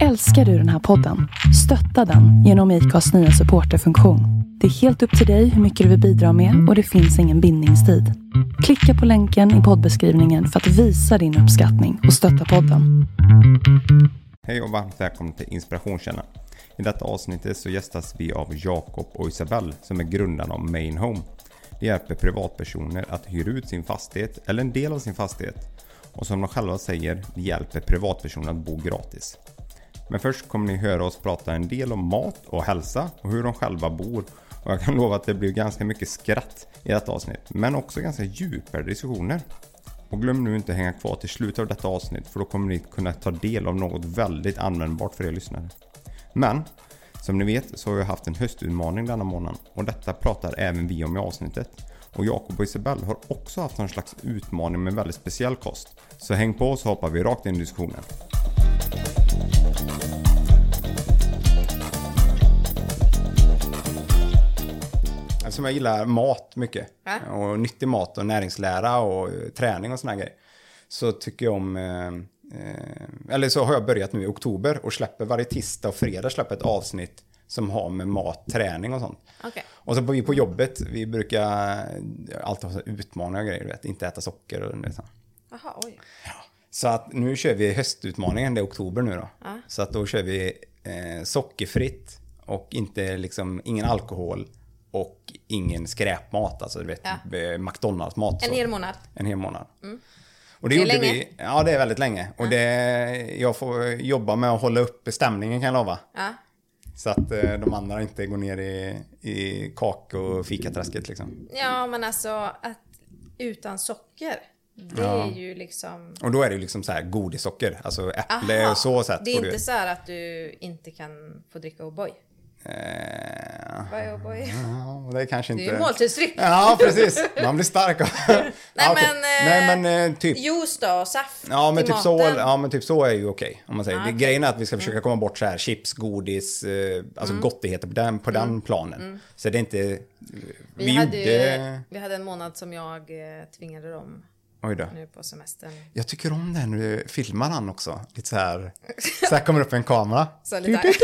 Älskar du den här podden? Stötta den genom IKAs nya supporterfunktion. Det är helt upp till dig hur mycket du vill bidra med och det finns ingen bindningstid. Klicka på länken i poddbeskrivningen för att visa din uppskattning och stötta podden. Hej och varmt välkommen till Inspirationskällan. I detta avsnittet så gästas vi av Jakob och Isabelle som är grundarna av Main Home. De hjälper privatpersoner att hyra ut sin fastighet eller en del av sin fastighet. Och som de själva säger, de hjälper privatpersoner att bo gratis. Men först kommer ni höra oss prata en del om mat och hälsa och hur de själva bor. Och jag kan lova att det blir ganska mycket skratt i detta avsnitt, men också ganska djupare diskussioner. Och glöm nu inte att hänga kvar till slutet av detta avsnitt för då kommer ni kunna ta del av något väldigt användbart för er lyssnare. Men som ni vet så har vi haft en höstutmaning denna månad och detta pratar även vi om i avsnittet. Och Jakob och Isabelle har också haft någon slags utmaning med väldigt speciell kost. Så häng på så hoppar vi rakt in i diskussionen. Eftersom jag gillar mat mycket Ja. och nyttig mat och näringslära och eh, träning och såna här grejer. Så tycker jag om, eh, eh, eller så har jag börjat nu i oktober och släpper varje tisdag och fredag släpper ett avsnitt som har med mat, träning och sånt. Okej. Och så på, vi på jobbet, vi brukar alltid ha utmaningar och grejer, vet, inte äta socker och det så. Jaha, oj. Så att nu kör vi höstutmaningen, det är oktober nu då. Ja. Så att då kör vi eh, sockerfritt och inte liksom, ingen alkohol och ingen skräpmat, alltså du vet, Ja. eh, McDonalds-mat. En hel månad. En hel månad. Och det, Det är gjorde länge. vi, ja det är väldigt länge. Och det, jag får jobba med att hålla upp stämningen kan jag lova. Ja. Så att eh, de andra inte går ner i, i kak och fikaträsket liksom. ja, men alltså att utan socker. Det Ja. är ju liksom... Och då är det ju liksom så här godissocker, alltså äpple Aha, och så sätt. Det är inte så här att du inte kan få dricka O'boy. Eh, O'boy? ja, det är kanske Det inte... är ju måltidsdryck. Ja, precis. Man blir stark av... Nej, ja, men, eh, Nej, men eh, typ... Juice då, och saft Ja men, typ så, maten. ja men typ så är ju okej. Om man säger. Ah, det. Mm. Grejen är att vi ska försöka komma bort så här chips, godis, eh, alltså gottigheter på den, på den planen. Så det är inte... Vi, Mm. Vi, hade gjorde... ju, vi hade en månad som jag eh, tvingade dem Oj då. nu på semestern. Jag tycker om det när du filmar han också. Lite så här... Så här kommer upp en kamera. Så lite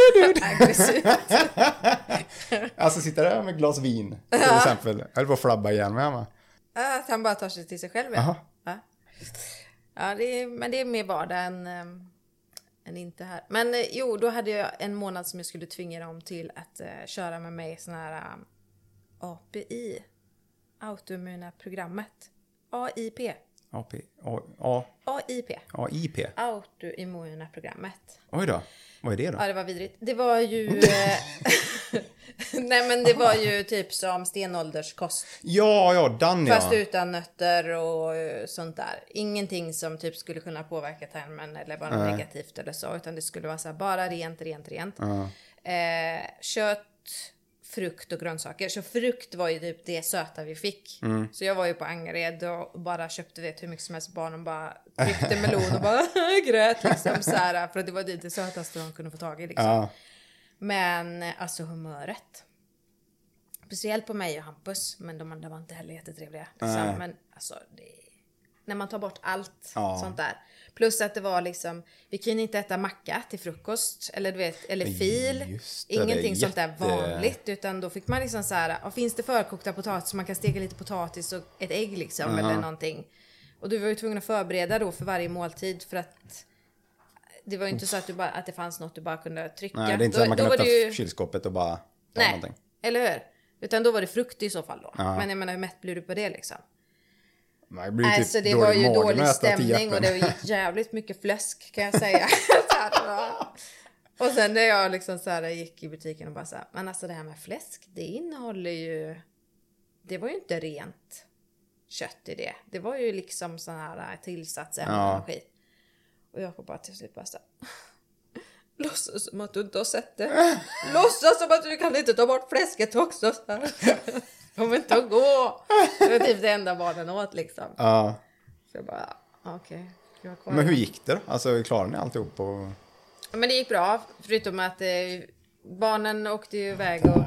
aggressivt. Alltså sitter där med glas vin till exempel. Jag höll på att flabba igen med hemma. Att han bara tar sig till sig själv. Ja, ja det är, men det är mer vardag än, ehm, än inte här. Men eh, jo, då hade jag en månad som jag skulle tvinga dem till att eh, köra med mig sån här um, API. Autoimmuna programmet. AIP. AP, A, A, AIP. AIP. Autoimmuna programmet. Oj då. Vad är det då? Ja, det var vidrigt. Det var ju... Nej, men det var ju typ som stenålderskost. Ja, ja, den ja. Fast utan nötter och eh, sånt där. Ingenting som typ skulle kunna påverka tarmen eller vara negativt eller så. Utan det skulle vara så här, bara rent, rent, rent. Ja. Eh, kött, frukt och grönsaker. Så frukt var ju typ det söta vi fick. Mm. Så jag var ju på Angered och bara köpte vet hur mycket som helst. Barnen bara tryckte melon och bara grät liksom så här. För att det var det sötaste de kunde få tag i liksom. Ja. Men alltså humöret. Speciellt på mig och Hampus, men de andra var inte heller jättetrevliga. Nej. men alltså, det, när man tar bort allt Ja. sånt där. Plus att det var liksom, vi kunde inte äta macka till frukost. Eller du vet, eller fil. Det, det Ingenting sånt där jätte- vanligt. Utan då fick man liksom så här, finns det förkokta potatis så man kan steka lite potatis och ett ägg liksom. Eller någonting. Och du var ju tvungen att förbereda då för varje måltid för att det var ju inte så att, du bara, att det fanns något du bara kunde trycka. Nej, det är inte så att man kan öppna det ju- kylskåpet och bara ta Nej, någonting. eller hur? Utan då var det frukt i så fall då. Ja. Men jag menar hur mätt blir du på det liksom? Man blir ju Alltså typ det var ju dålig stämning och det gick jävligt mycket fläsk kan jag säga. Var- och sen när jag liksom så här gick i butiken och bara så här, men alltså det här med fläsk, det innehåller ju, det var ju inte rent kött i det. Det var ju liksom sån här tillsatsämnen Ja. och skit. Och jag får bara till slut bara så här, Låtsas som att du inte har sett det. Låtsas som att du kan inte ta bort fläsket också. Kommer inte att gå. Det var typ det enda barnen åt liksom. Ja. Så jag bara, okej. kvar Men hur gick det då? Alltså klarade ni alltihop? Och... Men det gick bra, förutom att eh, barnen åkte ju iväg och...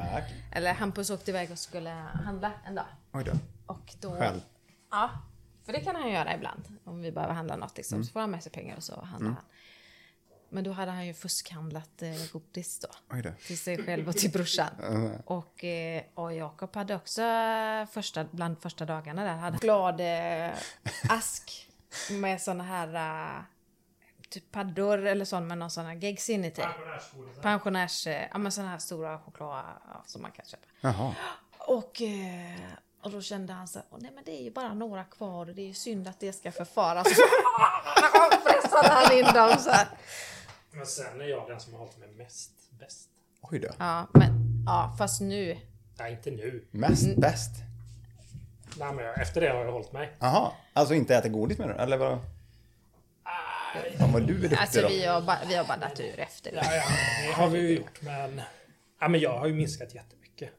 Eller Hampus åkte iväg och skulle handla en dag. Oj då. Och då... Själv? Ja, för det kan han göra ibland. Om vi behöver handla något liksom. Mm. Så får han med sig pengar och så handlar han. Men då hade han ju fuskhandlat eh, godis då. Till sig själv och till brorsan. och, eh, och Jakob hade också första, bland första dagarna där, hade glad eh, ask med såna här eh, typ paddor eller sånt med någon sån här geggs inuti. Pensionärs... eh, Ja men såna här stora choklad ja, som man kan köpa. Jaha. Och, eh, och då kände han så här, "Åh, nej men det är ju bara några kvar och det är ju synd att det ska förfaras. Så pressade han in dem så här. Men sen är jag den som har hållit mig mest bäst. Oj då. Ja, men ja, fast nu. Nej, inte nu. Mest bäst? Nej, men efter det har jag hållit mig. Jaha. Alltså inte äta godis med Eller vad? Fan vad du är duktig Alltså då. vi har, ba- vi har baddat ur efter det. Ja, ja, det har vi ju gjort, men... Ja, men jag har ju minskat jättemycket.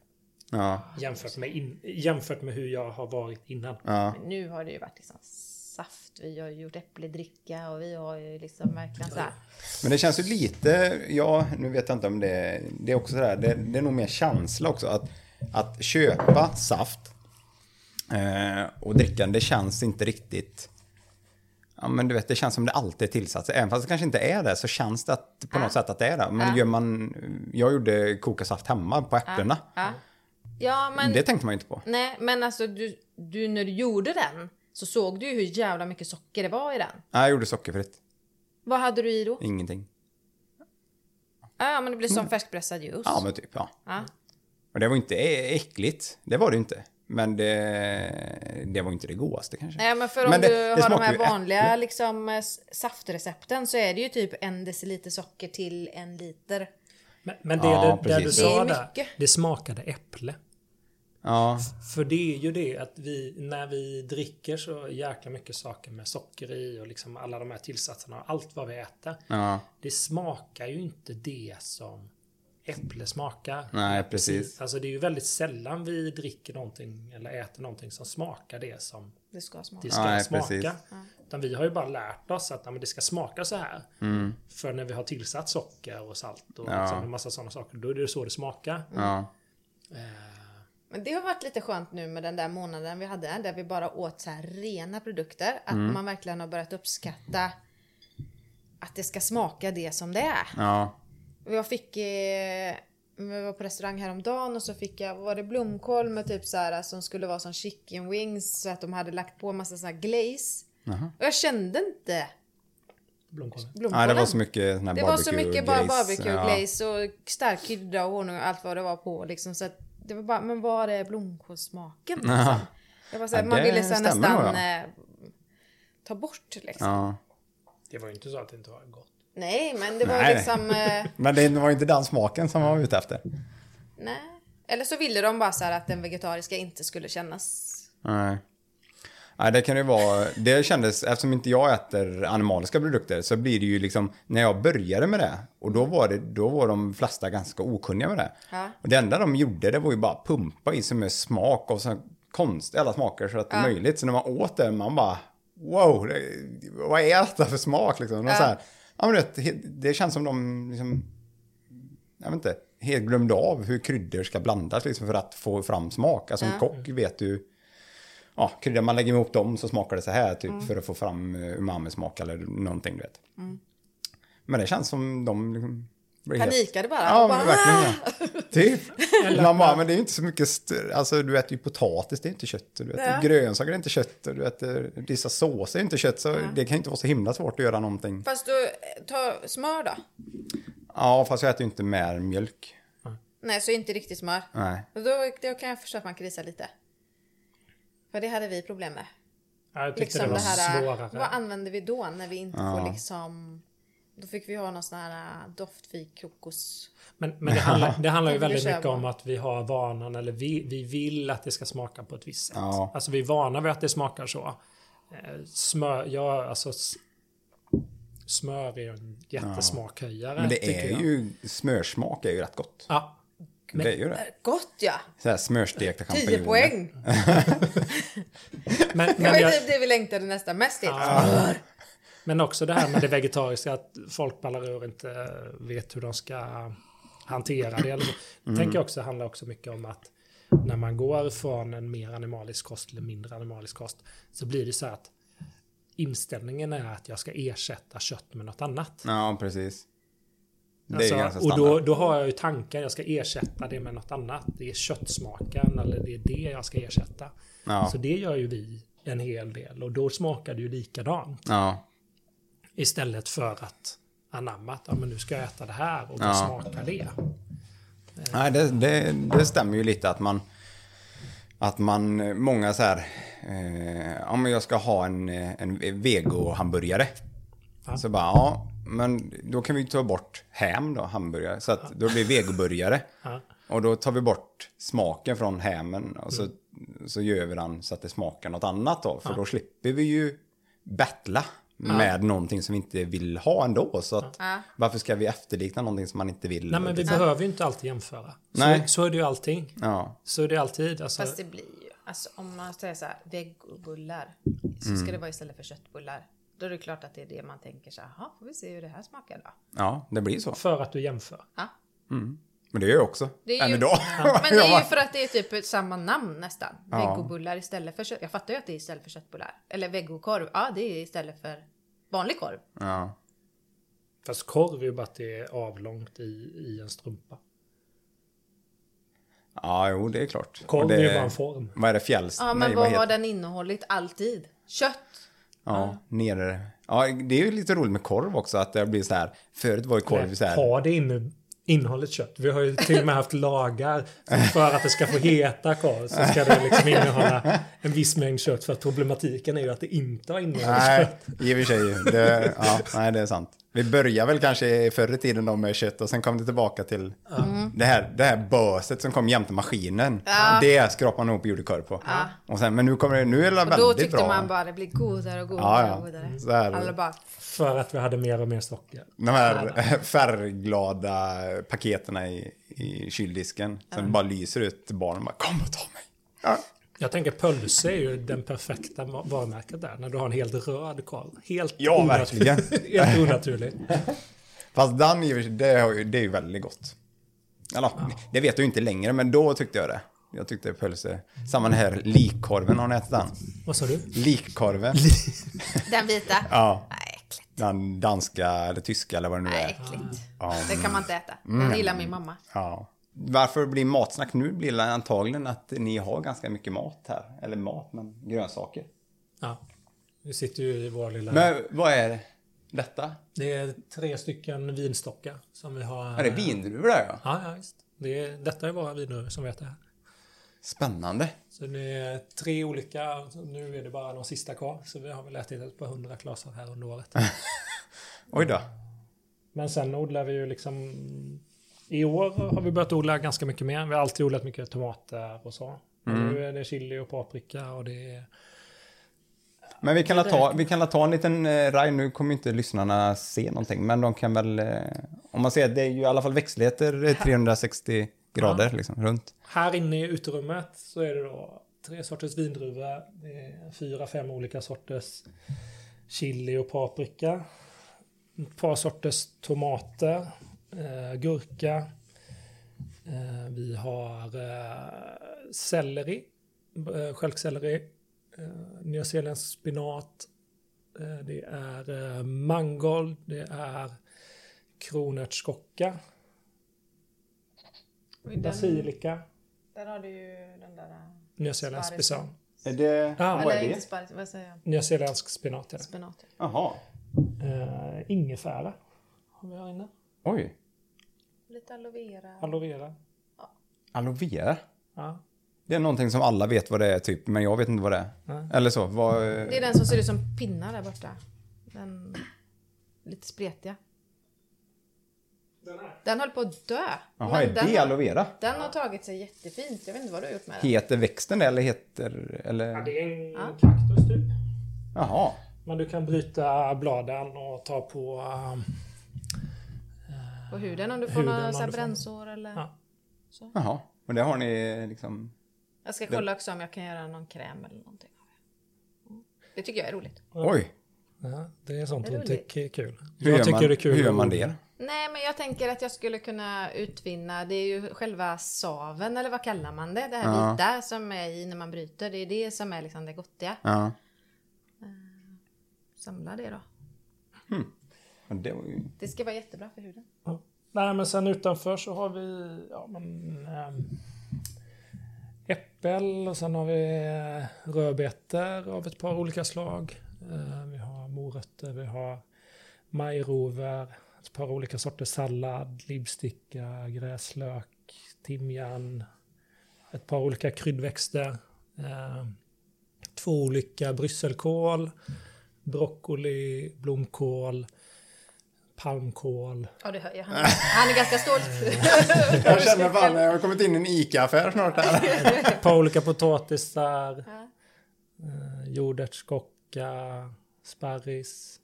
Ja. Jämfört med, in, jämfört med hur jag har varit innan. Ja. Men nu har det ju varit liksom saft, vi har ju gjort äppledricka och vi har ju liksom verkligen så här. Men det känns ju lite, ja, nu vet jag inte om det, det är också sådär, det, det är nog mer känsla också. Att, att köpa saft eh, och dricka det känns inte riktigt, ja men du vet, det känns som det alltid är tillsatt. Även fast det kanske inte är det så känns det att, på något sätt att det är det. Men Ja. gör man, jag gjorde koka saft hemma på äpplena. Ja, ja men, Det tänkte man inte på. nej, men alltså du, du, när du gjorde den så såg du ju hur jävla mycket socker det var i den. Nej, jag gjorde sockerfritt. Vad hade du i då? Ingenting. Ja, men det blir som färskpressad juice. Mm. Ja, men typ, ja. Ja. Och det var inte äckligt. Det var det inte. Men det, det var inte det godaste kanske. Nej, men för om Men det- du det har de här vanliga liksom, saftrecepten så är det ju typ en deciliter socker till en liter. Men, men det, Ja, det, det du sa där, det smakade äpple. Ja, För det är ju det att vi, när vi dricker så jäkla mycket saker med socker i och liksom alla de här tillsatserna och allt vad vi äter. ja, Det smakar ju inte det som äpple smakar. nej precis. Alltså det är ju väldigt sällan vi dricker någonting eller äter någonting som smakar det som Det ska smaka. det ska Nej, smaka. precis. Utan vi har ju bara lärt oss att men det ska smaka så här. Mm. För när vi har tillsatt socker och salt och Ja. liksom en massa sådana saker, då är det så det smakar. Ja, Eh, Men det har varit lite skönt nu med den där månaden vi hade där vi bara åt så här rena produkter. Att man verkligen har börjat uppskatta att det ska smaka det som det är. ja, Jag fick, eh, vi var på restaurang häromdagen och så fick jag, var det blomkål med typ så här som skulle vara som chicken wings så att de hade lagt på en massa sån här glaze. Och jag kände inte blomkålen. blomkålen. Nej, det var så mycket sån här Det var så mycket bara barbecue Ja. glaze och stark krydda och honung och allt vad det var på liksom. Så att det var bara, men var är blomkålssmaken? Liksom? Jag var så här, Ja, man ville så nästan eh, ta bort liksom. Ja. Det var ju inte så att det inte var gott. Nej, men det var Nej. liksom... Eh, Men det var inte den smaken som man var ute efter. nej. Eller så ville de bara så här att den vegetariska inte skulle kännas... Nej. Nej, det kan ju vara, det kändes, eftersom inte jag äter animaliska produkter så blir det ju liksom, när jag började med det, och då var det, då var de flesta ganska okunniga med det. Ja. Och det enda de gjorde det var ju bara pumpa i sig med smak och så konstiga alla smaker så att det är möjligt. Så när man åt det, man bara, wow, det, vad är detta för smak liksom? Och så här, ja, men det, det känns som de liksom, jag vet inte, helt glömde av hur kryddor ska blandas liksom för att få fram smak. Alltså en kock vet ju, ja, kryddor man lägger ihop dem så smakar det så här typ för att få fram eh, umami-smak eller någonting du vet. Men det känns som de liksom Panikade bara. Ja, bara verkligen. Ja. Typ. Man bara, men det är ju inte så mycket, alltså du äter ju potatis, det är inte kött. Du äter Ja. grönsaker, det är inte kött. Du äter vissa såser, det är inte kött. Så det kan inte vara så himla svårt att göra någonting. Fast du, ta smör då? Ja, fast jag äter ju inte mer mjölk. Nej, så inte riktigt smör. Nej. Då, då kan jag förstå att man krisar lite. För det hade vi problem med. Ja, Jag tyckte Liksom det det var här, svårare. vad använder vi då när vi inte får liksom... Då fick vi ha någon sån här äh, doftfik kokos. Men, men det, handlar, det handlar ju väldigt mycket om att vi har vanan, eller vi, vi vill att det ska smaka på ett visst sätt. Ja. Alltså vi är vana vid att det smakar så. Eh, Smör, ja alltså... Smör är ju en jättesmakhöjare. Men det är jag. ju, smörsmak är ju rätt gott. Ja. Det är ju det. Gott ja! Så här smörstekta 10 champinjoner. poäng! Men, Det men, var ju jag, typ det vi längtade nästan mest till. men också det här med det vegetariska, att folk ballar ur inte vet hur de ska hantera det. Eller. Mm. tänker också handlar också mycket om att när man går från en mer animalisk kost eller mindre animalisk kost så blir det så att inställningen är att jag ska ersätta kött med något annat. Ja, precis. Alltså, och då, då har jag ju tankar, jag ska ersätta det med något annat. Det är köttsmaken eller det är det jag ska ersätta. Ja. Så det gör ju vi en hel del och då smakar det ju likadant. Ja, Istället för att anamma att ja, men nu ska jag äta det här och Ja. smakar det. Nej, det, det, det stämmer ju lite att man... Att man, många så här... Eh, ja, men jag ska ha en, eh, en vego-hamburgare. Ja. Så bara, ja, men då kan vi ta bort ham då, hamburgare. Så att då blir vegoburgare. Ja. Och då tar vi bort smaken från hamen och så, Mm. så gör vi den så att det smakar något annat då. För då slipper vi ju battla med någonting som vi inte vill ha ändå. Så att, Ja. varför ska vi efterlikna någonting som man inte vill? Nej men vi behöver ju inte alltid jämföra. Nej. Så, så är det ju allting. Ja, Så är det alltid. Alltså, Fast det blir ju, alltså om man säger så här, vegobullar, så Mm. ska det vara istället för köttbullar. Då är det klart att det är det man tänker så här, får vi se hur det här smakar då. ja, det blir så. För att du jämför. Ja. Men det gör jag också. Det är Än ju, idag. Men det är ju för att det är typ samma namn nästan. Ja. Vegobullar istället för kött. Jag fattar ju att det är istället för köttbullar. Eller vegokorv, ja det är istället för vanlig korv. Ja. Fast korv är ju bara att det är avlångt i, i en strumpa. ja, jo, det är klart. Korv det, är ju bara en form. Vad är det? Fjälls... Ja men nej, vad heter- har den innehållit alltid? Kött. Ja, nere. Ja, det är ju lite roligt med korv också, att det blir så här. Förut var ju korv så här. Har det inne, innehållet kött? Vi har ju till och med haft lagar för att det ska få heta korv. Så ska det liksom innehålla en viss mängd kött. För att problematiken är ju att det inte har innehållit Nej, kött. i och för sig. Det, ja, nej, det är sant. Vi börjar väl kanske förr i tiden då med kött och sen kom det tillbaka till det, här, det här böset som kom jämte maskinen. Det skrapade man ihop och gjorde korv på. Och sen, men nu kommer det, nu är det Och väldigt då tyckte bra. man bara det blir godare och godare Ja, ja. och godare. Så här- Alla bara, För att vi hade mer och mer socker. De här färgglada paketerna i, i kyldisken som bara lyser ut till barnen. Bara, Kom och ta mig. Ja. Jag tänker pölse är ju den perfekta va- varumärket där. När du har en helt röd korv. Helt Ja, verkligen. helt onaturlig. Fast den, det, har ju- det är ju väldigt gott. Eller, det vet du inte längre, men då tyckte jag det. Jag tyckte pölse. Samma den här likkorven, har ni ätit den? Vad sa du? Likkorven. den vita. Ja, Nej, äckligt. den danska eller tyska eller vad det nu Nej, är. äckligt. Ja. Det kan man inte äta. Mm. Den gillar min mamma. Ja. Varför blir matsnack nu? blir det antagligen att ni har ganska mycket mat här. Eller mat, men grönsaker. Ja. Vi sitter ju i vår lilla... Men vad är detta? Det är tre stycken vinstockar som vi har... Är det vindruvor där ja? Ja, ja visst. Det är, detta är våra vindruvor som vi äter här. Spännande. Så det är tre olika, nu är det bara de sista kvar. Så vi har väl ätit ett par hundra klasar här under året. Oj då. Men sen odlar vi ju liksom... I år har vi börjat odla ganska mycket mer. Vi har alltid odlat mycket tomater och så. Och nu är det chili och paprika och det är... Men vi kan, la ta, vi kan la ta en liten eh, raj, nu kommer inte lyssnarna se någonting, men de kan väl, eh, om man ser, det är ju i alla fall växtligheter eh, 360 grader liksom, runt. Här inne i uterummet så är det då tre sorters är fyra, fem olika sorters chili och paprika. Ett par sorters tomater, eh, gurka. Eh, vi har eh, selleri, eh, stjälkselleri, eh, nyzeeländsk spinat. Eh, det är eh, mangold, det är kronärtskocka, basilika, där har du ju den där... nyzeeländsk Sparris. spinat. Är det, Ja. vad är det? sparris, vad säger jag? Nyzeeländsk spenat är det. Spenat. Jaha, Uh, ingefära har vi här inne. oj. Lite aloe vera. Aloe vera. Aloe vera? Ja. Det är någonting som alla vet vad det är typ, men jag vet inte vad det är. Nej. Eller så, vad... Det är den som ser ut som pinnar där borta. Den lite spretiga. Den höll på att dö. Jaha, är den, det aloe vera? den har tagit sig jättefint. Jag vet inte vad du har gjort med den. Heter växten det eller heter... Ja, Eller? det är en Ja. kaktus typ. Jaha. Men du kan bryta bladen och ta på... På huden om du får Huden, några om så här du får- brännsår eller... Ja. Jaha. Och det har ni liksom... Jag ska kolla också om jag kan göra någon kräm eller någonting. Mm. Det tycker jag är roligt. Oj. ja, det är sånt Det är hon tycker är kul. Hur, jag tycker man, det är kul hur gör man det? Nej, men jag tänker att jag skulle kunna utvinna, det är ju själva saven, eller vad kallar man det? Det här Ja. vita som är i när man bryter, det är det som är liksom det gottiga. Ja. samla det då. Men det var ju... Det ska vara jättebra för huden. Ja. Nej, men sen utanför så har vi ja, men, ähm, äppel och sen har vi eh, rödbetor av ett par olika slag. Eh, vi har morötter, vi har majrover, ett par olika sorters sallad, livsticka, gräslök, timjan, ett par olika kryddväxter, eh, två olika brysselkål, broccoli, blomkål, palmkål. Ja, det hör jag. Han, han är ganska stolt. Jag känner fan, jag har kommit in i en ICA-affär snart här. Par olika potatisar, Ja. eh, jordärtskocka, sparris.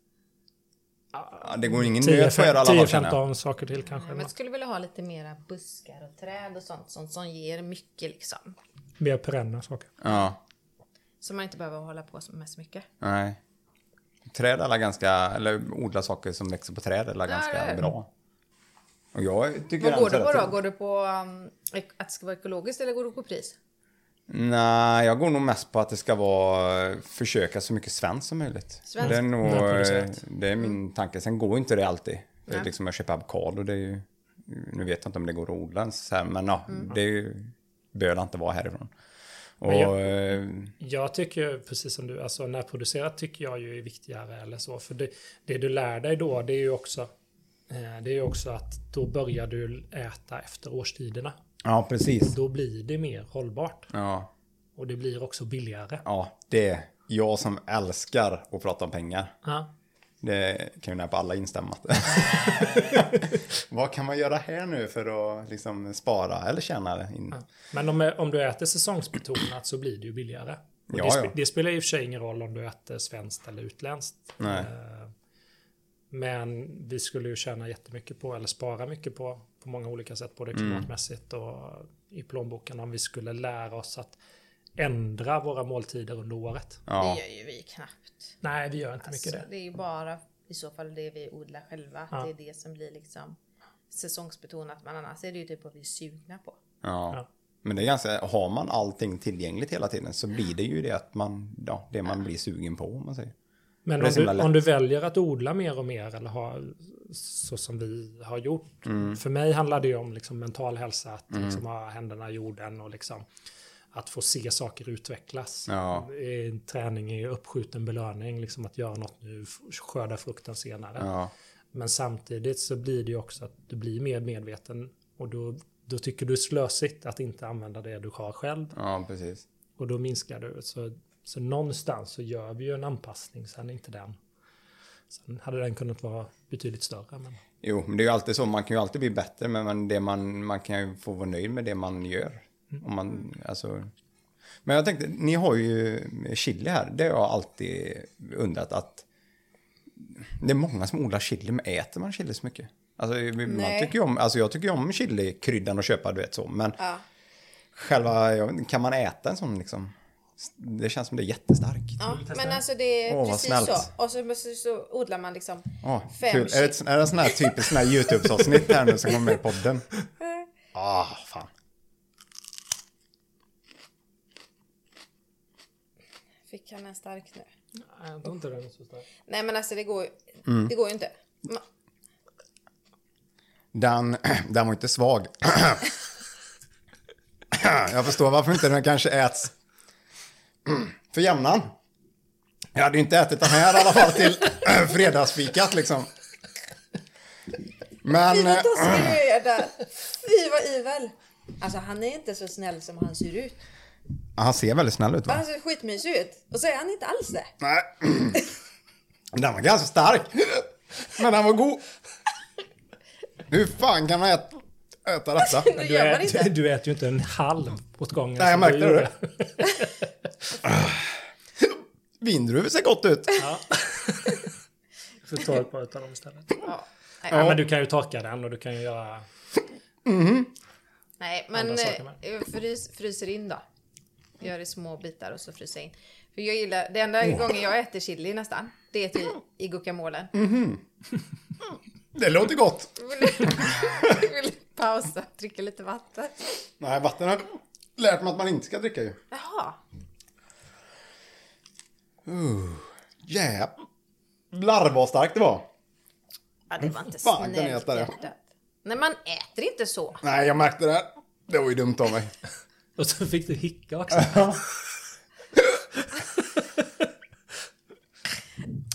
Ja, det går ingen nöt på er alla fall känner jag. 10-15 saker till kanske. Men jag skulle vilja ha lite mera buskar och träd och sånt, sånt som ger mycket liksom. Mer perenna saker. Ja, Så man inte behöver hålla på med så mycket. nej. Träd alla ganska, eller odla saker som växer på träd alla ganska det. bra. Och jag tycker Vad går du på då? Går du på um, att det ska vara ekologiskt eller går du på pris? Nej, jag går nog mest på att det ska vara försöka så mycket svenskt som möjligt. Svenskt? Det är nog, Närproducerat. det är min tanke. Sen går inte det alltid. Nej. liksom jag köper avokado, det är ju, nu vet jag inte om det går att odla ens här, men ja, det är ju, bör det inte vara härifrån. Och, jag- eh, Jag tycker precis som du, alltså närproducerat tycker jag ju är viktigare eller så. För det, det du lär dig då, det är ju också, eh, det är också att då börjar du äta efter årstiderna. ja, precis. Då blir det mer hållbart. Ja, Och det blir också billigare. ja, det är jag som älskar att prata om pengar. Ja. Det kan ju nära på alla instämma. Vad kan man göra här nu för att liksom spara eller tjäna in? Men om, om du äter säsongsbetonat så blir det ju billigare. Ja, det, spe, ja. det spelar i och för sig ingen roll om du äter svenskt eller utländskt. Nej. Eh, Men vi skulle ju tjäna jättemycket på, eller spara mycket på, på många olika sätt, både Mm. klimatmässigt och i plånboken, om vi skulle lära oss att ändra våra måltider under året. Ja, Det gör ju vi knappt. Nej, vi gör inte Alltså, mycket det. det är ju bara i så fall det vi odlar själva. Ja. Det är det som blir liksom säsongsbetonat. Men annars är det ju typ vad vi är sugna på. ja. Ja. Men det är ganska, har man allting tillgängligt hela tiden så blir det ju det att man, ja, det man blir sugen på om man säger. Men om du, om du väljer att odla mer och mer eller ha så som vi har gjort. Mm. För mig handlar det ju om liksom mental hälsa, att liksom ha händerna i jorden och liksom att få se saker utvecklas. Ja. Eh, Träning är uppskjuten belöning, liksom att göra något nu, skörda frukten senare. Ja, Men samtidigt så blir det ju också att du blir mer medveten och då, då tycker du slösigt att inte använda det du har själv. ja precis. Och då minskar du. Så, så någonstans så gör vi ju en anpassning, sen inte den. Sen hade den kunnat vara betydligt större. Men, Jo, men det är ju alltid så, man kan ju alltid bli bättre, men det man, man kan ju få vara nöjd med det man gör. Om man, alltså... Men jag tänkte, ni har ju chili här, det har jag alltid undrat att det är många som odlar chili, men äter man chili så mycket? Alltså, man Nej. tycker ju om, alltså jag tycker ju om chilikryddan och köpa, du vet så, men Ja. själva, kan man äta en sån liksom? Det känns som det är jättestarkt. Ja, men alltså det är Åh, precis snällt. så. Och så, så, så odlar man liksom Åh, fem kul. Är det, är det en sån här typisk sån här YouTube-avsnitt här nu som kommer med i podden? Ah, fan. Fick han en stark nu? nej, jag tror inte den är så stark. Nej men alltså det går ju, Mm. det går ju inte. Ma- Den, den var inte svag. Jag förstår varför inte den kanske äts för jämnan. Jag hade inte ätit den här i alla fall till fredagsfikat liksom. Men... Fy vad ivel. Alltså han är inte så snäll som han ser ut. Han ser väldigt snäll ut va? Han ser skitmysig ut. Och så är han inte alls det. Nej. Den var ganska stark. Men den var god. Hur fan kan man äta, äta detta? Det Du, äter, inte. du äter ju inte en halv åt gången. Nej, jag märkte du det. Vindruvor ser gott ut. Ja. Du får ta ett par utav dem istället. Ja. Nej, Ja, men du kan ju torka den och du kan ju göra... Nej, men eh, frys, fryser in då. Gör i små bitar och så fryser in. För jag gillar, det enda Oh. gången jag äter chili nästan, det är till, i guacamolen. Mm. Det låter gott. Vill du, vill pausa, dricka lite vatten? Nej, vatten har jag lärt mig att man inte ska dricka ju. Jaha. Yeah. Blarv vad starkt det var. Ja, det var inte Fan, jag snällt. Nej, man äter inte så. Nej, jag märkte det. Det var ju dumt av mig. Och så fick du hicka också.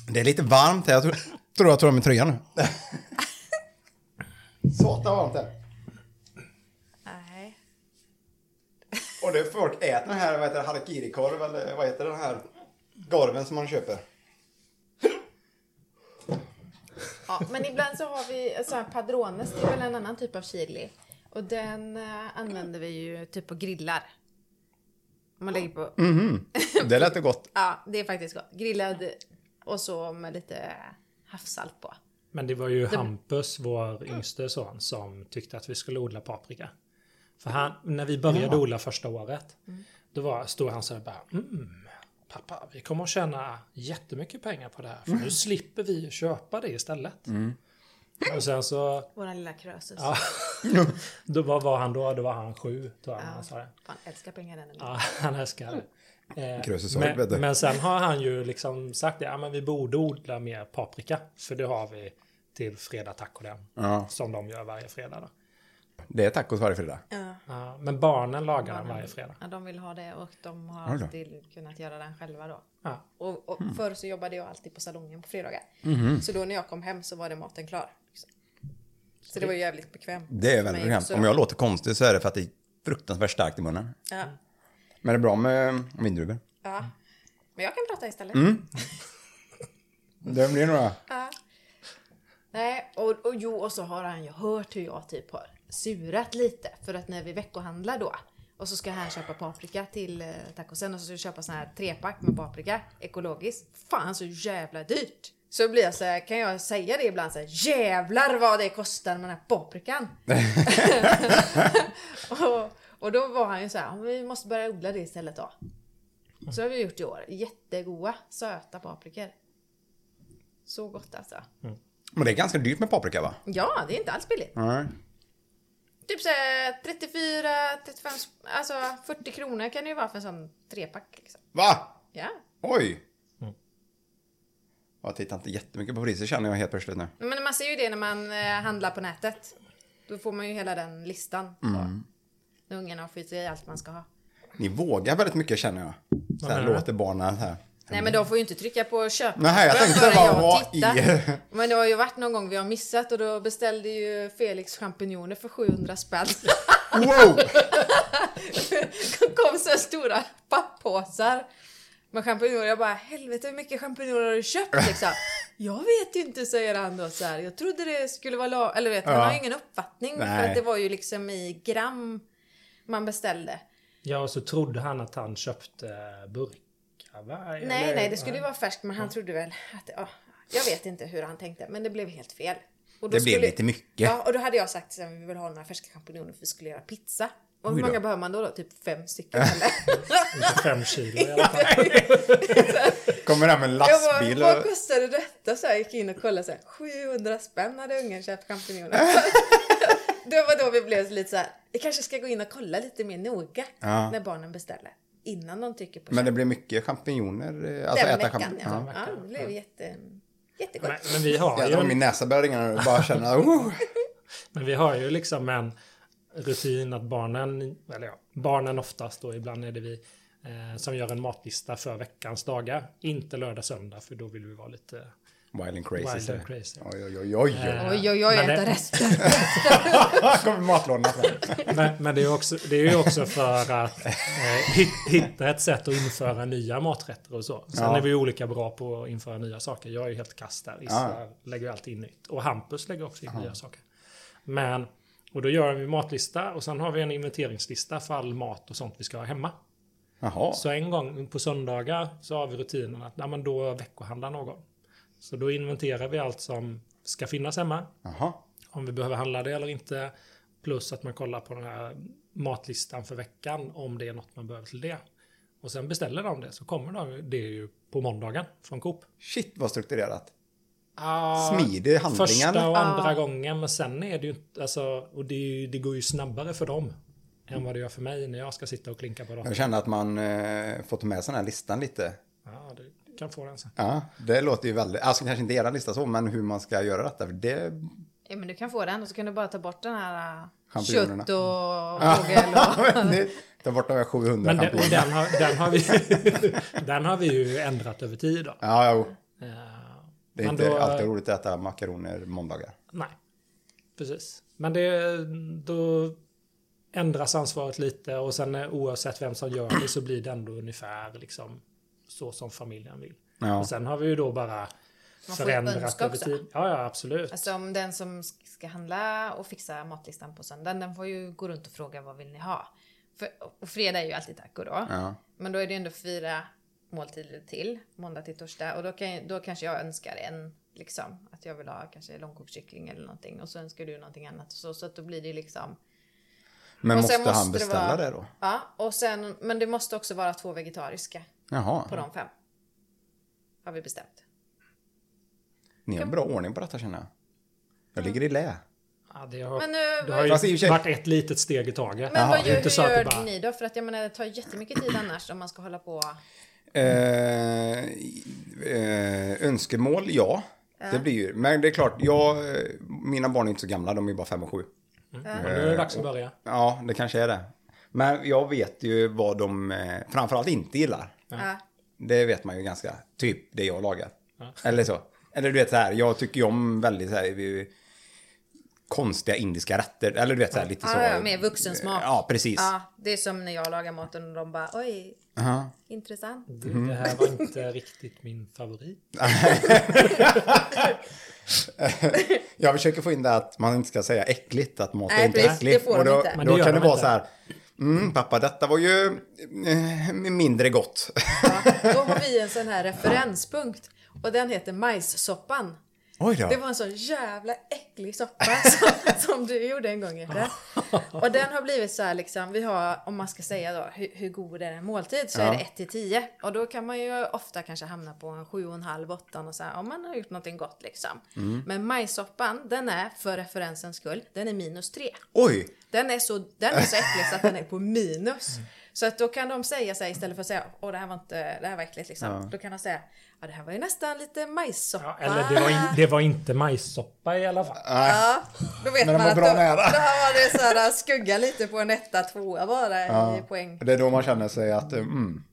Det är lite varmt här. Jag tror, tror jag tar av mig tröjan nu. Satan varmt det är. Nej. Och det är folk äter den här, vad heter det, harakiri-korv eller vad heter den här korven som man köper? Ja, men ibland så har vi så här padrones, det är väl en annan typ av chili. Och den eh, använder vi ju typ på grillar. Man lägger på... Det lät gott. Ja, det är faktiskt gott. Grillad och så med lite havssalt på. Men det var ju Hampus, vår yngste son, som tyckte att vi skulle odla paprika. För han, när vi började odla första året, då var, stod han så här bara mm, Pappa, vi kommer att tjäna jättemycket pengar på det här. För nu slipper vi köpa det istället. Och sen så, Våran lilla krösus. ja, då var, var han då? Då var han sju, tror jag han sa det. Fan, älskar pengar den. Ja, han älskar det. Eh, Krösus vet men, men sen har han ju liksom sagt det, ja men vi borde odla mer paprika. För det har vi till fredag taco den. Ja. Som de gör varje fredag då. Det är tacos varje fredag. Ja, Ja, men barnen lagar den varje fredag. ja, de vill ha det och de har alltid kunnat göra den själva då. Ja. Och, och förr så jobbade jag alltid på salongen på fredagar. Mhm. Så då när jag kom hem så var det maten klar. Så det var ju jävligt bekvämt. Det är väldigt bekvämt. Om jag låter konstig så är det för att det är fruktansvärt starkt i munnen. Ja, Men det är bra med vindruvor. ja. Men jag kan prata istället. Mm. Det blir några. Ja. Nej, och, och jo, och så har han ju hört hur jag typ har surat lite. För att när vi veckohandlar då och så ska han köpa paprika till eh, tacosen och så ska vi köpa sån här trepack med paprika ekologiskt. Fan så jävla dyrt! Så blir jag så här, kan jag säga det ibland så här, jävlar vad det kostar med den här paprikan. och, och då var han ju så här, vi måste börja odla det istället då. Så har vi gjort i år. Jättegoda, söta paprikor. Så gott alltså. Men det är ganska dyrt med paprika va? Ja, det är inte alls billigt. Nej. Typ såhär 34, 35, alltså 40 kronor kan det ju vara för en sån trepack. Liksom. Va? Ja. Oj! Jag tittar inte jättemycket på priser känner jag helt plötsligt nu. Men man ser ju det när man eh, handlar på nätet. Då får man ju hela den listan. Så. När ungarna har fått i allt man ska ha. Ni vågar väldigt mycket känner jag. Så här menar du? låter barnen här. Nej men de får ju inte trycka på köp. Nej, jag tänkte bara jag vad i... Men det har ju varit någon gång vi har missat och då beställde ju Felix champinjoner för 700 spänn. Wow! kom så stora papppåsar med champinjoner. Jag bara, helvete hur mycket champinjoner har du köpt liksom? Jag vet inte, säger han då så här. Jag trodde det skulle vara lag... Eller vet, han Ja. har ju ingen uppfattning. För Nej. att det var ju liksom i gram man beställde. Ja, och så trodde han att han köpte burkar, va? Nej, Eller- nej, det skulle ju vara färskt, men han trodde väl att... ja, jag vet inte hur han tänkte, men det blev helt fel. Och då Det blev lite mycket. Ja, och då hade jag sagt att vi vill ha några färska champinjoner för vi skulle göra pizza. Och hur många behöver man då? då? Typ fem stycken eller? Inte fem kilo i alla fall. Kommer där med en Jag lastbil bara, vad kostade detta? Så jag gick in och kollade så här, 700 spänn hade ungen köpt champinjoner. det var då vi blev lite så här, vi kanske ska gå in och kolla lite mer noga Ja. när barnen beställer. Innan de tycker på Men det blir mycket champinjoner. eh, Alltså Den äta veckan, champinjoner. ja. ja. det blev jätte, jättegott. Men, men vi har Jävlar ju... min näsa börjar ringa nu bara känna... Oh. Men vi har ju liksom en rutin att barnen, eller ja, barnen oftast då, ibland är det vi eh, som gör en matlista för veckans dagar. Inte lördag, söndag, för då vill vi vara lite Wild and crazy. wild and crazy. Oj, oj, oj, oj. Eh, Oj, oj, äta det- resten. kommer matlådorna fram. Men, men det, är också, det är ju också för att eh, hit- hitta ett sätt att införa nya maträtter och så. Sen Ja. är vi olika bra på att införa nya saker. Jag är ju helt kast där. Issa Ja. lägger ju alltid in nytt. Och Hampus lägger också in nya saker. Men, och då gör vi matlista och sen har vi en inventeringslista för all mat och sånt vi ska ha hemma. Jaha. Så en gång på söndagar så har vi rutinen att ja, men då veckohandlar någon. Så då inventerar vi allt som ska finnas hemma Jaha. om vi behöver handla det eller inte. Plus att man kollar på den här matlistan för veckan om det är något man behöver till det. Och sen beställer de det så kommer de, det ju på måndagen från Coop. Shit vad strukturerat. Ah, Smidig handling Första och andra Ja. gången men sen är det ju inte, alltså, och det, ju, det går ju snabbare för dem. Än vad det gör för mig när jag ska sitta och klinka på datorn. Jag känner att man eh, får ta med sig den här listan lite. Ja, du kan få den sen. Ja, det låter ju väldigt, alltså kanske inte era lista så, men hur man ska göra detta. För det, Ja, men du kan få den och så kan du bara ta bort den här Champinjonerna. kött och fågel och... ta bort de här 700 Men den, den, har, den, har vi, den har vi ju ändrat över tid. Då. Ja, jo. Eh, Det är Men inte då- alltid roligt att äta makaroner måndagar. Nej, precis. Men det, då ändras ansvaret lite och sen eh, oavsett vem som gör det så blir det ändå ungefär liksom så som familjen vill. Ja. Och sen har vi ju då bara Man får förändrat över tid. Ja, ja, absolut. Alltså om den som ska handla och fixa matlistan på söndagen, den får ju gå runt och fråga vad vill ni ha? För, och fredag är ju alltid taco då. Ja. Men då är det ändå fyra måltider till, måndag till torsdag. Och då, kan, då kanske jag önskar en, liksom, att jag vill ha kanske långkokt kyckling eller någonting. Och så önskar du någonting annat. Så, så att då blir det liksom... Men måste, sen han måste det beställa vara- det då? Ja, och sen, men det måste också vara två vegetariska Jaha, på de fem. Har vi bestämt. ni har bra ordning på detta känner jag. Jag ligger i lä. Ja, det har, Men nu- det har ju sig- varit ett litet steg i taget. Men Jaha, vad gör, hur gör bara- ni då? För att jag menar det tar jättemycket tid annars om man ska hålla på. Eh, eh, önskemål, ja. Det blir ju. Men det är klart, jag, eh, mina barn är inte så gamla, de är bara fem och sju. Och nu är det dags att börja. Ja, det kanske är det. Men jag vet ju vad de eh, framförallt inte gillar. Ja. Det vet man ju ganska. Typ det jag lagar. Eller så. Eller du vet så här, jag tycker ju om väldigt så här, eh, konstiga indiska rätter. Eller du vet så här lite så. Ja, mer vuxensmak. Ja, precis. Ja, det är som när jag lagar maten och de bara oj, Aha. intressant. Det, det här var inte riktigt min favorit. Jag försöker få in det att man inte ska säga äckligt, att mat är Nej, inte precis, äckligt. det får och de då, inte. Då kan det de vara inte. så här. Mm, pappa, detta var ju eh, mindre gott. Ja, då har vi en sån här referenspunkt och den heter majssoppan. Det var en sån jävla äcklig soppa som, som du gjorde en gång Ette. Och den har blivit så här liksom, vi har, om man ska säga då, hur, hur god är en måltid så Ja. är det 1 till 10. Och då kan man ju ofta kanske hamna på en 7,5, 8 och så här, om man har gjort någonting gott liksom. Mm. Men majssoppan, den är för referensens skull, den är minus 3. Oj! Den är, så, den är så äcklig så att den är på minus. Så att då kan de säga sig istället för att säga åh det här var inte, det här var äckligt liksom. Då kan de säga ja det här var ju nästan lite majssoppa. Ja, eller det var, in, det var inte majssoppa i alla fall. Ja, då vet Men man var att bra då, nära. då var det så här skugga lite på en etta, tvåa bara i poäng. Det är då man känner sig att, mm,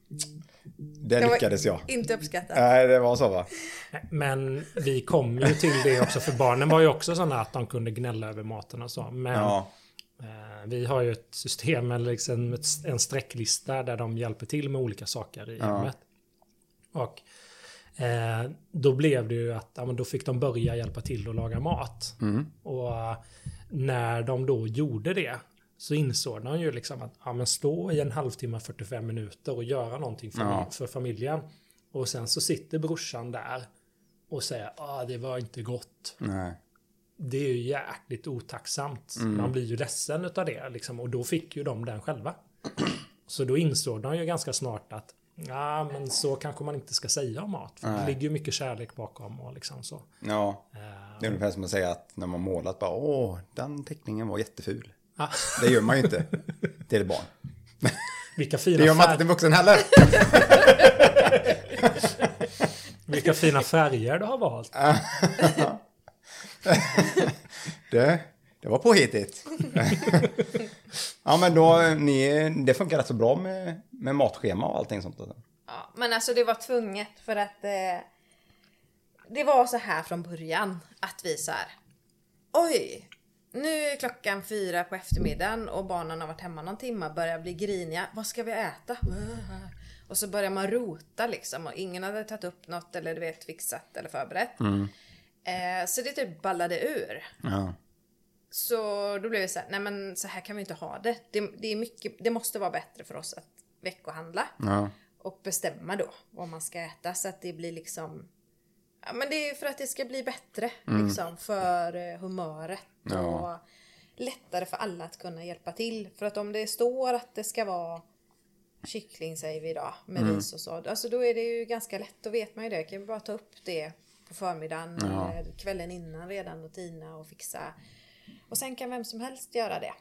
det Det lyckades jag. Inte uppskattat. Nej, det var så va? Men vi kom ju till det också, för barnen var ju också sådana att de kunde gnälla över maten och så. Men Ja. Eh, vi har ju ett system, eller liksom en sträcklista där de hjälper till med olika saker i hemmet. Och eh, då blev det ju att ja, då fick de börja hjälpa till att laga mat. Och eh, när de då gjorde det så insåg de ju liksom att ja, men stå i en halvtimme, 45 minuter och göra någonting för, Ja. för familjen. Och sen så sitter brorsan där och säger att ah, det var inte gott. Nej. Det är ju jäkligt otacksamt. Man blir ju ledsen utav det liksom, och då fick ju de den själva. Så då insåg de ju ganska snart att ja, men så kanske man inte ska säga om mat. För det ligger ju mycket kärlek bakom och liksom så. Ja. Eh, Det är ungefär som att säga att när man målat bara, åh, den teckningen var jätteful. ah, Det gör man ju inte till barn. vilka, Det fina gör man inte till en vuxen heller. vilka fina färger du har valt. Det, det var påhittigt. ja, men då, ni, det funkar rätt så bra med, med matschema och allting sånt. Ja, men alltså det var tvunget för att eh, det var så här från början att vi så här. Oj, nu är klockan fyra på eftermiddagen och barnen har varit hemma någon timme börjar bli griniga. Vad ska vi äta? Och så börjar man rota liksom och ingen hade tagit upp något eller du vet fixat eller förberett. Eh, så det typ ballade ur. Ja. Så då blev det så här, nej men så här kan vi inte ha det. Det, det, är mycket, det måste vara bättre för oss att veckohandla Ja. och bestämma då vad man ska äta så att det blir liksom Ja men det är för att det ska bli bättre liksom för eh, humöret Ja. och lättare för alla att kunna hjälpa till. För att om det står att det ska vara kyckling säger vi idag med ris och så. Alltså då är det ju ganska lätt, då vet man ju det. Kan vi bara ta upp det på förmiddagen eller kvällen innan redan och tina och fixa. Och sen kan vem som helst göra det.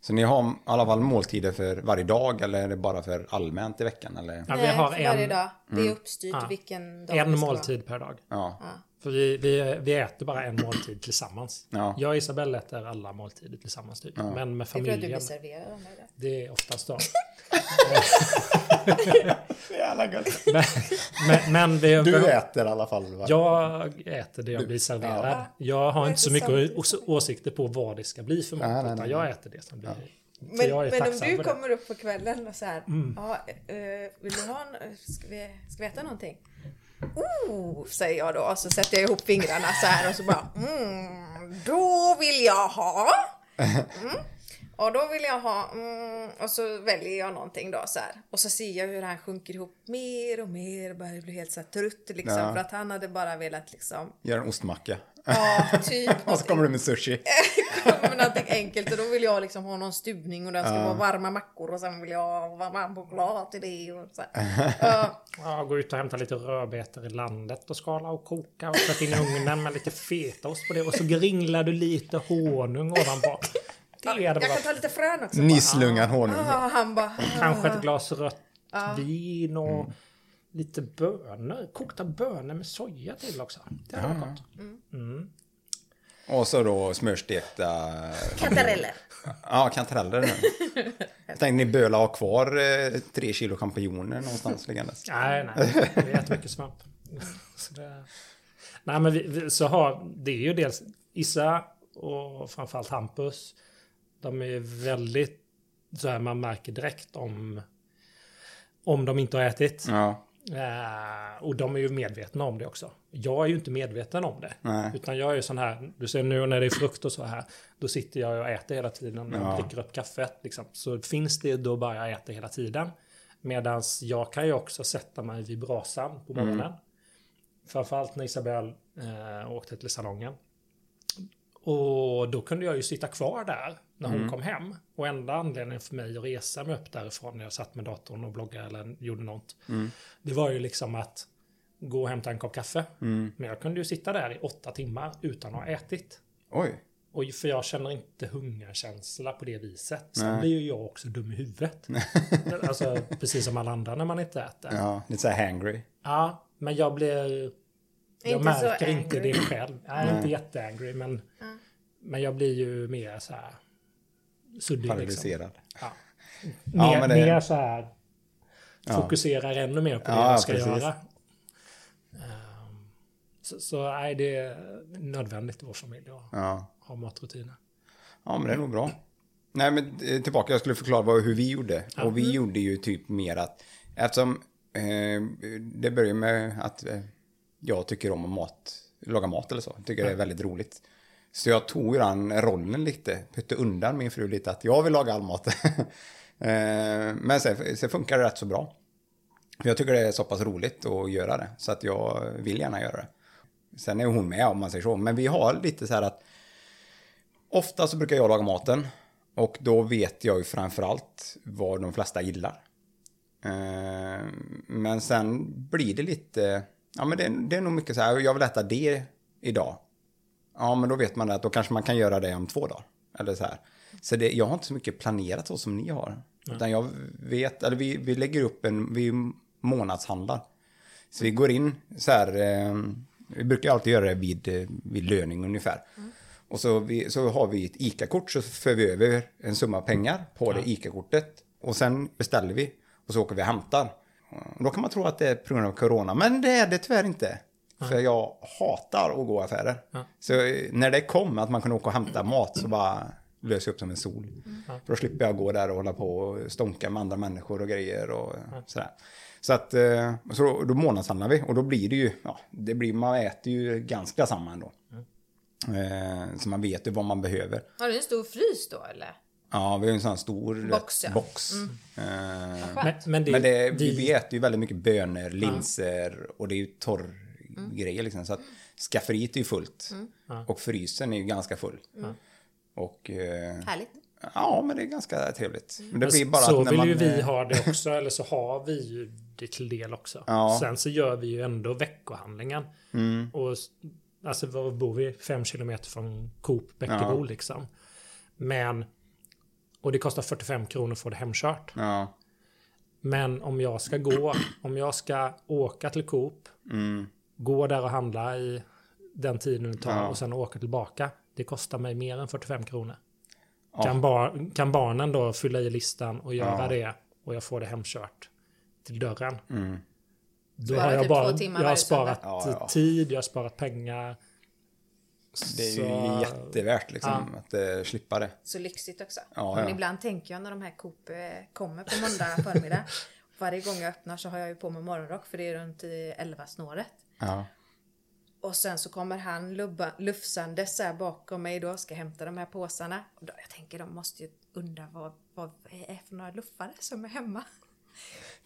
Så ni har i alla fall måltider för varje dag eller är det bara för allmänt i veckan? Eller? Ja, vi Nej, har för varje en, dag. Det är uppstyrt Ja. vilken dag en det måltid per dag. Ja. För vi, vi, vi äter bara en måltid tillsammams. Ja. Jag och Isabelle äter alla måltider tillsammans typ. Men med. Jag tror att du familjen, blir serverad det är oftast då. Men, men, men vi, Du äter i alla fall va? Jag äter det jag blir serverad. Ja. Jag har Det inte så mycket åsikter på vad det ska bli för mat. Nej, nej, nej. jag äter det som blir. Så Men, men om du det. kommer upp på kvällen och så här, Mm. ja, eh, vill du ha en, ska, vi, ska vi äta någonting? Oh, säger jag då och så sätter jag ihop fingrarna så här och så bara, mm, då vill jag ha. Mm. Och då vill jag ha, mm, och så väljer jag någonting då så här. Och så ser jag hur han sjunker ihop mer och mer och börjar bli helt så här trött liksom. Ja. För att han hade bara velat liksom, Gör en ostmacka. ja, typ. Och så kommer du med sushi. kommer någonting enkelt och då vill jag liksom ha någon stuvning och den ska vara varma mackor och sen vill jag ha varm choklad till det och så här. Ja, Ja, gå ut och hämta lite rödbetor i landet och skala och koka och sätta in i ugnen med lite fetaost på det. Och så gringlar du lite honung ovanpå. Det jag kan ta lite frön också. Nisslungan honung. Ah, han bara, Kanske ett glas rött vin och Mm. lite bönor. Kokta bönor med soja till också. Det hade varit gott. Och så då smörstekta... kantareller. Ja, kantareller. nu. Jag tänkte ni böla ha kvar eh, tre kilo champinjoner någonstans liggandes. Nej, nej. Det är jättemycket svamp. Så det... Nej, men vi, vi, så har... Det är ju dels Issa och framförallt Hampus. De är väldigt... Så här, man märker direkt om... Om de inte har ätit. Ja, Eh, och de är ju medvetna om det också. Jag är ju inte medveten om det. Nej. Utan jag är ju sån här, du ser nu när det är frukt och så här, då sitter jag och äter hela tiden och Ja. dricker upp kaffet. Liksom. Så finns det då bara jag äter hela tiden. Medan jag kan ju också sätta mig vid brasan på morgonen. Mm. Framförallt när Isabel eh, åkte till salongen. Och då kunde jag ju sitta kvar där när hon Mm. kom hem. Och enda anledningen för mig att resa mig upp därifrån när jag satt med datorn och bloggade eller gjorde något. Mm. Det var ju liksom att gå och hämta en kopp kaffe. Mm. Men jag kunde ju sitta där i åtta timmar utan att ha ätit. oj. Och för jag känner inte hungerkänsla på det viset. Sen Nej. blir ju jag också dum i huvudet. alltså precis som alla andra när man inte äter. Ja, Ja, lite så här hangry. men jag blir... Jag Inte så märker inte det själv. Jag är inte jätteangry men... Men jag blir ju mer så här... Suddig liksom. Paralyserad. Ja. Ja, Mer, men det- mer så här... Ja. Fokuserar ännu mer på det Ja, jag ska precis. göra. Ehm, Så, så nej, det är nödvändigt i vår familj att Ja. ha matrutiner. ja, men det är nog bra. Nej, men eh, tillbaka. Jag skulle förklara vad, hur vi gjorde. Och Mm. vi gjorde ju typ mer att, eftersom eh, det börjar med att eh, jag tycker om att mat, laga mat eller så. Tycker det är väldigt roligt. Så jag tog ju den rollen lite, putte undan min fru lite att jag vill laga all mat. Eh, men sen, sen funkar det rätt så bra. För jag tycker det är så pass roligt att göra det. Så att jag vill gärna göra det. Sen är hon med om man säger så. Men vi har lite så här att ofta så brukar jag laga maten. Och då vet jag ju framförallt vad de flesta gillar. Eh, men sen blir det lite, ja men det, är- det är nog mycket så här, jag vill äta det idag. Ja men då vet man att då kanske man kan göra det om två dagar. Eller så här. Så det, jag har inte så mycket planerat så som ni har. Utan jag vet, eller vi, vi lägger upp en, vi månadshandlar. Så vi går in så här, eh, vi brukar alltid göra det vid, eh, vid löning ungefär. Och så, vi, så har vi ett ICA-kort så för vi över en summa pengar på det ICA-kortet. Och sen beställer vi och så åker vi och hämtar. Och då kan man tro att det är på grund av corona, men det är det tyvärr inte. För jag hatar att gå i affärer. Så eh, när det kom att man kunde åka och hämta mat så bara lös jag upp som en sol. För då slipper jag gå där och hålla på och stånka med andra människor och grejer och sådär. Så att, eh, så då, då månadshandlar vi och då blir det ju, ja, det blir, man äter ju ganska samma ändå. Eh, så man vet ju vad man behöver. Har du en stor frys då eller? Ja, vi har ju en sån här stor Box, ja. box. Eh, Men, men det, men det, vi, vi, vi äter ju väldigt mycket bönor, linser och det är ju torr grejer liksom. Så att skafferiet är ju fullt. Och frysen är ju ganska full. Och eh, Härligt. ja, men det är ganska trevligt. Men det blir bara så att när vill man, ju vi eh, ha det också, eller så har vi ju det till del också. Ja. Sen så gör vi ju ändå veckohandlingen. Mm. Och alltså var bor vi? Fem kilometer från Coop Bäckebo Ja. liksom. Men Och det kostar 45 kronor att få det hemkört. Ja. Men om jag ska gå, om jag ska åka till Coop, Mm. Gå där och handla i den tiden det tar Ja. och sen åka tillbaka. Det kostar mig mer än 45 kronor. Ja. Kan, bar, kan barnen då fylla i listan och göra Ja. det och jag får det hemkört till dörren. Mm. Då har jag typ bara, två timmar jag har sparat. Ja, ja. tid, jag har sparat pengar. Det är ju Så- jättevärt liksom att eh, slippa det. Så lyxigt också. Ja, Men ja. ibland tänker jag när de här Coop eh, kommer på måndag förmiddag. Varje gång jag öppnar så har jag ju på mig morgonrock för det är runt i 11 snåret. Ja. Och sen så kommer han lubba, lufsande så här bakom mig då, ska hämta de här påsarna. Och då, jag tänker de måste ju undra vad, vad det är för några luffare som är hemma.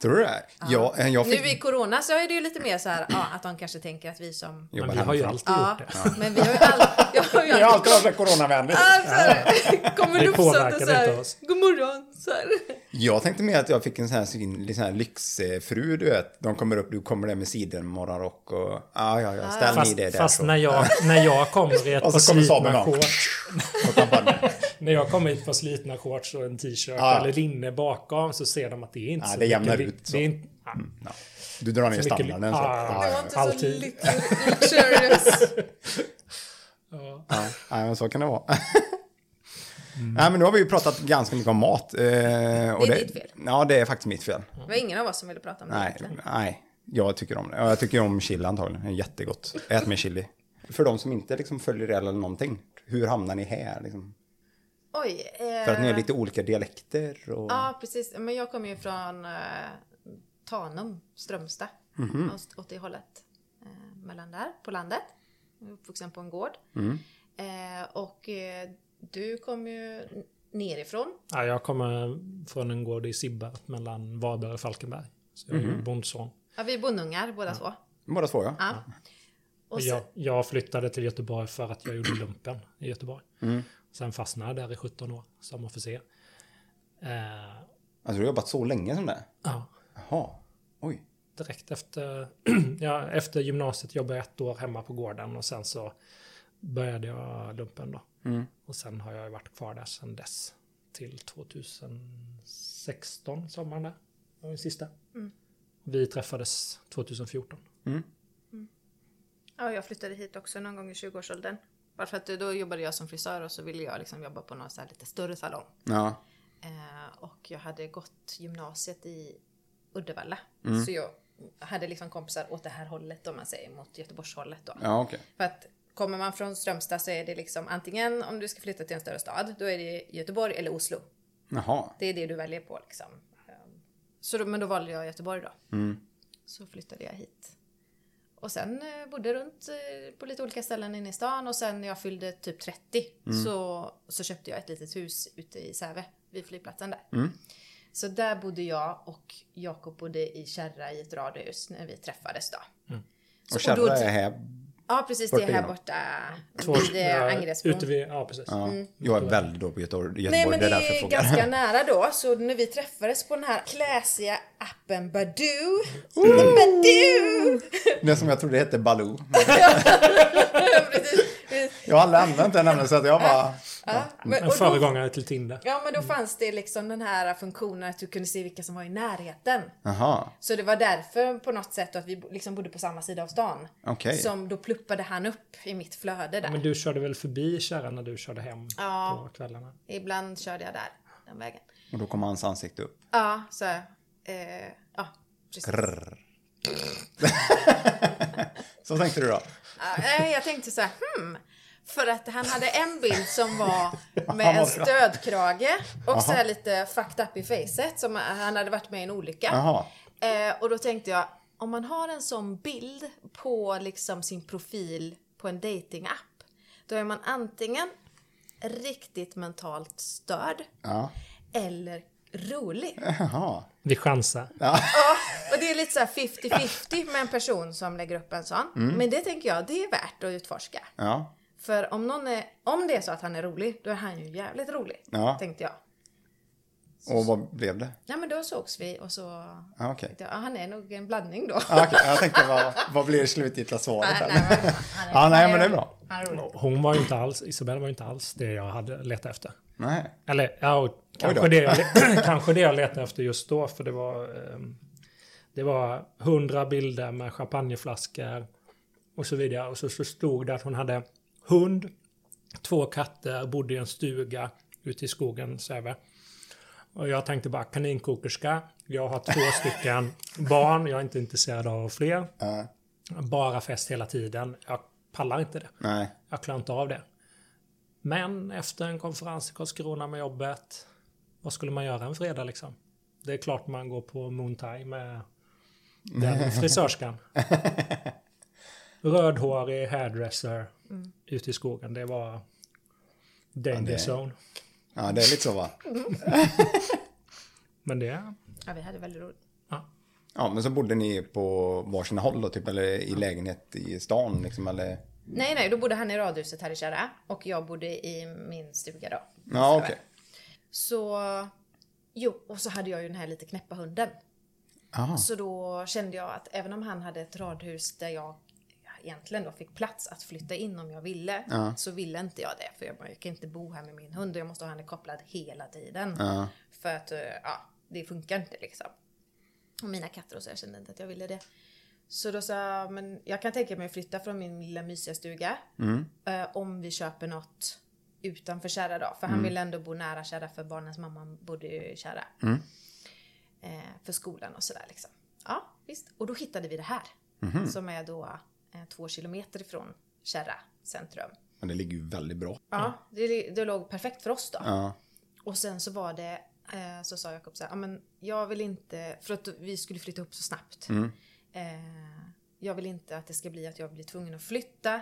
Tror du det? Ja. Jag, jag fick... Nu i corona så är det ju lite mer så här, ja, att de kanske tänker att vi som... Men vi har ju alltid Ja, gjort det. men vi har ju alltid... Jag har ju har alltid alltid varit coronavänlig. Alltså, kommer lufsande påverkar så här, oss. God morgon! Så här. Jag tänkte mer att jag fick en sån här, sån här lyxfru, du vet. De kommer upp, du kommer där med sidenmorgonrock och... Ja, ja, ja, ställ ni Fast, det där fast så. när, jag, när jag kommer i ett Och par så kommer Samuel När jag kommer ett par slitna shorts och en t-shirt Ja. eller linne bakom så ser de att det är inte Ja, så det jämnar mycket. ut så. Det är inte, ja. ja. Du drar ner Så mycket- standarden så. Ja, Det ja, var ja. inte så Alltid. lite luxurious. Ja. Ja, nej, men så kan det vara. Nej, men nu har vi ju pratat ganska mycket om mat. Eh, och Det är ditt fel. Ja, det är faktiskt mitt fel. Det var ingen av oss som ville prata om det Nej, egentligen. nej, jag tycker om det. Ja, Jag tycker om chili antagligen. Det är jättegott. Ät med chili. För de som inte liksom följer det eller någonting, hur hamnar ni här? Liksom? Oj. Eh, För att ni har lite olika dialekter och... Ja, precis. Men jag kommer ju från eh, Tanum, Strömstad. Mhm. Åt, åt det hållet. Eh, mellan där, på landet. Uppvuxen på en gård. Mm. Eh, och eh, du kom ju nerifrån. Ja, jag kommer från en gård i Sibbarp mellan Varberg och Falkenberg. Så jag är Mhm. ju bondson. Ja, vi är bondungar båda två. Båda två, ja. Ja. Och jag, jag flyttade till Göteborg för att jag gjorde lumpen i Göteborg. Mm. Sen fastnade jag där i 17 år som officer. Eh, Alltså, du har jobbat så länge som det? ja, Jaha. Oj. direkt efter, ja, efter gymnasiet jobbade jag ett år hemma på gården och sen så började jag lumpen då. Mm. Och sen har jag varit kvar där sedan dess. Till 2016, sommaren där. var den sista. Mm. Vi träffades 2014. ja, jag flyttade hit också någon gång i 20-årsåldern. Bara för att då jobbade jag som frisör och så ville jag liksom jobba på någon så lite större salong. Ja. Eh, och jag hade gått gymnasiet i Uddevalla. Mm. Så jag hade liksom kompisar åt det här hållet om man säger, mot Göteborgshållet då. Ja, okej. För att kommer man från Strömstad så är det liksom antingen om du ska flytta till en större stad, då är det Göteborg eller Oslo. Jaha. Det är det du väljer på liksom. Eh, Så då, men då valde jag Göteborg då. Mm. Så flyttade jag hit. Och sen eh, bodde runt eh, på lite olika ställen inne i stan och sen när jag fyllde typ 30 så, så köpte jag ett litet hus ute i Säve vid flygplatsen där. Mm. Så där bodde jag och Jakob bodde i Kärra i ett radhus när vi träffades då. Så- Och Kärra då- är här. Ja precis, det är här borta vid eh, ja, Angeredsbron. ute vid, ja, precis. Ja. Jag är väldigt dålig på Göteborg. Nej men det det är jag är ganska nära då, så när vi träffades på den här classiga appen Badoo. Badoo! Det som jag trodde hette Baloo. Precis. Jag har aldrig använt den nämligen så att jag bara... Ja, men, En föregångare till Tinder. ja men då fanns det liksom den här funktionen att du kunde se vilka som var i närheten. Jaha. Så det var därför på något sätt att vi liksom bodde på samma sida av stan. Okej. Som då pluppade han upp i mitt flöde där. Men du körde väl förbi kärran när du körde hem Ja. på kvällarna? Ibland körde jag där, den vägen. Och då kommer hans ansikte upp. Ja, så eh, ja, precis. Grrr. så tänkte du då? Jag tänkte så här, hmm. För att han hade en bild som var med en stödkrage och så här lite fucked up i facet som han hade varit med i en olycka. Eh, och då tänkte jag, om man har en sån bild på liksom sin profil på en datingapp, då är man antingen riktigt mentalt störd Ja. eller rolig. Jaha. Vi chansar. Ja, och det är lite så här 50-50 med en person som lägger upp en sån. Men det tänker jag, det är värt att utforska. Ja. För om, någon är, om det är så att han är rolig, då är han ju jävligt rolig. Ja. Tänkte jag. Och vad blev det? Ja men då sågs vi och så... Ja, okej. tänkte jag, Ja, han är nog en blandning då. Ja, okej. Jag tänkte vad, vad blir slutgiltiga svaret? Nej, här? nej, men han är, Ja, nej, men det är bra. Hon var ju inte alls, Isabelle var ju inte alls det jag hade letat efter. Nej. Eller ja, kanske det, jag, kanske det jag letade efter just då. För det var, ehm, det var hundra bilder med champagneflaskor och så vidare. Och så, så stod det att hon hade hund, två katter, bodde i en stuga ute i skogen. Va. och jag tänkte bara kaninkokerska. Jag har två stycken barn. Jag är inte intresserad av fler. Ja. Bara fest hela tiden. Jag pallar inte det. Nej. Jag klarar inte av det. Men efter en konferens i Karlskrona med jobbet, vad skulle man göra en fredag liksom? Det är klart man går på Moon Thai med den frisörskan. Rödhårig hairdresser ute i skogen. Det var danger det- zone. Ja, det är lite så va? Men det... Ja, vi hade väldigt roligt. Ja. Ja, men så bodde ni på varsina håll då, typ, eller i lägenhet i stan liksom, eller? Nej, nej, då bodde han i radhuset här i Kärra och jag bodde i min stuga då. Ja, okej. Så, jo, och så hade jag ju den här lite knäppa hunden. Aha. Så då kände jag att även om han hade ett radhus där jag egentligen då fick plats att flytta in om jag ville, Ja. så ville inte jag det. För jag, bara, jag kan inte bo här med min hund och jag måste ha henne kopplad hela tiden. Ja. För att, eh, ja, det funkar inte liksom. Och mina katter och så, jag kände inte att jag ville det. Så då sa jag, men jag kan tänka mig att flytta från min lilla mysiga stuga. eh, om vi köper något utanför Kärra då. För han ville ändå bo nära Kärra för barnens mamma bodde ju i Kärra. Eh, för skolan och sådär liksom. Ja, visst. Och då hittade vi det här. Som är då eh, två kilometer ifrån Kärra centrum. Men det ligger ju väldigt bra. Ja, det, det låg perfekt för oss då. Ja. Och sen så var det, eh, så sa Jakob så här, men jag vill inte, för att vi skulle flytta upp så snabbt. Eh, jag vill inte att det ska bli att jag blir tvungen att flytta.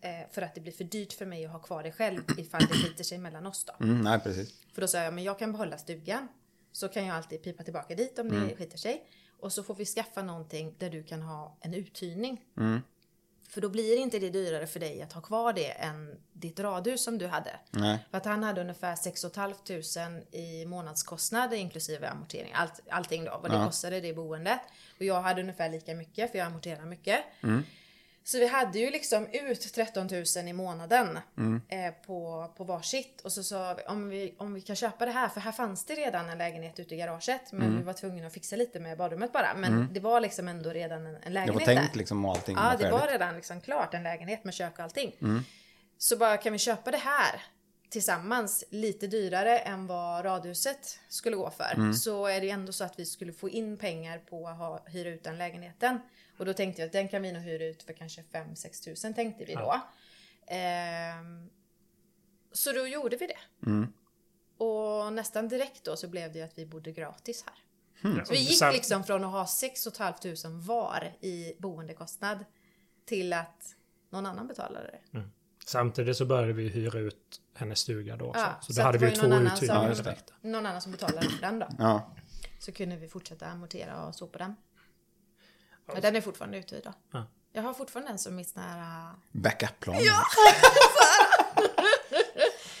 Eh, för att det blir för dyrt för mig att ha kvar det själv ifall det skiter sig mellan oss då. Mm, nej, precis. För då sa jag, men jag kan behålla stugan. Så kan jag alltid pipa tillbaka dit om det skiter sig. Och så får vi skaffa någonting där du kan ha en uthyrning. För då blir inte det dyrare för dig att ha kvar det än ditt radhus som du hade. Nej. För att han hade ungefär 6 500 i månadskostnader inklusive amortering. Allt, allting då, vad det Ja. kostade det boendet. Och jag hade ungefär lika mycket för jag amorterar mycket. Så vi hade ju liksom ut 13 000 i månaden eh, på, på varsitt. Och så sa vi om, vi om vi kan köpa det här, för här fanns det redan en lägenhet ute i garaget. Men vi var tvungna att fixa lite med badrummet bara. Men det var liksom ändå redan en, en Det lägenhet var tänkt där. liksom allting Ja, det var redan liksom klart en lägenhet med kök och allting. Mm. Så bara kan vi köpa det här tillsammans lite dyrare än vad radhuset skulle gå för. Mm. Så är det ändå så att vi skulle få in pengar på att ha, hyra ut den lägenheten. Och då tänkte jag att den kan vi nog hyra ut för kanske 5-6 tusen tänkte vi då. Ehm, så då gjorde vi det. Mm. Och nästan direkt då så blev det att vi bodde gratis här. Mm. Så vi gick liksom från att ha 6 500 var i boendekostnad till att någon annan betalade det. Samtidigt så började vi hyra ut hennes stuga då också. Ja, så så då hade vi två någon annan uthyrningar Ja, direkt. Någon annan som betalade för den då. Ja. Så kunde vi fortsätta amortera och så på den. Men den är fortfarande uthyrd då. Ja. Jag har fortfarande den som mitt sån här... äh, Backup-plan. Ja!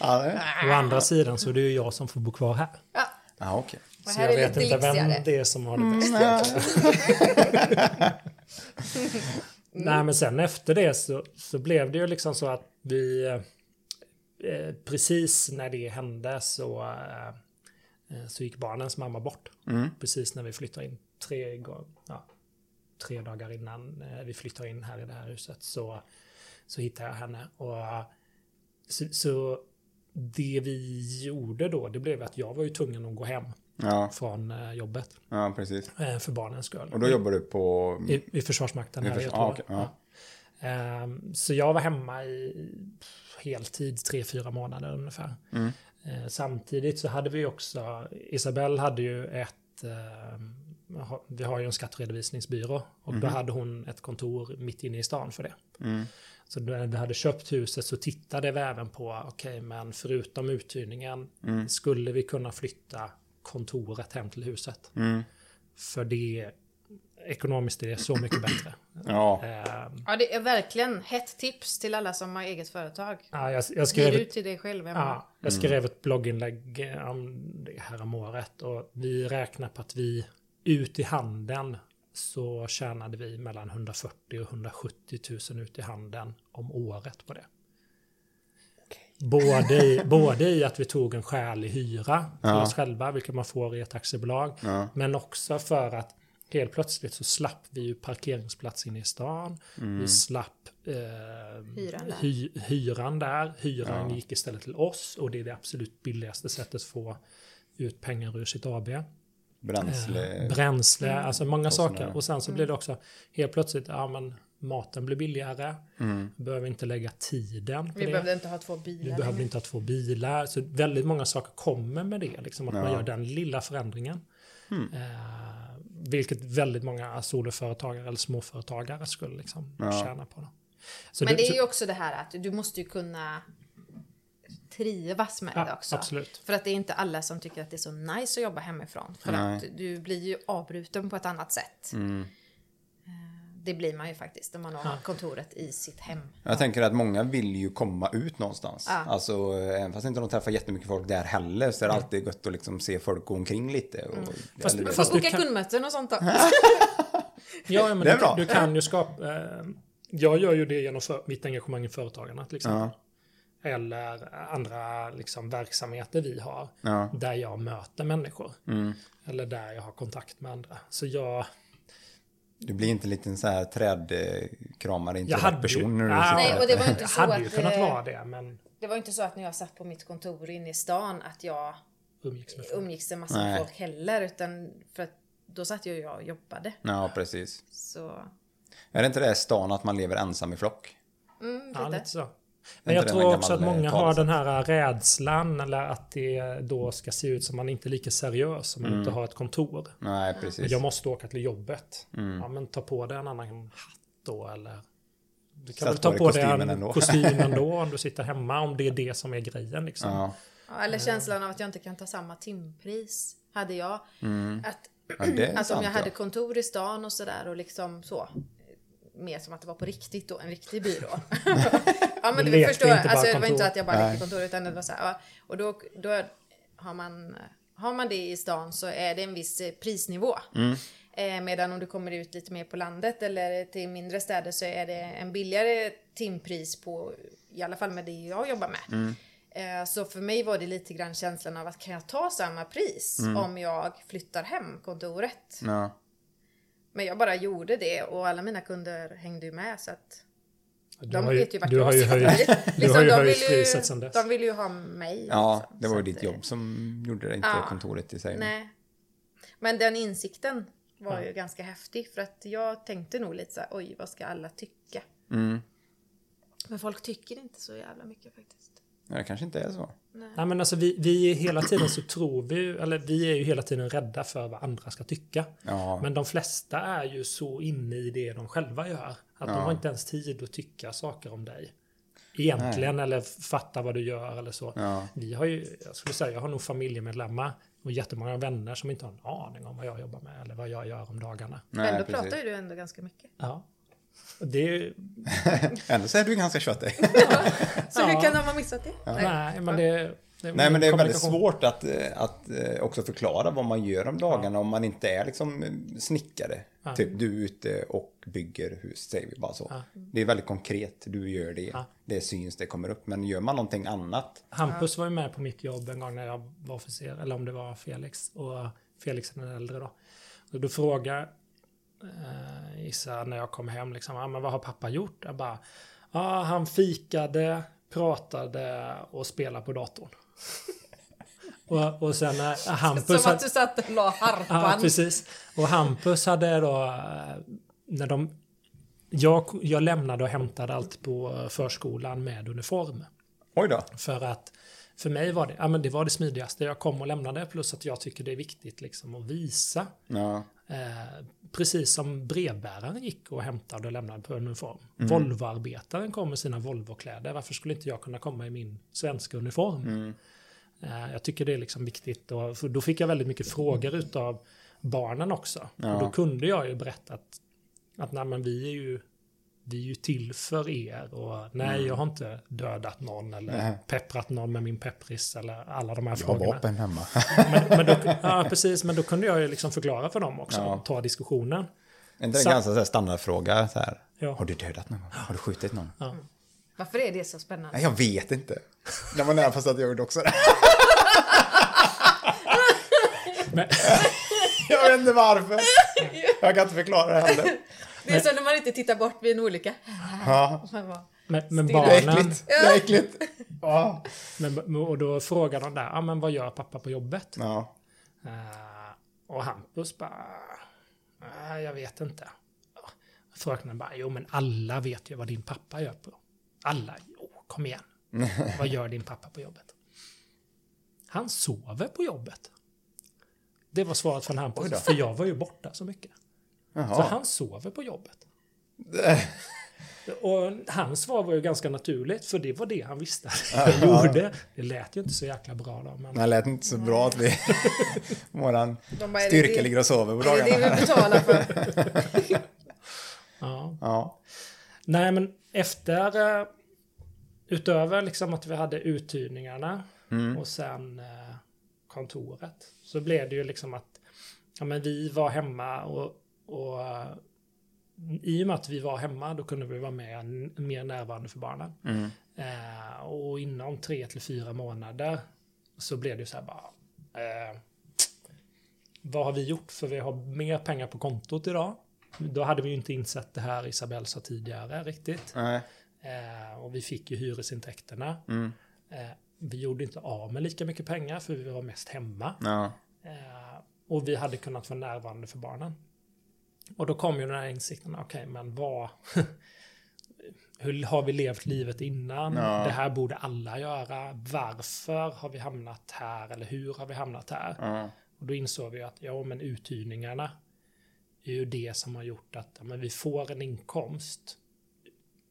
ja, Å andra sidan så är det ju jag som får bo kvar här. Ja, ja okej. och Så jag vet inte vem det är som har det bäst. Nej men sen efter det så, så blev det ju liksom så att vi eh, precis när det hände så, eh, eh, så gick barnens mamma bort. Precis när vi flyttade in tre, gånger, ja, tre dagar innan eh, vi flyttade in här i det här huset så, så hittade jag henne. Och, så, så det vi gjorde då det blev att jag var ju tvungen att gå hem Ja, från eh, jobbet ja, precis. eh, för barnens skull. Och då jobbar du på... I, I Försvarsmakten I här i förs- Göteborg. ah, okej, ja. Ehm, Så jag var hemma i heltid, tre, fyra månader ungefär. Mm. Samtidigt så hade vi också, Isabelle hade ju ett, eh, ha- vi har ju en skatteredovisningsbyrå och då hade hon ett kontor mitt inne i stan för det. Mm. Så när vi hade köpt huset så tittade vi även på, okej men förutom uthyrningen Mm. skulle vi kunna flytta kontoret hem till huset. Mm. För det, ekonomiskt är det så mycket bättre. Ja, Ehm, Ja, det är verkligen hett tips till alla som har eget företag. Ja, jag, jag, skrev, ut till dig själv ja, jag skrev ett blogginlägg eh, om det här om året och vi räknar på att vi ut i handeln så tjänade vi mellan 140 och 170 000 ut i handeln om året på det. Både i, både i att vi tog en skälig hyra till oss själva, vilket man får i ett aktiebolag. Men också för att helt plötsligt så slapp vi ju parkeringsplats inne i stan. Vi slapp eh, Hyran där. hy, hyran där. Hyran gick istället till oss och det är det absolut billigaste sättet att få ut pengar ur sitt AB. Bränsle. Bränsle, Mm. alltså många kostnader. saker. Och sen så blir det också helt plötsligt, ja men maten blir billigare. Vi behöver inte lägga tiden på Vi det. behövde inte ha två Vi bilar behövde längre. inte ha två bilar. Så väldigt många saker kommer med det. Liksom, att man gör den lilla förändringen. Hmm. Eh, vilket väldigt många soloföretagare eller småföretagare skulle liksom tjäna på. Då. Så Men det är ju också det här att du måste ju kunna trivas med Ja, det också. absolut. För att det är inte alla som tycker att det är så nice att jobba hemifrån. För Nej. att du blir ju avbruten på ett annat sätt. Mm. Eh, Det blir man ju faktiskt om man har kontoret i sitt hem. Jag tänker att många vill ju komma ut någonstans. Ja. Alltså, även fast inte de träffar jättemycket folk där heller så är det alltid gött att liksom se folk gå omkring lite. Och, Fast- eller- fast- du Boka kan- kundmöten och sånt då. Ja, ja, men Det är du, bra. du kan ju skapa... Eh, jag gör ju det genom för, mitt engagemang i Företagarna till exempel. Eller andra liksom, verksamheter vi har. Ja. Där jag möter människor. Mm. Eller där jag har kontakt med andra. Så jag... Du blir inte en liten så här trädkramare, Jag hade introvert ju... person när du Nej, sitter Nej, och det var inte jag så hade ju kunnat eh, vara det, men Det var inte så att när jag satt på mitt kontor inne i stan att jag umgicks med folk. umgicks en massa Nej. folk heller. Utan för att då satt ju jag och jobbade. Ja, precis. Så, Är det inte det stan att man lever ensam i flock? mm, Ja, lite. lite så. Men jag tror också att många eh, har den här rädslan eller att det då ska se ut som man inte är lika seriös om man Mm. inte har ett kontor. Nej, precis. Jag måste åka till jobbet. Mm. Ja, men ta på dig en annan hatt då eller... Du kan Sätt väl ta på dig kostymen en ändå. kostym ändå om du sitter hemma, om det är det som är grejen liksom. Ja. Ja, eller känslan av att jag inte kan ta samma timpris hade jag. Att, Mm. Ja, det är att om sant, jag hade ja. kontor i stan och sådär och liksom så. Mer som att det var på riktigt då, en riktig byrå. ja men Du du förstår, alltså det var inte att jag bara lekte kontor utan det var så här, ja, och då, då har man, har man det i stan så är det en viss eh, prisnivå. Mm. Eh, medan om du kommer ut lite mer på landet eller till mindre städer så är det en billigare timpris på, i alla fall med det jag jobbar med. Mm. Eh, Så för mig var det lite grann känslan av att kan jag ta samma pris Mm. om jag flyttar hem kontoret? Ja. Men jag bara gjorde det och alla mina kunder hängde ju med så att Du de ju- vet ju vart du jag har ju höjt- Liksom, du har ju de höjt vill ju- priset sen dess. De vill ju ha mig. ja, liksom. det var ju ditt jobb som gjorde det, inte Ja. kontoret i sig. Nej. Men den insikten var Ja. ju ganska häftig för att jag tänkte nog lite så här, oj vad ska alla tycka? Mm. Men folk tycker inte så jävla mycket faktiskt. Ja, det kanske inte är så. Nej men alltså vi, vi är hela tiden så tror vi, eller vi är ju hela tiden rädda för vad andra ska tycka. Ja, Men de flesta är ju så inne i det de själva gör. Att de Ja. har inte ens tid att tycka saker om dig. Egentligen, eller fatta vad du gör eller så. ja. Vi har ju, jag skulle säga, jag har nog familjemedlemmar och jättemånga vänner som inte har en aning om vad jag jobbar med eller vad jag gör om dagarna. Nej, Men då precis. pratar ju du ändå ganska mycket. Ja. Det Ändå så är du ganska köttig. Så Ja. hur kan de ha missat det? nej, men det, det Nej, men det är väldigt svårt att, att eh, också förklara vad man gör om dagarna om man inte är liksom eh, snickare. Ja. Typ du är ute och bygger hus, säger vi bara så. Ja. Det är väldigt konkret, du gör det. Ja. Det syns, det kommer upp. Men gör man någonting annat, Hampus var ju med på mitt jobb en gång när jag var officer, eller om det var Felix. Och Felix är den äldre då. Och då frågar eh, Issa när jag kom hem, liksom, ah, men vad har pappa gjort? Jag bara, ah, han fikade, pratade och spelade på datorn. och, och sen när Hampus... Som att du satt och la Ja, harpan. precis. Och Hampus hade då, eh, när de... Jag, jag lämnade och hämtade allt på förskolan med uniform. oj då. För att för mig var det, ja, men det var det smidigaste. Jag kom och lämnade plus att jag tycker det är viktigt liksom att visa. Ja, Eh, precis som brevbäraren gick och hämtade och lämnade på uniform. Mm. Volvoarbetaren kom med sina Volvokläder. Varför skulle inte jag kunna komma i min svenska uniform? Mm. Eh, jag tycker det är liksom viktigt. Och, då fick jag väldigt mycket frågor utav barnen också. Ja. Och då kunde jag ju berätta att, att nej, men vi är ju vi är ju till för er och nej, jag har inte dödat någon eller Mm. Nej. pepprat någon med min peppris eller alla de här jag har frågorna. vapen hemma. Men, men då, ja, precis, men då kunde jag ju liksom förklara för dem också, Ja. och ta diskussionen. Är inte det Så- en ganska så här standardfråga? Så här, Ja. Har du dödat någon? Har du skjutit någon? Ja. Varför är det så spännande? Nej, jag vet inte. Det var nära fast att jag gjorde också det. Men, Jag vet inte varför. Jag kan inte förklara det heller. Det är som när man inte tittar bort vid en olycka. Ja, men, men Stirra. det är barnen... äckligt. Det är äckligt. Ja. Men, och då frågar de där, ja men vad gör pappa på jobbet? Ja. Eh, och Hampus bara, "Nej, jag vet inte. Fröknen bara, jo men alla vet ju vad din pappa gör på. Alla, jo kom igen. vad gör din pappa på jobbet? Han sover på jobbet. Det var svaret från Hampus, för jag var ju borta så mycket. Så Jaha. han sover på jobbet. Och hans svar var ju ganska naturligt, för det var det han visste att jag gjorde. Det lät ju inte så jäkla bra då, men... Det lät inte så bra att vi... Våran är det styrka det- ligger och sover på Är det det dagarna. vi betalar för? Ja. Ja. Nej, men efter... eh, Utöver liksom att vi hade uthyrningarna Mm. och sen eh, kontoret. Så blev det ju liksom att ja, men vi var hemma och, och eh, i och med att vi var hemma då kunde vi vara med mer närvarande för barnen. Mm. Eh, och inom tre till fyra månader så blev det så här bara. Eh, vad har vi gjort? För vi har mer pengar på kontot idag. Då hade vi ju inte insett det här Isabelle sa tidigare riktigt. Nej. Eh, och vi fick ju hyresintäkterna. Mm. Eh, vi gjorde inte av med lika mycket pengar för vi var mest hemma. Eh, och vi hade kunnat vara närvarande för barnen. Och då kom ju den här insikten, okej men vad... Hur har vi levt livet innan? Ja. Det här borde alla göra. Varför har vi hamnat här? Eller hur har vi hamnat här? Ja. Och då insåg vi att ja, men uthyrningarna är ju det som har gjort att men vi får en inkomst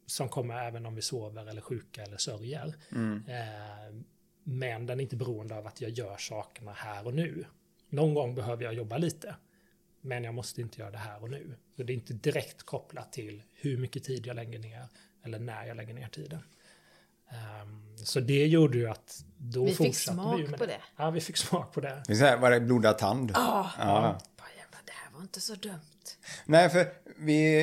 som kommer även om vi sover eller sjuka eller sörjer. Mm. Eh, men den är inte beroende av att jag gör sakerna här och nu. Någon gång behöver jag jobba lite. Men jag måste inte göra det här och nu. Så det är inte direkt kopplat till hur mycket tid jag lägger ner eller när jag lägger ner tiden. Ehm, så det gjorde ju att då Vi fick fortsatte smak vi med på det. Ja, vi fick smak på det. Vi säger, var det blodad tand? Ja. Ja. Det här var inte så dumt. Nej, för vi,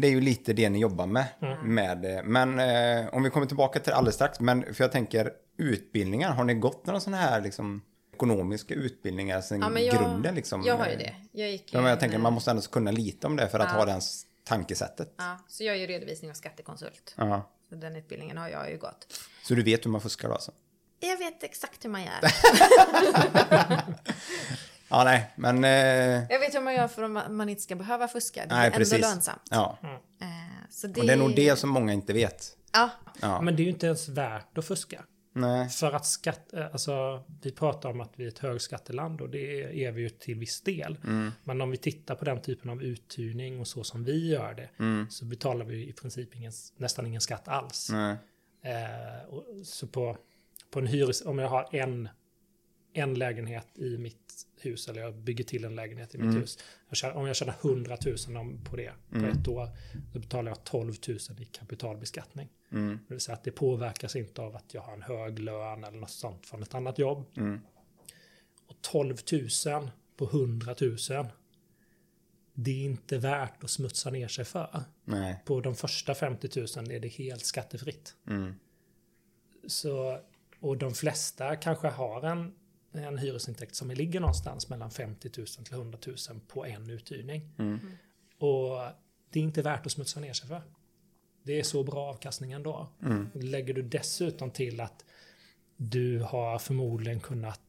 det är ju lite det ni jobbar med. Mm. med det. men eh, om vi kommer tillbaka till det alldeles strax. Men för jag tänker utbildningar, har ni gått några sådana här liksom, ekonomiska utbildningar sen Ja, men jag, grunden? Liksom, jag har ju det. Jag gick Ja, men jag tänker man måste ändå kunna lite om det för att Ja. ha det tankesättet. Ja, så jag är ju redovisning och skattekonsult. Ja. Så den utbildningen har jag ju gått. Så du vet hur man fuskar då alltså? Jag vet exakt hur man gör. Ja, nej, men... Eh, Jag vet hur man gör för att man inte ska behöva fuska. Det är nej, ändå precis. lönsamt. Ja. Eh, Så det... Och det är nog det som många inte vet. Ja, Ja. Men det är ju inte ens värt att fuska. Nej. För att skatt, eh, alltså, vi pratar om att vi är ett högskatteland och det är vi ju till viss del. Men om vi tittar på den typen av uthyrning och så som vi gör det så betalar vi i princip ingen, nästan ingen skatt alls. Eh, och, så på, på en hyres, om jag har en, en lägenhet i mitt hus eller jag bygger till en lägenhet i mitt hus. Jag om jag tjänar 100 000 om, på det på ett år då betalar jag 12 000 i kapitalbeskattning. Mm. Det vill säga att det påverkas inte av att jag har en hög lön eller något sånt från ett annat jobb. Mm. Och 12 000 på 100 000 det är inte värt att smutsa ner sig för. Nej. På de första 50 000 är det helt skattefritt. Mm. Så, och de flesta kanske har en, en hyresintäkt som ligger någonstans mellan 50 000 till 100 000 på en uthyrning. Mm. Och det är inte värt att smutsa ner sig för. Det är så bra avkastning ändå. Mm. Lägger du dessutom till att du har förmodligen kunnat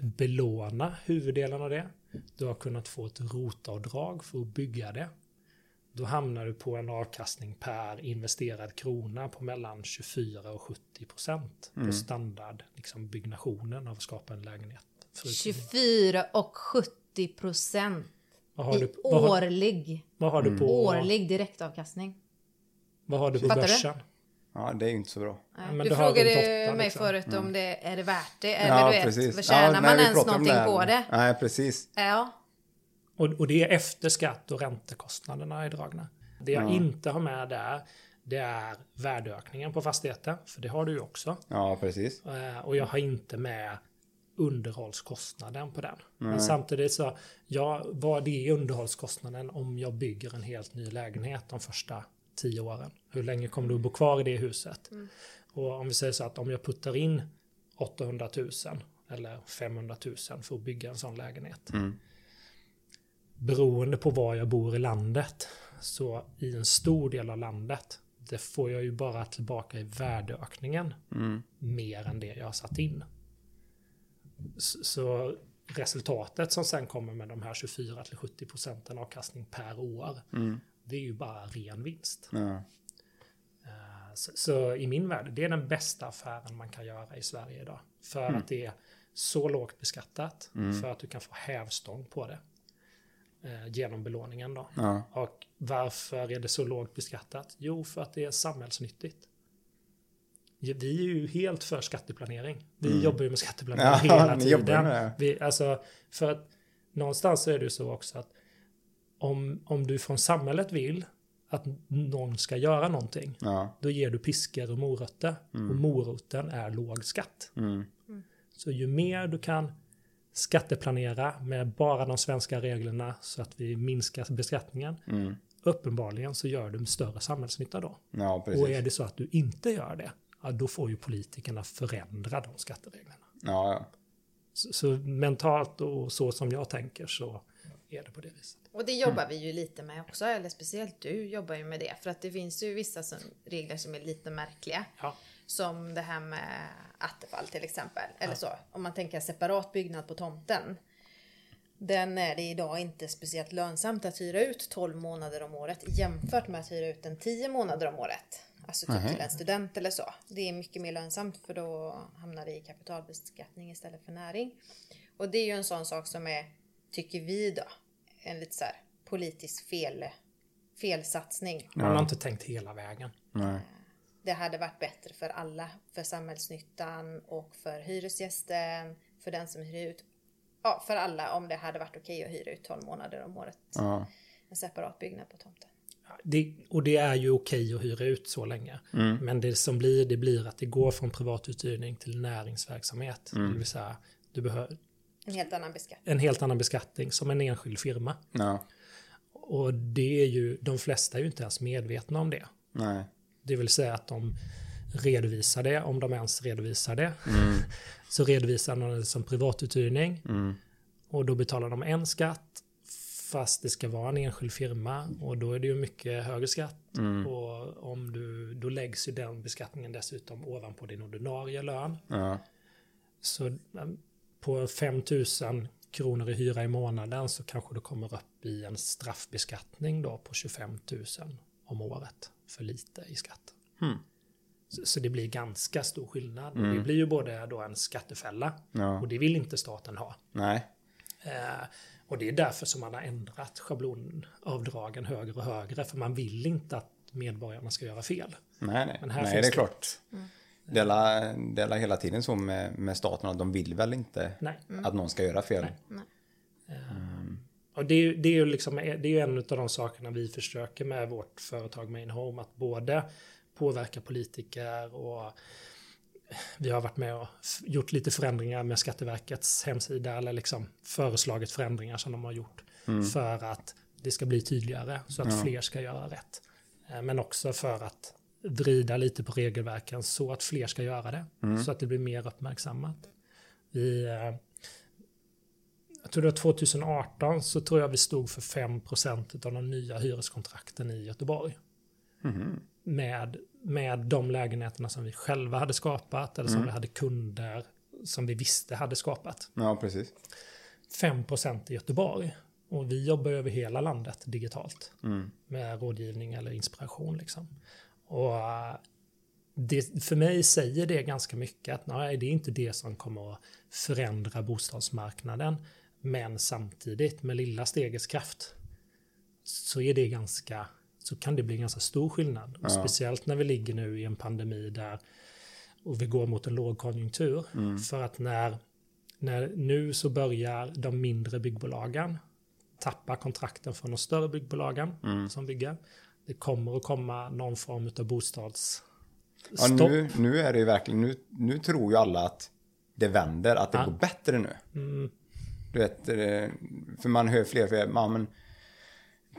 belåna huvuddelen av det. Du har kunnat få ett rotavdrag för att bygga det. Då hamnar du på en avkastning per investerad krona på mellan 24 och 70 procent Mm. på standard liksom byggnationen av att skapa en lägenhet. för uthyrning. 24 och 70 procent Vad har i du, vad har, årlig, vad har du på, årlig direktavkastning. vad har du på Fattar du? börsen? Ja, det är ju inte så bra. Nej, men du du frågade åtta, mig liksom. förut om det är det värt det. Eller Ja, du vet, precis. vad tjänar ja, man ens någonting på det? Nej, precis. Ja. Och, och det är efter skatt och räntekostnaderna är dragna. Det jag Ja. inte har med där, det är värdeökningen på fastigheten, för det har du ju också. Ja, precis. Eh, Och jag har inte med underhållskostnaden på den. Men samtidigt så, ja, vad är underhållskostnaden om jag bygger en helt ny lägenhet de första tio åren? Hur länge kommer du bo kvar i det huset? Och om vi säger så att om jag puttar in 800 000 eller 500 000 för att bygga en sån lägenhet. Mm. Beroende på var jag bor i landet, så i en stor del av landet, det får jag ju bara tillbaka i värdeökningen Mm. mer än det jag har satt in. Så resultatet som sen kommer med de här 24-70 procenten avkastning per år, Mm. det är ju bara ren vinst. Ja. Eh, Så, så i min värld, det är den bästa affären man kan göra i Sverige idag. För Mm. att det är så lågt beskattat, för att du kan få hävstång på det. Eh, Genom belåningen då. Ja. Och varför är det så lågt beskattat? Jo, för att det är samhällsnyttigt. Vi är ju helt för skatteplanering. Vi jobbar ju med skatteplanering Mm. Ja, hela tiden. Vi, alltså, för att någonstans är det ju så också att om, om du från samhället vill att någon ska göra någonting, Ja. då ger du piskor och morötter. Och moroten är låg skatt. Mm. Så ju mer du kan skatteplanera med bara de svenska reglerna så att vi minskar beskattningen, Mm. uppenbarligen så gör du större samhällsnytta då. Ja. Och är det så att du inte gör det, ja, då får ju politikerna förändra de skattereglerna. Ja, ja. Så, så mentalt och så som jag tänker så är det på det viset. Och det jobbar vi ju lite med också, eller speciellt du jobbar ju med det. För att det finns ju vissa som, regler som är lite märkliga. Ja. Som det här med attefall till exempel. Eller så, om man tänker separat byggnad på tomten. Den är det idag inte speciellt lönsamt att hyra ut 12 månader om året jämfört med att hyra ut den 10 månader om året. Alltså typ till en student eller så. Det är mycket mer lönsamt för då hamnar det i kapitalbeskattning istället för näring. Och det är ju en sån sak som är, tycker vi då, en lite så här politisk fel, felsatsning. Man har inte tänkt hela vägen. Nej. Det hade varit bättre för alla, för samhällsnyttan och för hyresgästen, för den som hyr ut. Ja, för alla om det hade varit okej att hyra ut 12 månader om året. Ja. En separat byggnad på tomten. Det, och det är ju okej att hyra ut så länge. Men det som blir, det blir att det går från privatuthyrning till näringsverksamhet. Det vill säga, du behöver En helt annan beskattning. en helt annan beskattning som en enskild firma. Ja. Och det är ju, de flesta är ju inte ens medvetna om det. Nej. Det vill säga att de redovisar det, om de ens redovisar det. Så redovisar de det som privatuthyrning. Och då betalar de en skatt, fast det ska vara en enskild firma. Och då är det ju mycket högre skatt. Och om du, då läggs ju den beskattningen dessutom ovanpå din ordinarie lön. Ja. Så um, på 5 000 kronor i hyra i månaden så kanske du kommer upp i en straffbeskattning då på 25 000 om året för lite i skatt. Hmm. Så, så det blir ganska stor skillnad. Och Det blir ju både då en skattefälla Ja. och det vill inte staten ha. Nej. Eh, och det är därför som man har ändrat schablonavdragen högre och högre. För man vill inte att medborgarna ska göra fel. Nej, nej. Men här nej finns det är klart. Det är det är hela tiden så med, med staten att de vill väl inte Nej. att någon ska göra fel. Och det är, det är ju liksom, det är ju en av de sakerna vi försöker med vårt företag Main Home, att både påverka politiker och vi har varit med och gjort lite förändringar med Skatteverkets hemsida eller liksom föreslagit förändringar som de har gjort för att det ska bli tydligare så att fler ska göra rätt. Eh, Men också för att vrida lite på regelverken så att fler ska göra det. Så att det blir mer uppmärksammat. Vi, eh, jag tror det var 2018 så tror jag vi stod för 5% av de nya hyreskontrakten i Göteborg. Med, med de lägenheterna som vi själva hade skapat eller som vi hade kunder som vi visste hade skapat. Ja, precis. 5% i Göteborg. Och vi jobbar över hela landet digitalt. Med rådgivning eller inspiration. Liksom. Och eh, det, för mig säger det ganska mycket att nej, det är inte det som kommer att förändra bostadsmarknaden. Men samtidigt med lilla stegets kraft så är det ganska så kan det bli ganska stor skillnad. Och Speciellt när vi ligger nu i en pandemi där och vi går mot en lågkonjunktur. För att när, när nu så börjar de mindre byggbolagen tappa kontrakten från de större byggbolagen som bygger. Det kommer att komma någon form av bostadsstopp. Ja, nu, nu är det ju verkligen, nu, nu tror ju alla att det vänder, att det Ja. går bättre nu. Mm. Du vet, eh, för man hör fler, fler ja, men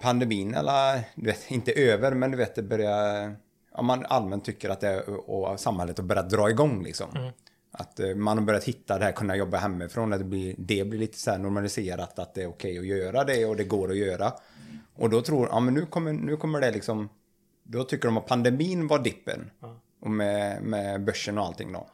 pandemin eller, du vet, inte över, men du vet, det börjar, om man allmänt tycker att det är, och samhället har börjat dra igång liksom. Mm. Att eh, man har börjat hitta det här, kunna jobba hemifrån, att det blir, det blir lite så här normaliserat att det är okej att göra det och det går att göra. Och då tror, ja men nu kommer, nu kommer det liksom, då tycker de att pandemin var dippen. Och med, med börsen och allting då.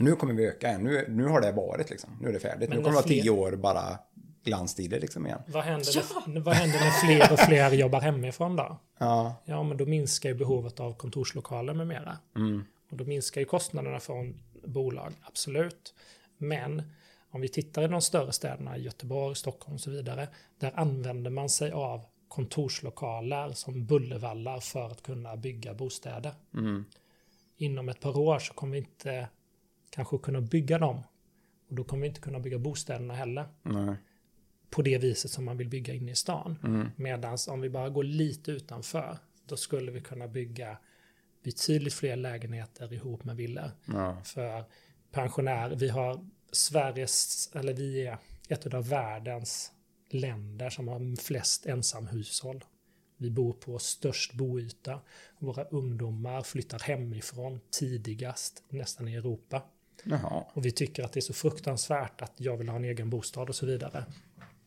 Nu kommer vi öka igen, nu, nu har det varit liksom, nu är det färdigt. Men nu kommer det vara tio år bara glanstider liksom igen. Vad händer, när, vad händer när fler och fler jobbar hemifrån då? Ja, Ja, men då minskar ju behovet av kontorslokaler med mera. Och då minskar ju kostnaderna från bolag, absolut. Men om vi tittar i de större städerna, Göteborg, Stockholm och så vidare, där använder man sig av kontorslokaler som bullervallar för att kunna bygga bostäder. Inom ett par år så kommer vi inte kanske kunna bygga dem. Och då kommer vi inte kunna bygga bostäderna heller nej. på det viset som man vill bygga inne i stan. Mm. Medan om vi bara går lite utanför, då skulle vi kunna bygga betydligt fler lägenheter ihop med villor. Ja. För pensionärer, vi har Sveriges, eller vi är ett av världens länder som har flest ensamhushåll. Vi bor på störst boyta. Våra ungdomar flyttar hemifrån tidigast nästan i Europa. Jaha. Och vi tycker att det är så fruktansvärt att jag vill ha en egen bostad och så vidare.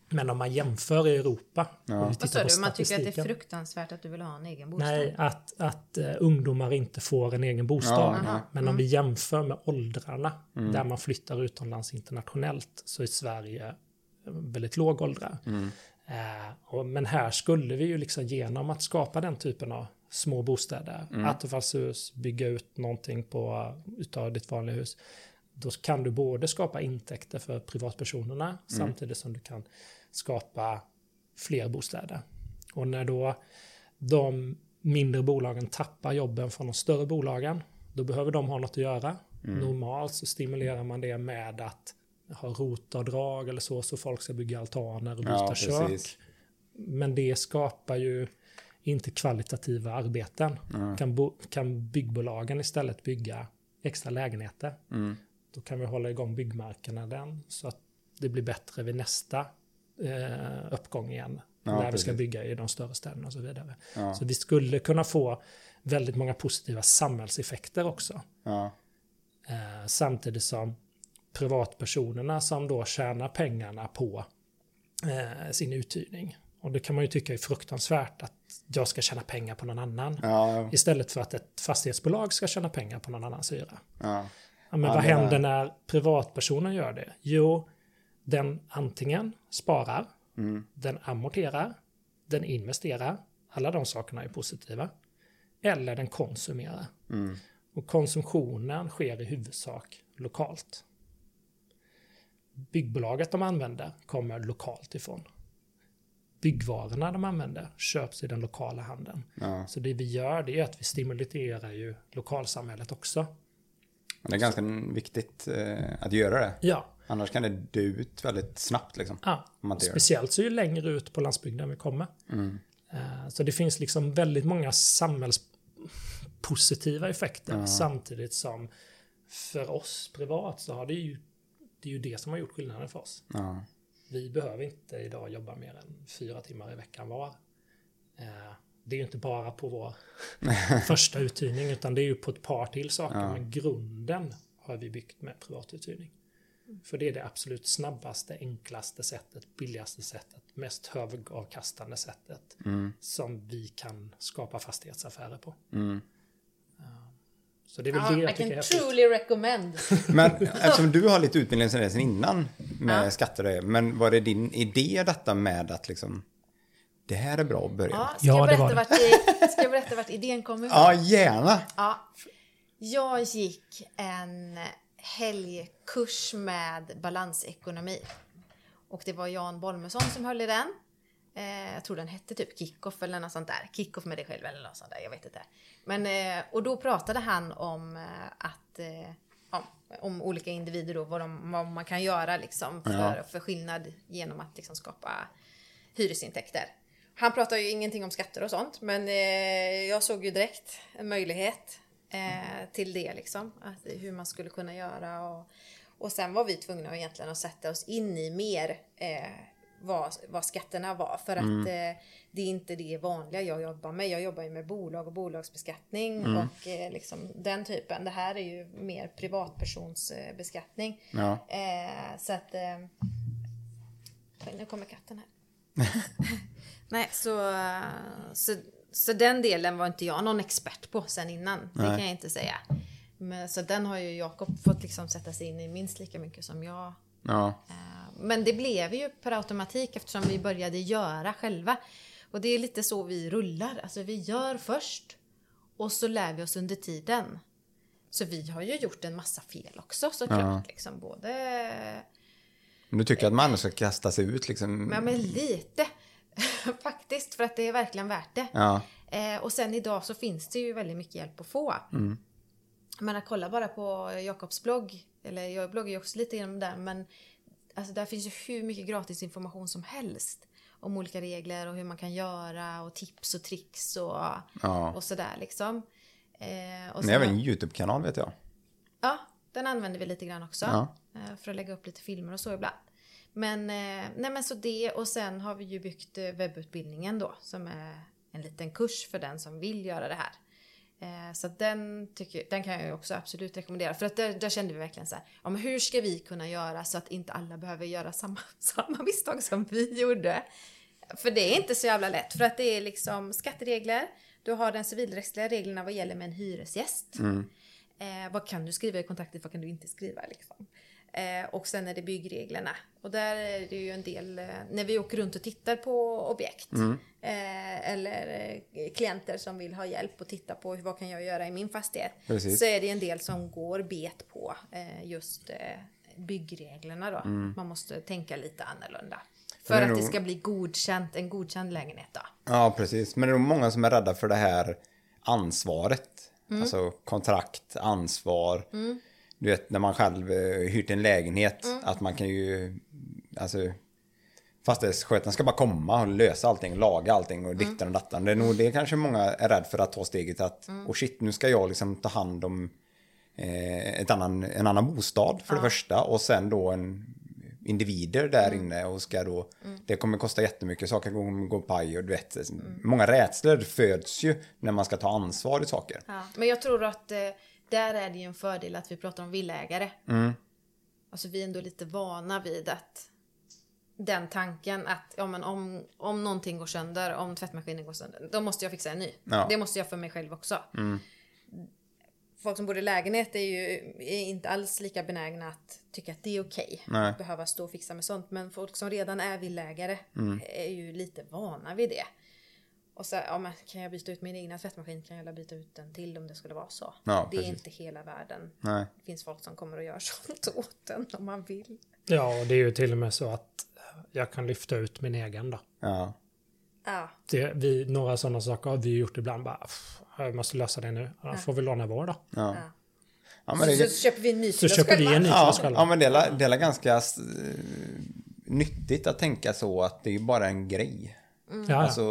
Men om man jämför i Europa vi Vad sa du? Man tycker att det är fruktansvärt att du vill ha en egen bostad? Nej, att, att uh, ungdomar inte får en egen bostad. Ja, Mm. Men om vi jämför med åldrarna, där man flyttar utomlands internationellt, så är Sverige eh, väldigt låg åldrar. Mm. Eh, och, men här skulle vi ju liksom genom att skapa den typen av små bostäder, Mm. attefallshus, bygga ut någonting på, utav ditt vanliga hus, då kan du både skapa intäkter för privatpersonerna Mm. samtidigt som du kan skapa fler bostäder. Och när då de mindre bolagen tappar jobben från de större bolagen, då behöver de ha något att göra. Normalt så stimulerar man det med att ha rotavdrag eller så, så folk ska bygga altaner och byta Ja, kök. Men det skapar ju inte kvalitativa arbeten. Kan, bo, kan byggbolagen istället bygga extra lägenheter, Mm. då kan vi hålla igång byggmarknaden så att det blir bättre vid nästa eh, uppgång igen. Ja, när vi ska precis. bygga i de större städerna och så vidare. Ja. Så vi skulle kunna få väldigt många positiva samhällseffekter också. Ja. Eh, samtidigt som privatpersonerna som då tjänar pengarna på eh, sin uthyrning. Och det kan man ju tycka är fruktansvärt att jag ska tjäna pengar på någon annan. Ja. Istället för att ett fastighetsbolag ska tjäna pengar på någon annans hyra. Ja. Men vad händer när privatpersonen gör det? Jo, den antingen sparar, Mm. den amorterar, den investerar. Alla de sakerna är positiva. Eller den konsumerar. Mm. Och konsumtionen sker i huvudsak lokalt. Byggbolaget de använder kommer lokalt ifrån. Byggvarorna de använder köps i den lokala handeln. Ja. Så det vi gör det är att vi stimulerar ju lokalsamhället också. Men det är ganska viktigt eh, att göra det. Ja, Annars kan det dö ut väldigt snabbt liksom. ja. Speciellt så ju längre ut på landsbygden vi kommer. Mm. Eh, Så det finns liksom väldigt många samhällspositiva effekter samtidigt som för oss privat så har det ju det är ju det som har gjort skillnaden för oss. Ja. Vi behöver inte idag jobba mer än fyra timmar i veckan var. Eh, Det är ju inte bara på vår första uthyrning utan det är ju på ett par till saker. Men grunden har vi byggt med privatuthyrning. För det är det absolut snabbaste, enklaste sättet, billigaste sättet, mest högavkastande sättet som vi kan skapa fastighetsaffärer på. Mm. Så det är väl Ja, det I jag tycker är can häftigt. truly recommend. Men eftersom du har lite utbildning sedan innan med Ja. skatter och det, men var det din idé detta med att liksom det här är bra att börja? Ja, Ja, ska, Ja, jag det var berätta det. vart, ska jag berätta vart idén kom ifrån? gärna! Ja. Jag gick en helgkurs med balansekonomi. Och det var Jan Bolmesson som höll i den. Eh, jag tror den hette typ Kickoff eller något sånt där. Kickoff med dig själv eller något sånt där, jag vet inte. Men, eh, och då pratade han om eh, att eh, ja, om olika individer då, vad, de, vad man kan göra liksom för, för skillnad genom att liksom skapa hyresintäkter. Han pratar ju ingenting om skatter och sånt, men eh, jag såg ju direkt en möjlighet eh, till det liksom. Att, hur man skulle kunna göra och, och sen var vi tvungna egentligen att sätta oss in i mer eh, vad, vad skatterna var. För att eh, det är inte det vanliga jag jobbar med. Jag jobbar ju med bolag och bolagsbeskattning och eh, liksom den typen. Det här är ju mer privatpersonsbeskattning. Eh, beskattning. Ja. Eh, så att... Eh, nu kommer katten här. Nej, så, så, så den delen var inte jag någon expert på sen innan. Det kan jag inte säga. Men, så den har ju Jakob fått liksom sätta sig in i minst lika mycket som jag. Ja. Eh, Men det blev ju per automatik eftersom vi började göra själva. Och det är lite så vi rullar. Alltså vi gör först och så lär vi oss under tiden. Så vi har ju gjort en massa fel också såklart. Liksom, både Men du tycker att man ska kasta sig ut liksom? Ja, men lite. Faktiskt, för att det är verkligen värt det. Ja. Eh, och sen idag så finns det ju väldigt mycket hjälp att få. Men att kolla bara på Jakobs blogg, eller jag bloggar ju också lite genom där, men alltså där finns ju hur mycket gratis information som helst. Om olika regler och hur man kan göra och tips och tricks och, Ja. och sådär liksom. Eh, och Ni har även en YouTube-kanal vet jag. Ja, den använder vi lite grann också. Ja. eh, För att lägga upp lite filmer och så ibland. Men, eh, nej men så det och sen har vi ju byggt eh, webbutbildningen då som är en liten kurs för den som vill göra det här. Eh, Så den, tycker, den kan jag också absolut rekommendera. För att där, där kände vi verkligen så här, ja, men hur ska vi kunna göra så att inte alla behöver göra samma, samma misstag som vi gjorde? För det är inte så jävla lätt. För att det är liksom skatteregler, du har den civilrättsliga reglerna vad gäller med en hyresgäst. Eh, vad kan du skriva i kontraktet, vad kan du inte skriva liksom. Eh, och sen är det byggreglerna. Och där är det ju en del, eh, när vi åker runt och tittar på objekt. Eh, eller eh, klienter som vill ha hjälp och titta på vad kan jag göra i min fastighet. Precis. Så är det en del som går bet på eh, just eh, byggreglerna då. Man måste tänka lite annorlunda. För det att det nog- ska bli godkänt, en godkänd lägenhet då. Ja, precis. Men det är nog många som är rädda för det här ansvaret. Mm. Alltså kontrakt, ansvar. Du vet, när man själv eh, hyrt en lägenhet. Mm. Att man kan ju... Alltså... Fastighetsskötaren ska bara komma och lösa allting, laga allting Mm. och dittan och dattan. Det är nog det kanske många är rädd för att ta steget att... Mm. Och shit, nu ska jag liksom ta hand om eh, ett annan, en annan bostad för det första. Och sen då en individer där Mm. inne och ska då, det kommer kosta jättemycket, saker kommer gå paj och du vet, många rädslor föds ju när man ska ta ansvar i saker. Ja, men jag tror att eh, där är det ju en fördel att vi pratar om villaägare. Mm. Alltså vi är ändå lite vana vid att den tanken att ja, men om, om någonting går sönder, om tvättmaskinen går sönder, då måste jag fixa en ny. Ja. Mm. Det måste jag för mig själv också. Folk som bor i lägenhet är ju är inte alls lika benägna att tycka att det är okej. Nej. Att behöva stå och fixa med sånt. Men folk som redan är villägare Mm. är ju lite vana vid det. Och så, ja, men kan jag byta ut min egna tvättmaskin kan jag byta ut den till om det skulle vara så. Ja, det är precis. inte hela världen. Nej. Det finns folk som kommer och gör sånt åt den om man vill. Ja, och det är ju till och med så att jag kan lyfta ut min egen då. Ja. Ja, Det, vi, några sådana saker har vi gjort ibland. Bara, "Pff, jag måste lösa det nu. Ja, får vi låna vår då. Ja. ja. Ja, men det, så, så köper vi en ny Så till oss köper vi själva. en ny ja, själva. ja, men det är, det är ganska eh, nyttigt att tänka så att det är ju bara en grej. Mm. Ja. Alltså,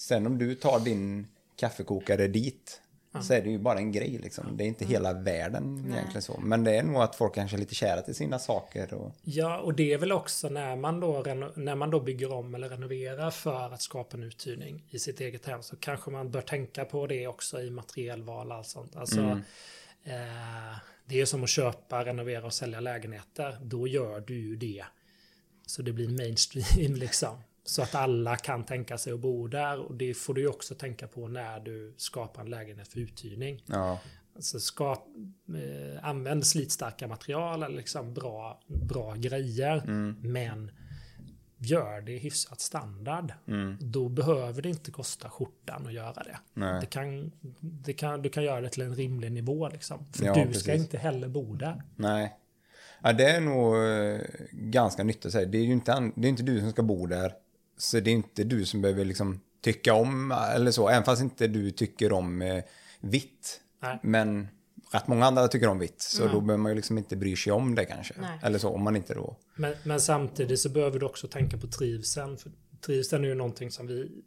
sen om du tar din kaffekokare dit så är det ju bara en grej liksom. Det är inte hela världen egentligen så. Men det är nog att folk kanske är lite kära till sina saker. Och, Ja, och det är väl också när man, då, när man då bygger om eller renoverar för att skapa en uthyrning i sitt eget hem så kanske man bör tänka på det också i materielval och allt sånt. Alltså, eh, det är som att köpa, renovera och sälja lägenheter. Då gör du ju det. Så det blir mainstream liksom. Så att alla kan tänka sig att bo där. Och det får du också tänka på när du skapar en lägenhet för uthyrning. ja, Alltså ska, eh, använd slitstarka material eller liksom bra, bra grejer. Men gör det hyfsat standard. Då behöver det inte kosta skjortan att göra det. Det, kan, det kan, du kan göra det till en rimlig nivå. Liksom. För Ja, du precis. ska inte heller bo där. nej. Ja, det är nog eh, ganska nyttigt. Det är ju inte, det är inte du som ska bo där. Så det är inte du som behöver liksom tycka om eller så. Även fast inte du tycker om eh, vitt. Nej. Men rätt många andra tycker om vitt. Så då behöver man ju liksom inte bry sig om det kanske. Nej. Eller så, om man inte då... Men, men samtidigt så behöver du också tänka på trivseln. För trivseln är ju någonting som vi...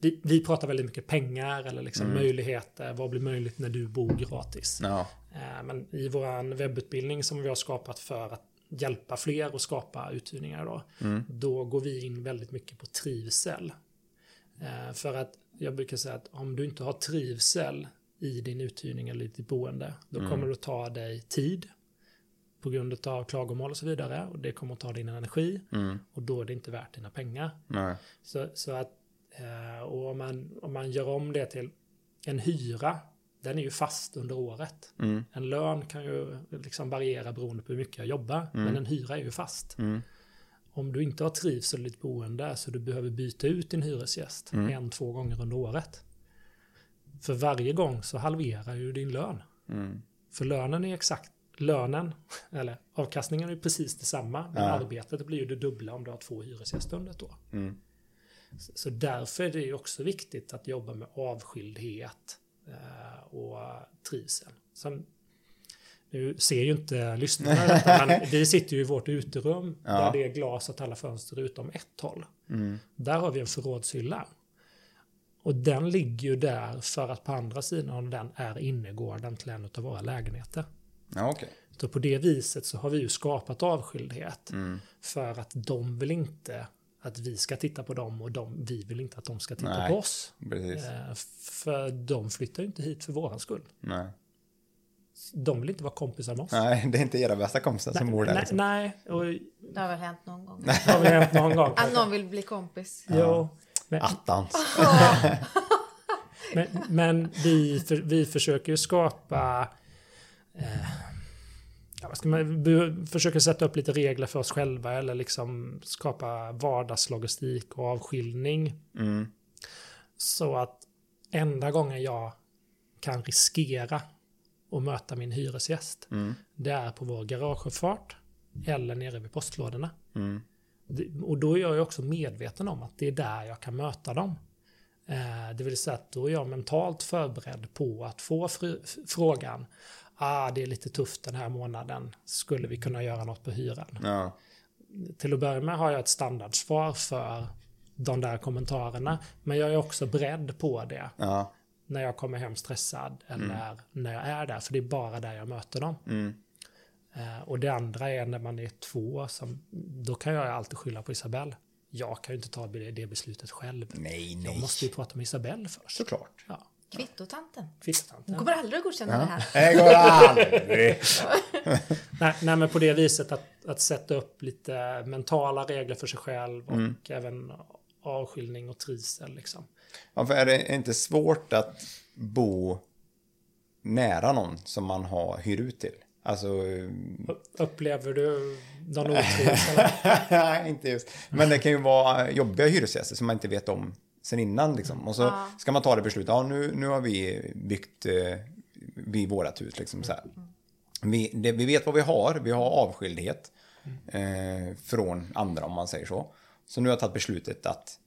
Vi, vi pratar väldigt mycket pengar eller liksom möjligheter. Vad blir möjligt när du bor gratis? Ja, Eh, Men i vår webbutbildning som vi har skapat för att hjälpa fler och skapa uthyrningar då, då går vi in väldigt mycket på trivsel. Eh, för att jag brukar säga att om du inte har trivsel i din uthyrning eller i ditt boende, då kommer det att ta dig tid på grund av klagomål och så vidare. Och det kommer att ta din energi och då är det inte värt dina pengar. Nej. Så, så att, eh, och om man, om man gör om det till en hyra, den är ju fast under året. Mm. En lön kan ju liksom variera beroende på hur mycket jag jobbar, men en hyra är ju fast. Mm. Om du inte har trivsel i ditt boende så du behöver byta ut din hyresgäst Mm. en, två gånger under året. För varje gång så halverar ju din lön. Mm. För lönen är exakt, lönen, eller avkastningen är precis detsamma, men Ja. arbetet blir ju det dubbla om du har två hyresgäster under ett år. Mm. Så- därför är det ju också viktigt att jobba med avskildhet och trivsel. Sen, nu ser ju inte lyssnarna detta, men vi sitter ju i vårt uterum Ja. där det är glas åt alla fönster utom ett håll. Mm. Där har vi en förrådshylla. Och den ligger ju där för att på andra sidan av den är innergården till en av våra lägenheter. Ja, okej. Så på det viset så har vi ju skapat avskildhet. Mm. För att de vill inte att vi ska titta på dem och de, vi vill inte att de ska titta Nej. på oss. Precis. Eh, För de flyttar ju inte hit för våran skull. Nej. De vill inte vara kompisar med oss. Nej, det är inte era bästa kompisar som bor där. nej, Liksom. nej, och Det har väl hänt någon gång. det har väl hänt någon gång. Att någon vill bli kompis. Jo, men, Attans. men, men vi, för, vi försöker ju skapa... Eh, ja, ska man, försöker sätta upp lite regler för oss själva eller liksom skapa vardagslogistik och avskiljning. Mm. Så att enda gången jag kan riskera att möta min hyresgäst, Mm. det är på vår garageuppfart eller nere vid postlådorna. Mm. Och då är jag också medveten om att det är där jag kan möta dem. Eh, det vill säga att då är jag mentalt förberedd på att få frågan ah, det är lite tufft den här månaden, skulle vi kunna göra något på hyran? Ja. Till att börja med har jag ett standardsvar för de där kommentarerna, men jag är också beredd på det Ja. när jag kommer hem stressad eller när jag är där, för det är bara där jag möter dem. Mm. Eh, och det andra är när man är två, som, då kan jag alltid skylla på Isabelle. Jag kan ju inte ta det beslutet själv. Nej, Jag nej. måste ju prata med Isabelle först. Såklart. Ja, Kvittotanten. Hon kvittanten. kommer aldrig att godkänna det här. Det går aldrig. Nej, nej, men på det viset att, att sätta upp lite mentala regler för sig själv och Mm. även avskiljning och trivsel. Liksom. Ja, för är det inte svårt att bo nära någon som man har hyr ut till? Alltså... Upplever du någon otrivsel? Nej, inte just. Men det kan ju vara jobbiga hyresgäster som man inte vet om sen innan. Liksom. Och så Ja. ska man ta det beslutet. Ja, nu, nu har vi byggt eh, vid vårat hus. Liksom, så här. Vi, det, vi vet vad vi har. Vi har avskildhet eh, från andra om man säger så. Så nu har jag tagit beslutet att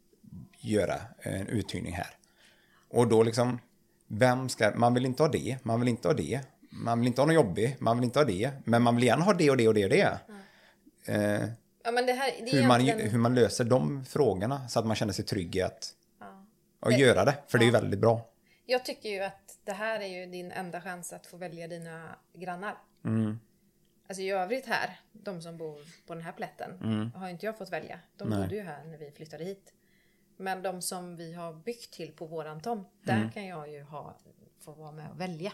göra en uthyrning här. Och då liksom, vem ska, man vill inte ha det, man vill inte ha det, man vill inte ha någon jobbig, man vill inte ha det, men man vill gärna ha det och det och det och det. Eh, Ja, det här, det hur, man, hur man löser de frågorna så att man känner sig trygg i att Ja. och göra det, för det är ju väldigt bra. Jag tycker ju att det här är ju din enda chans att få välja dina grannar. Mm. Alltså i övrigt här, de som bor på den här plätten, Mm. har inte jag fått välja. De Nej. bodde ju här när vi flyttade hit. Men de som vi har byggt till på våran tomt, där Mm. kan jag ju ha, få vara med och välja.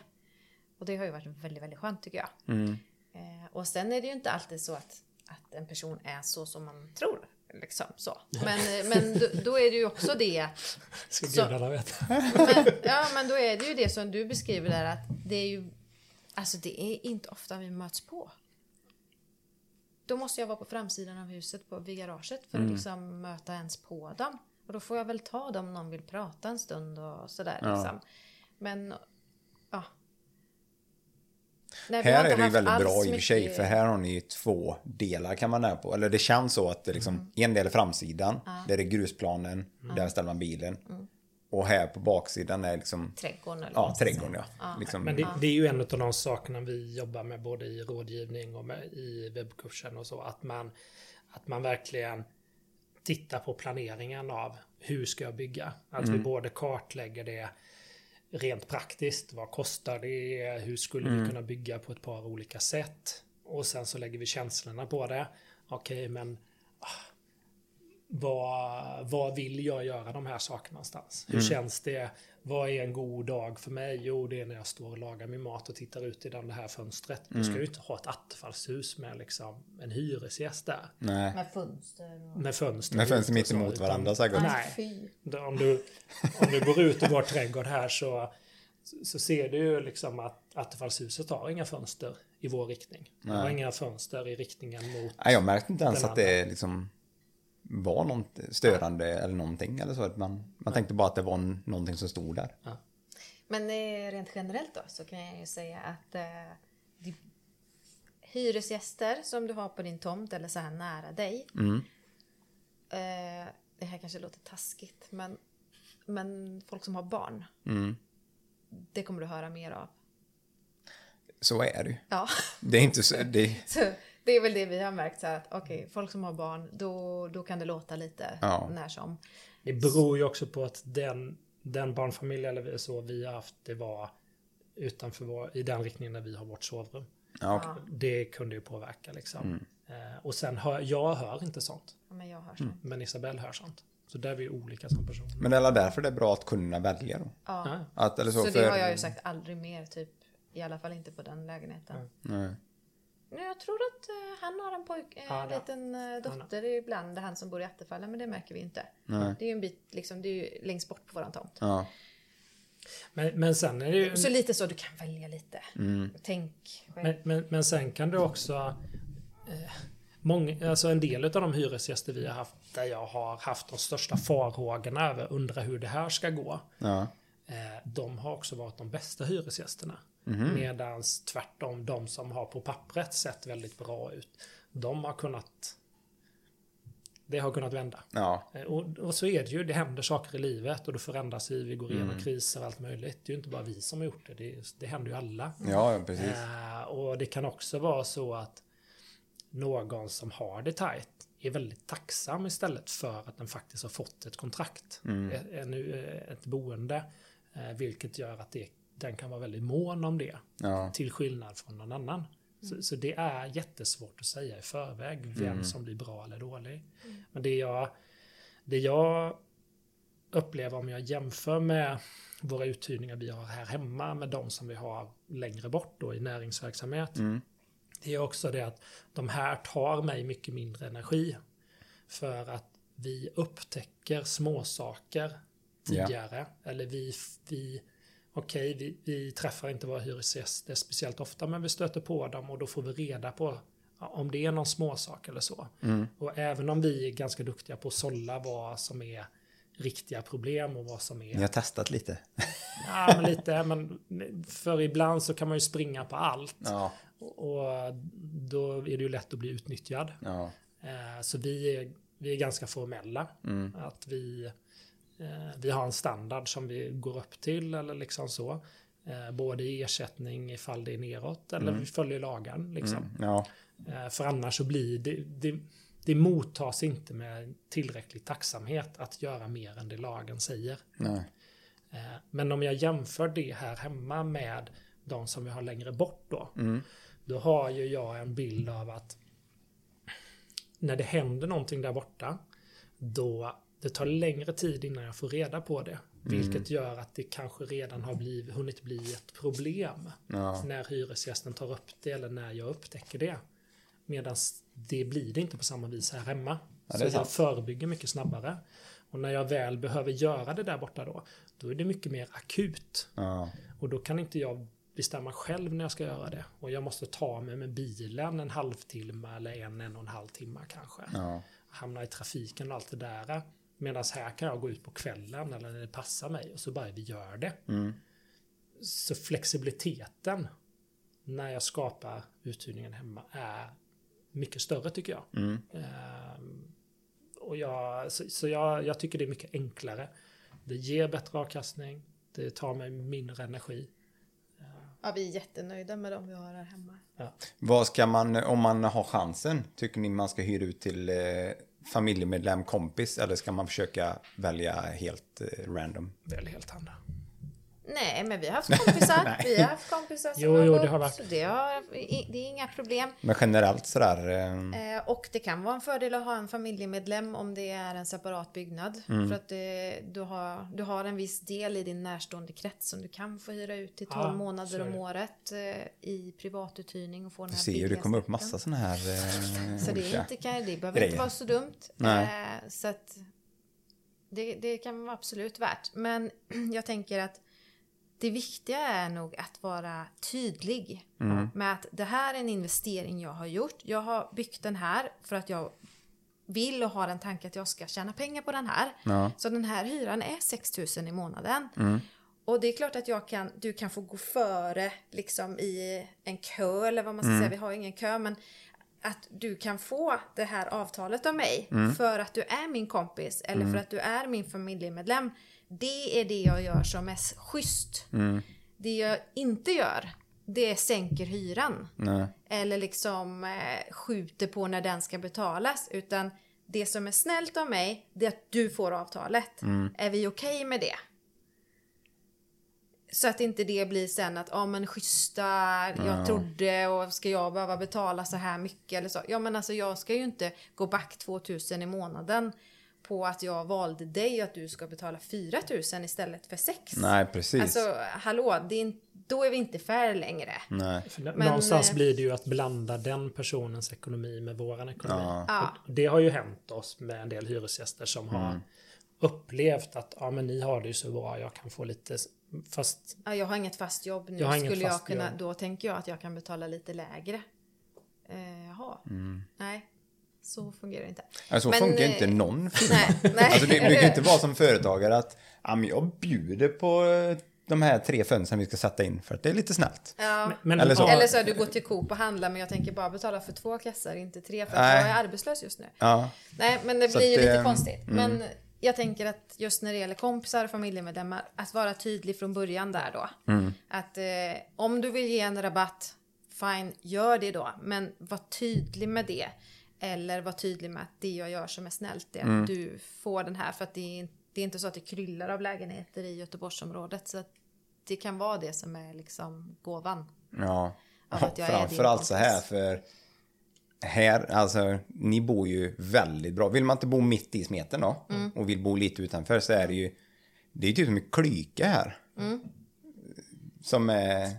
Och det har ju varit väldigt, väldigt skönt tycker jag. Mm. Eh, och sen är det ju inte alltid så att, att en person är så som man tror. Liksom så. Men, men då, då är det ju också det att Ska gudarna veta. men, ja, men då är det ju det som du beskriver där att det är ju... Alltså det är inte ofta vi möts på. Då måste jag vara på framsidan av huset på, vid garaget för att liksom möta ens på dem. Och då får jag väl ta dem om någon vill prata en stund och sådär Ja. liksom. Men. Nej, Här är det ju väldigt bra i och för sig, för här har ni ju två delar kan man nära på. Eller det känns så att det liksom, en del är framsidan, där är grusplanen, där ställer man bilen. Och här på baksidan är liksom, Trädgården eller ja, trädgården säga. ja. Liksom, Men det, det är ju en av de sakerna vi jobbar med både i rådgivning och med, i webbkursen och så. Att man, att man verkligen tittar på planeringen av hur ska jag bygga. Att vi både kartlägger det rent praktiskt. Vad kostar det? Hur skulle vi kunna bygga på ett par olika sätt? och sen så lägger vi känslorna på det. Okej, men ah, vad, vad vill jag göra de här sakerna någonstans? Hur känns det? Vad är en god dag för mig? Jo, det är när jag står och lagar min mat och tittar ut i det här fönstret. Du ska ju inte ha ett attefallshus med liksom en hyresgäst där. Nej. Med fönster och... Med fönster. Med fönster mitt emot varandra säkert. Nej. Om du, om du går ut i vår trädgård här så, så ser du ju liksom att Attefallshuset har inga fönster i vår riktning. Det har inga fönster i riktningen mot... Nej, jag märkte inte ens att det liksom var något störande eller någonting eller så. Att Man, man tänkte bara att det var någonting som stod där. Men eh, rent generellt då så kan jag ju säga att eh, de hyresgäster som du har på din tomt eller så här nära dig. Eh, det här kanske låter taskigt men, men folk som har barn. Det kommer du höra mer av. Så är det ju. Ja, Det är inte så... Det, så det är väl det vi har märkt så här att okej, folk som har barn då, då kan det låta lite Ja. när som. Det beror ju också på att den, den barnfamilj eller så vi har haft, det var utanför vår, i den riktningen där vi har vårt sovrum. ja. Det kunde ju påverka liksom. Mm. Eh, och sen hör jag hör inte sånt. Ja, Men jag hör så. Mm. Men Isabelle hör sånt. Så där är vi olika som personer. Men det är därför det är bra att kunna välja då. Ja. Att, eller så, Så för, det har jag ju sagt aldrig mer typ. I alla fall inte på den lägenheten. Nej. Jag tror att eh, han har en pojk, eh, Ja, en liten eh, dotter ibland, det är han som bor i Attefalla, men det märker vi inte. Nej. Det är ju en bit, liksom, det är ju längst bort på våran tomt. Ja. Men, men sen är det ju... Så lite så, du kan välja lite. Mm. Tänk själv. Men, men, men sen kan du också... Eh, många, alltså en del av de hyresgäster vi har haft där jag har haft de största farhågorna över, undrar hur det här ska gå. Ja. Eh, de har också varit de bästa hyresgästerna. Mhm. Medans tvärtom, de som har på pappret sett väldigt bra ut, de har kunnat... Det har kunnat vända. Ja. Eh, Och, och så är det ju, det händer saker i livet och då förändras vi, vi går igenom Mm. kriser och allt möjligt. Det är ju inte bara vi som har gjort det, det, det händer ju alla. Ja, precis. Eh, och det kan också vara så att någon som har det tajt är väldigt tacksam istället för att den faktiskt har fått ett kontrakt. Mm. Ett, ett boende. eh, Vilket gör att det, den kan vara väldigt mån om det. Ja. Till skillnad från någon annan. Så, så det är jättesvårt att säga i förväg vem Mm. som blir bra eller dålig. Men det jag, det jag upplever om jag jämför med våra uthyrningar vi har här hemma med de som vi har längre bort då i näringsverksamhet. Mm. Det är också det att de här tar mig mycket mindre energi. För att vi upptäcker småsaker tidigare. Eller vi, vi okej, vi, vi träffar inte våra hyresgäster speciellt ofta, men vi stöter på dem och då får vi reda på om det är någon småsak eller så. Mm. Och även om vi är ganska duktiga på att sålla vad som är riktiga problem och vad som är Ni har testat lite. Ja, men lite. Men för ibland så kan man ju springa på allt. Ja. Och då är det ju lätt att bli utnyttjad. Ja. Eh, Så vi är, vi är ganska formella. Mm. Att vi, vi har en standard som vi går upp till eller liksom så. Eh, Både i ersättning ifall det är neråt eller vi följer lagen. Liksom. Mm. Ja. Eh, För annars så blir det, det, det mottas inte med tillräcklig tacksamhet att göra mer än det lagen säger. Nej. Eh, Men om jag jämför det här hemma med de som vi har längre bort då. Mm. Då har ju jag en bild av att när det händer någonting där borta. Då det tar längre tid innan jag får reda på det. Vilket gör att det kanske redan har blivit, hunnit bli ett problem. Ja. När hyresgästen tar upp det eller när jag upptäcker det. Medan det blir det inte på samma vis här hemma. Ja, så jag sant. förebygger mycket snabbare. Och när jag väl behöver göra det där borta då, då är det mycket mer akut. Ja. Och då kan inte jag bestämma själv när jag ska göra det. Och jag måste ta mig med bilen en halvtimme eller en, en och en halv timme kanske. Ja. Hamna i trafiken och allt det där. Medan här kan jag gå ut på kvällen eller när det passar mig och så bara vi gör det. Mm. Så flexibiliteten när jag skapar uthyrningen hemma är mycket större tycker jag. Mm. Ehm, och jag, så så jag, jag tycker det är mycket enklare. Det ger bättre avkastning. Det tar mig mindre energi. Ja, vi är jättenöjda med dem vi har här hemma. Vad ska man, om man har chansen, tycker ni man ska hyra ut till eh, familjemedlem, kompis eller ska man försöka välja helt eh, random? Välj helt andra. Nej, men vi har haft kompisar. Vi har haft kompisar som Jo, har jo, gått, det har varit. så det, har, det är inga problem. Men generellt sådär. Eh, Eh, och det kan vara en fördel att ha en familjemedlem om det är en separat byggnad. För att eh, du, har, du har en viss del i din närstående krets som du kan få hyra ut till 12 Ja, månader om det. året eh, i privatuthyrning och få den du här ser ju, det kommer upp massa sådana här eh, Så det, är inte, kan, det behöver grejer. inte vara så dumt. Nej. Eh, så att det, det kan vara absolut värt. Men jag tänker att det viktiga är nog att vara tydlig Mm. med att det här är en investering jag har gjort. Jag har byggt den här för att jag vill och har en tanke att jag ska tjäna pengar på den här. Ja. Så den här hyran är 6 000 i månaden. Mm. Och det är klart att jag kan, du kan få gå före liksom i en kö eller vad man ska Mm. säga. Vi har ingen kö men att du kan få det här avtalet av mig Mm. för att du är min kompis eller för att du är min familjemedlem. Det är det jag gör som är schysst. Mm. Det jag inte gör, det sänker hyran. Nej. Eller liksom eh, skjuter på när den ska betalas. Utan det som är snällt av mig, det är att du får avtalet. Är vi okej med det? Så att inte det blir sen att, ja men schyssta, jag trodde och ska jag behöva betala så här mycket eller så. Ja men alltså jag ska ju inte gå back 2000 i månaden på att jag valde dig och att du ska betala 4000 istället för 6. Nej, precis. Alltså hallå, det är, in- då är vi inte fair längre. Nej. Men, Någonstans eh, blir det ju att blanda den personens ekonomi med våran ekonomi. Ja. Det har ju hänt oss med en del hyresgäster som Mm. har upplevt att ja, men ni har det ju så bra, jag kan få lite... Fast Ja, jag har inget fast jobb nu. Jag Skulle jag kunna, jobb. då tänker jag att jag kan betala lite lägre. Eh, jaha. Mm. Nej, så fungerar det inte. Alltså, så Men, funkar ju eh, inte någon firma. Nej, nej. Alltså, det, det kan inte vara som företagare att ja, men jag bjuder på eh, de här tre fönstren vi ska sätta in för att det är lite snällt. Ja. men, Eller så. Eller så har du gått till Coop och handlat men jag tänker bara betala för två kassar, inte tre för att Nej. jag är arbetslös just nu. Ja, Nej, men det Så blir ju lite konstigt. mm. Men jag tänker att just när det gäller kompisar och familjemedlemmar, att vara tydlig från början där då. Mm. Att eh, om du vill ge en rabatt, fine, gör det då. Men var tydlig med det. Eller var tydlig med att det jag gör som är snällt är att Mm. du får den här. För att det är, det är inte så att det kryllar av lägenheter i Göteborgsområdet. Så att det kan vara det som är liksom gåvan. ja. Din Framförallt så här för här, alltså ni bor ju väldigt bra. Vill man inte bo mitt i smeten då Mm. och vill bo lite utanför så är det ju det är typ som en klyka här. Mm. Som är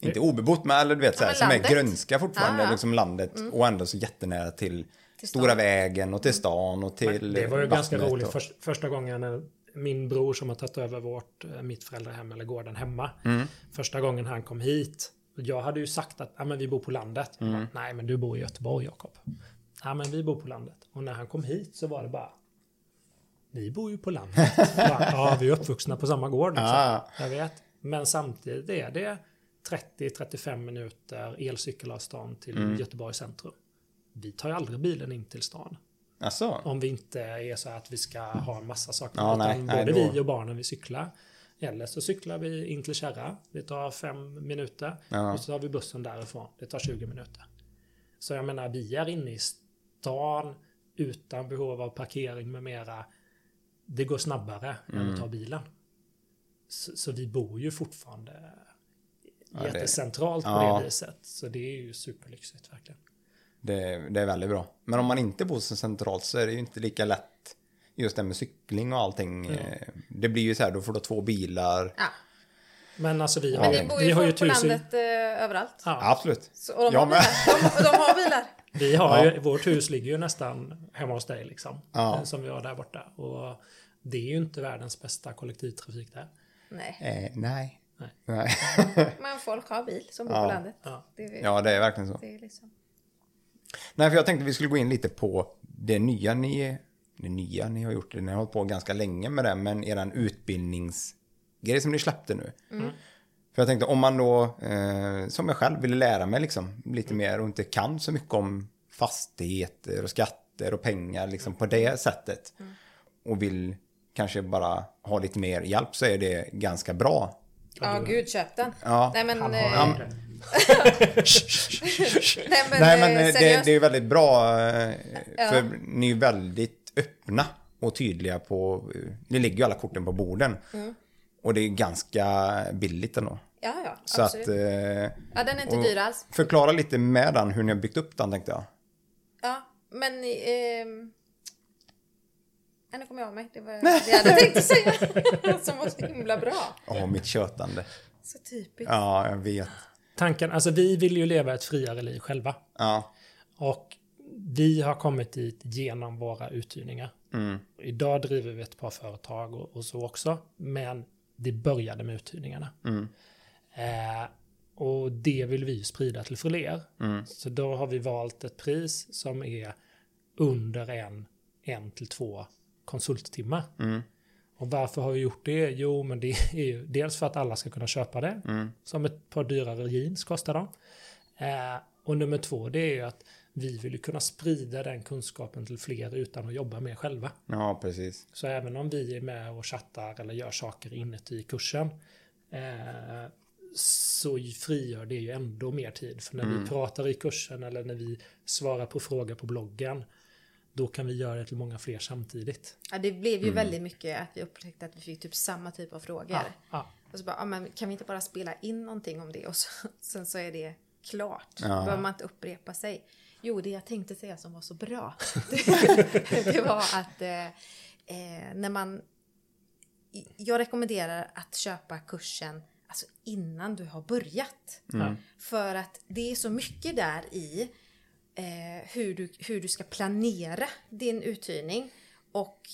inte obebott men eller du vet så här, men som är grönska fortfarande Ja, ja. liksom landet och ändå så jättenära till, Till stora vägen och till stan och till det var ju ganska roligt och- först, första gången när min bror som har tagit över vårt, eh, mitt föräldrahem eller gården hemma. Mm. Första gången han kom hit. Jag hade ju sagt att ja, men vi bor på landet. Mm. Bara, Nej men du bor i Göteborg Jakob. Ja men vi bor på landet. Och när han kom hit så var det bara Ni bor ju på landet. bara, ja vi är uppvuxna på samma gård. Liksom. Ah. Jag vet. Men samtidigt är det 30-35 minuter elcykelavstånd till Mm. Göteborg centrum. Vi tar ju aldrig bilen in till stan. Alltså, Om vi inte är så att vi ska ha en massa saker. Ja, nej, nej, både då- vi och barnen vi cyklar. Eller så cyklar vi in till Kärra. Det tar fem minuter. Ja. Och så har vi bussen därifrån. Det tar 20 minuter. Så jag menar, vi är inne i stan utan behov av parkering med mera. Det går snabbare än Mm. att ta bilen. Så, så vi bor ju fortfarande Ja, det- jättecentralt på Ja. det viset. Så det är ju superlyxigt verkligen. det, det är väldigt bra. Men om man inte bor så centralt så är det ju inte lika lätt just det med cykling och allting. Eh, Det blir ju så här, då får du två bilar. Ja. Men alltså vi har, Men det bor vi ju har ju folk på tusen... landet eh, överallt. Ja. Absolut. Så, och de, Jag har bilar. De, de har bilar. Vi har Ja. ju, vårt hus ligger ju nästan hemma hos dig liksom. Ja. eh, Som vi har där borta. Och det är ju inte världens bästa kollektivtrafik där. Nej, Eh, nej. Nej. nej. men folk har bil som bor Ja. på landet. Ja. Det är, ja, det är verkligen så. det är liksom... Nej, för jag tänkte vi skulle gå in lite på det nya ni, det nya ni har gjort. Ni har hållit på ganska länge med det, men eran utbildningsgrej som ni släppte nu. För jag tänkte om man då, eh, som jag själv, ville lära mig liksom lite mer och inte kan så mycket om fastigheter och skatter och pengar liksom på det sättet. Och vill kanske bara ha lite mer hjälp så är det ganska bra. Ja, gud, köp den. Ja. Nej, men... Eh, det. nej, men, Nej men eh, eh, det, det är väldigt bra eh, Ja. för ni är väldigt öppna och tydliga på, eh, ni lägger ju alla korten på borden. Mm. Och det är ganska billigt ändå. Ja, ja, Så absolut. att... Eh, ja, den är inte och dyr alls. Förklara lite med den hur ni har byggt upp den tänkte jag. Ja, men... ehm, Ja, nu kommer jag med. Det var det jag hade tänkt att säga. Som var så himla bra. Åh, mitt tjötande. Så typiskt. Ja, jag vet. Tanken, alltså vi vill ju leva ett friare liv själva. Ja. Och vi har kommit dit genom våra uthyrningar. Mm. Idag driver vi ett par företag och, och så också. Men det började med uthyrningarna. Mm. Eh, och det vill vi sprida till fler. Mm. Så då har vi valt ett pris som är under en, en till två konsulttimmar. Mm. Och varför har vi gjort det? Jo, men det är ju dels för att alla ska kunna köpa det. Mm. Som ett par dyrare jeans kostar de. Eh, och nummer två, det är ju att vi vill ju kunna sprida den kunskapen till fler utan att jobba med själva. Ja, precis. Så även om vi är med och chattar eller gör saker inuti kursen eh, så frigör det ju ändå mer tid. För när Mm. vi pratar i kursen eller när vi svarar på frågor på bloggen då kan vi göra det till många fler samtidigt. Ja, det blev ju väldigt mycket att vi upptäckte att vi fick typ samma typ av frågor. Ja, ja. Och så bara, ja, men kan vi inte bara spela in någonting om det och så, sen så är det klart. Ja. Då behöver man inte upprepa sig. Jo, det jag tänkte säga som var så bra, det, det var att eh, eh, när man... Jag rekommenderar att köpa kursen alltså innan du har börjat. För att det är så mycket där i eh, hur, du, hur du ska planera din uthyrning och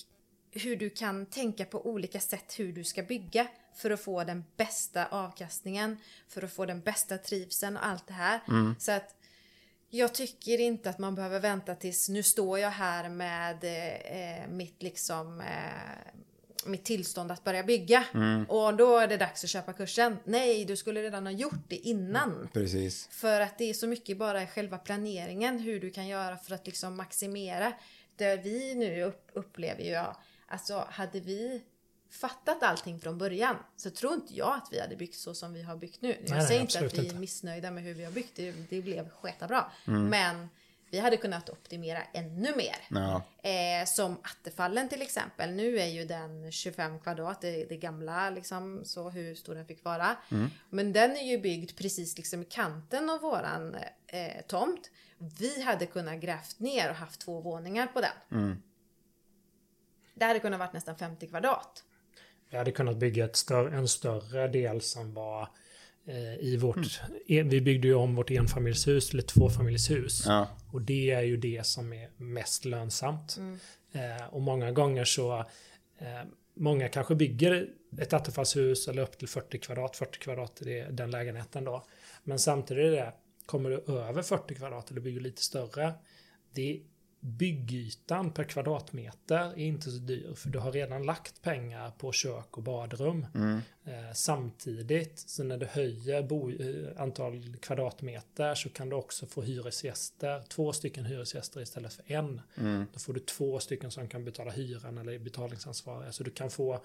hur du kan tänka på olika sätt hur du ska bygga för att få den bästa avkastningen, för att få den bästa trivseln och allt det här. Så att jag tycker inte att man behöver vänta tills nu står jag här med eh, mitt liksom eh, mitt tillstånd att börja bygga och då är det dags att köpa kursen. Nej, du skulle redan ha gjort det innan. Precis. För att det är så mycket bara själva planeringen hur du kan göra för att liksom maximera. Det vi nu upp, upplever ju jag, alltså hade vi fattat allting från början så tror inte jag att vi hade byggt så som vi har byggt nu. Jag nej, säger inte absolut att vi inte. är missnöjda med hur vi har byggt, det, det blev sketa bra. Men vi hade kunnat optimera ännu mer. Ja. Eh, som Attefallen till exempel. Nu är ju den 25 kvadrat, det, det gamla liksom, så hur stor den fick vara. Men den är ju byggd precis liksom i kanten av våran eh, tomt. Vi hade kunnat grävt ner och haft två våningar på den. Det hade kunnat varit nästan 50 kvadrat. Vi hade kunnat bygga ett större, en större del som var eh, i vårt... En, vi byggde ju om vårt enfamiljshus till ett tvåfamiljshus. Ja. Och det är ju det som är mest lönsamt. Eh, och många gånger så... Eh, många kanske bygger ett attefallshus eller upp till 40 kvadrat. 40 kvadrat är den lägenheten då. Men samtidigt är det, kommer du över 40 kvadrat eller bygger lite större. Det byggytan per kvadratmeter är inte så dyr för du har redan lagt pengar på kök och badrum. Eh, samtidigt, så när du höjer bo, eh, antal kvadratmeter så kan du också få hyresgäster, två stycken hyresgäster istället för en. Då får du två stycken som kan betala hyran eller betalningsansvariga. Så du kan få,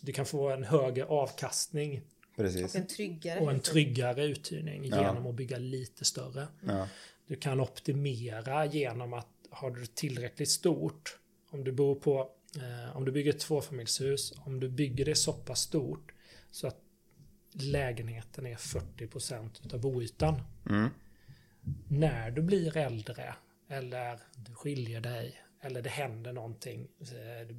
du kan få en högre avkastning Precis. Och en tryggare. och en tryggare uthyrning Ja. genom att bygga lite större. Ja. Du kan optimera genom att har du tillräckligt stort, om du bor på, eh, om du bygger ett tvåfamiljshus, om du bygger det så pass stort så att lägenheten är 40% utav boytan. Mm. När du blir äldre eller du skiljer dig eller det händer någonting eh,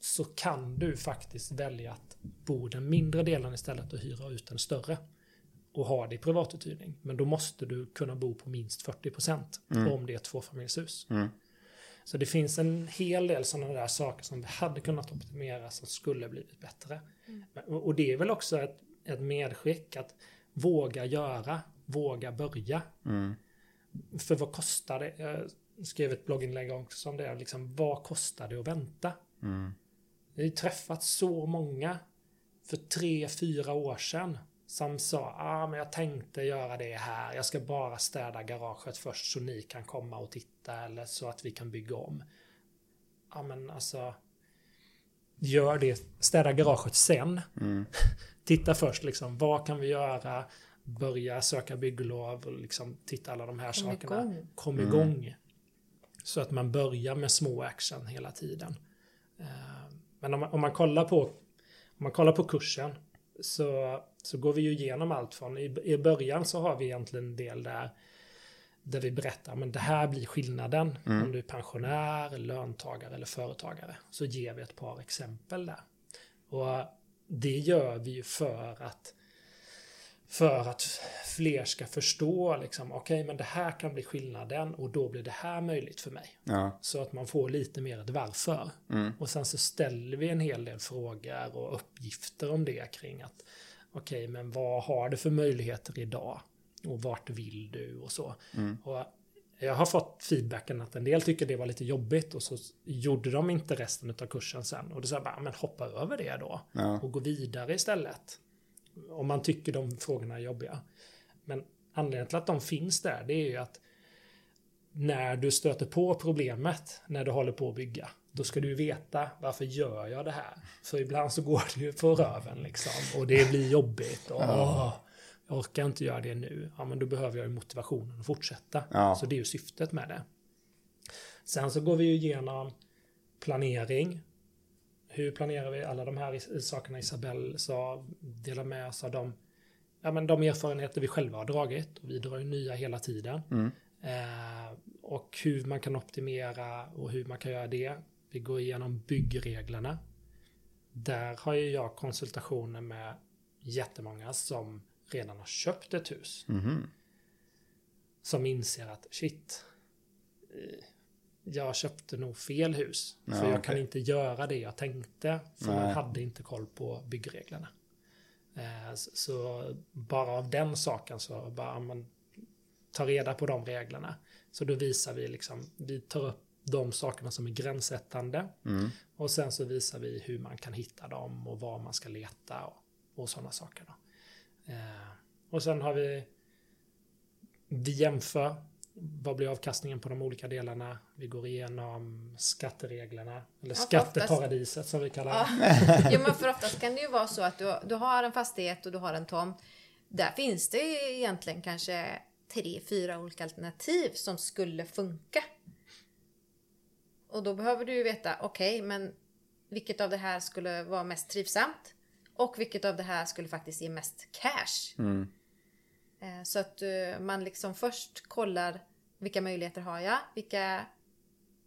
så kan du faktiskt välja att bo den mindre delen istället och hyra ut den större och ha det i privatuthyrning. Men då måste du kunna bo på minst 40% om det är ett tvåfamiljshus. Mm. Så det finns en hel del sådana där saker som vi hade kunnat optimera som skulle blivit bättre. Men- Och det är väl också ett, ett medskick att våga göra, våga börja. Mm. För vad kostar det? Jag skrev ett blogginlägg också om det. Liksom, vad kostar det att vänta? Mm. Vi har ju träffat så många för tre, fyra år sedan som sa ah, men jag tänkte göra det här. Jag ska bara städa garaget först så ni kan komma och titta eller så att vi kan bygga om. Ja men alltså gör det. Städa garaget sen. Mm. Titta först liksom vad kan vi göra? Börja söka bygglov och liksom titta alla de här Kom sakerna. igång. Kom igång. Så att man börjar med små action hela tiden. Eh, Men om man, om man kollar på Om man kollar på kursen så, så går vi ju igenom allt från i, i början så har vi egentligen en del där där vi berättar men det här blir skillnaden om du är pensionär, löntagare eller företagare. Så ger vi ett par exempel där. Och det gör vi ju för att för att fler ska förstå liksom, okej okay, men det här kan bli skillnaden och då blir det här möjligt för mig. Ja. Så att man får lite mer ett varför. Mm. Och sen så ställer vi en hel del frågor och uppgifter om det kring att okej, okay, men vad har du för möjligheter idag? Och vart vill du och så. Mm. Och jag har fått feedbacken att en del tycker det var lite jobbigt och så gjorde de inte resten av kursen sen. Och då sa jag bara, men hoppa över det då. Ja. Och gå vidare istället. Om man tycker de frågorna är jobbiga. Men anledningen till att de finns där, det är ju att när du stöter på problemet när du håller på att bygga, då ska du veta varför gör jag det här? För ibland så går det ju på röven liksom och det blir jobbigt. Och, åh, jag orkar inte göra det nu. Ja, men då behöver jag ju motivationen att fortsätta. Ja. Så det är ju syftet med det. Sen så går vi ju igenom planering. Hur planerar vi alla de här sakerna Isabelle sa, delar med oss av de, ja, men de erfarenheter vi själva har dragit. Och vi drar ju nya hela tiden. Mm. Eh, och hur man kan optimera och hur man kan göra det. Vi går igenom byggreglerna. Där har ju jag konsultationer med jättemånga som redan har köpt ett hus. Mhm. Som inser att shit, eh, jag köpte nog fel hus. Ja, för jag kan okej. inte göra det jag tänkte. För man Nej. hade inte koll på byggreglerna. Eh, så, bara av den saken så bara man ta reda på de reglerna. Så då visar vi liksom, vi tar upp de sakerna som är gränssättande. Mm. Och sen så visar vi hur man kan hitta dem och var man ska leta och, och sådana saker. Då. Eh, och sen har vi, vi jämför, vad blir avkastningen på de olika delarna? Vi går igenom skattereglerna, eller Ja, skatteparadiset som vi kallar Ja. det. jo, men för oftast kan det ju vara så att du, du har en fastighet och du har en tomt. Där finns det egentligen kanske tre, fyra olika alternativ som skulle funka. Och då behöver du ju veta, okej, men vilket av det här skulle vara mest trivsamt? Och vilket av det här skulle faktiskt ge mest cash? Mm. Eh, Så att eh, man liksom först kollar vilka möjligheter har jag? Vilka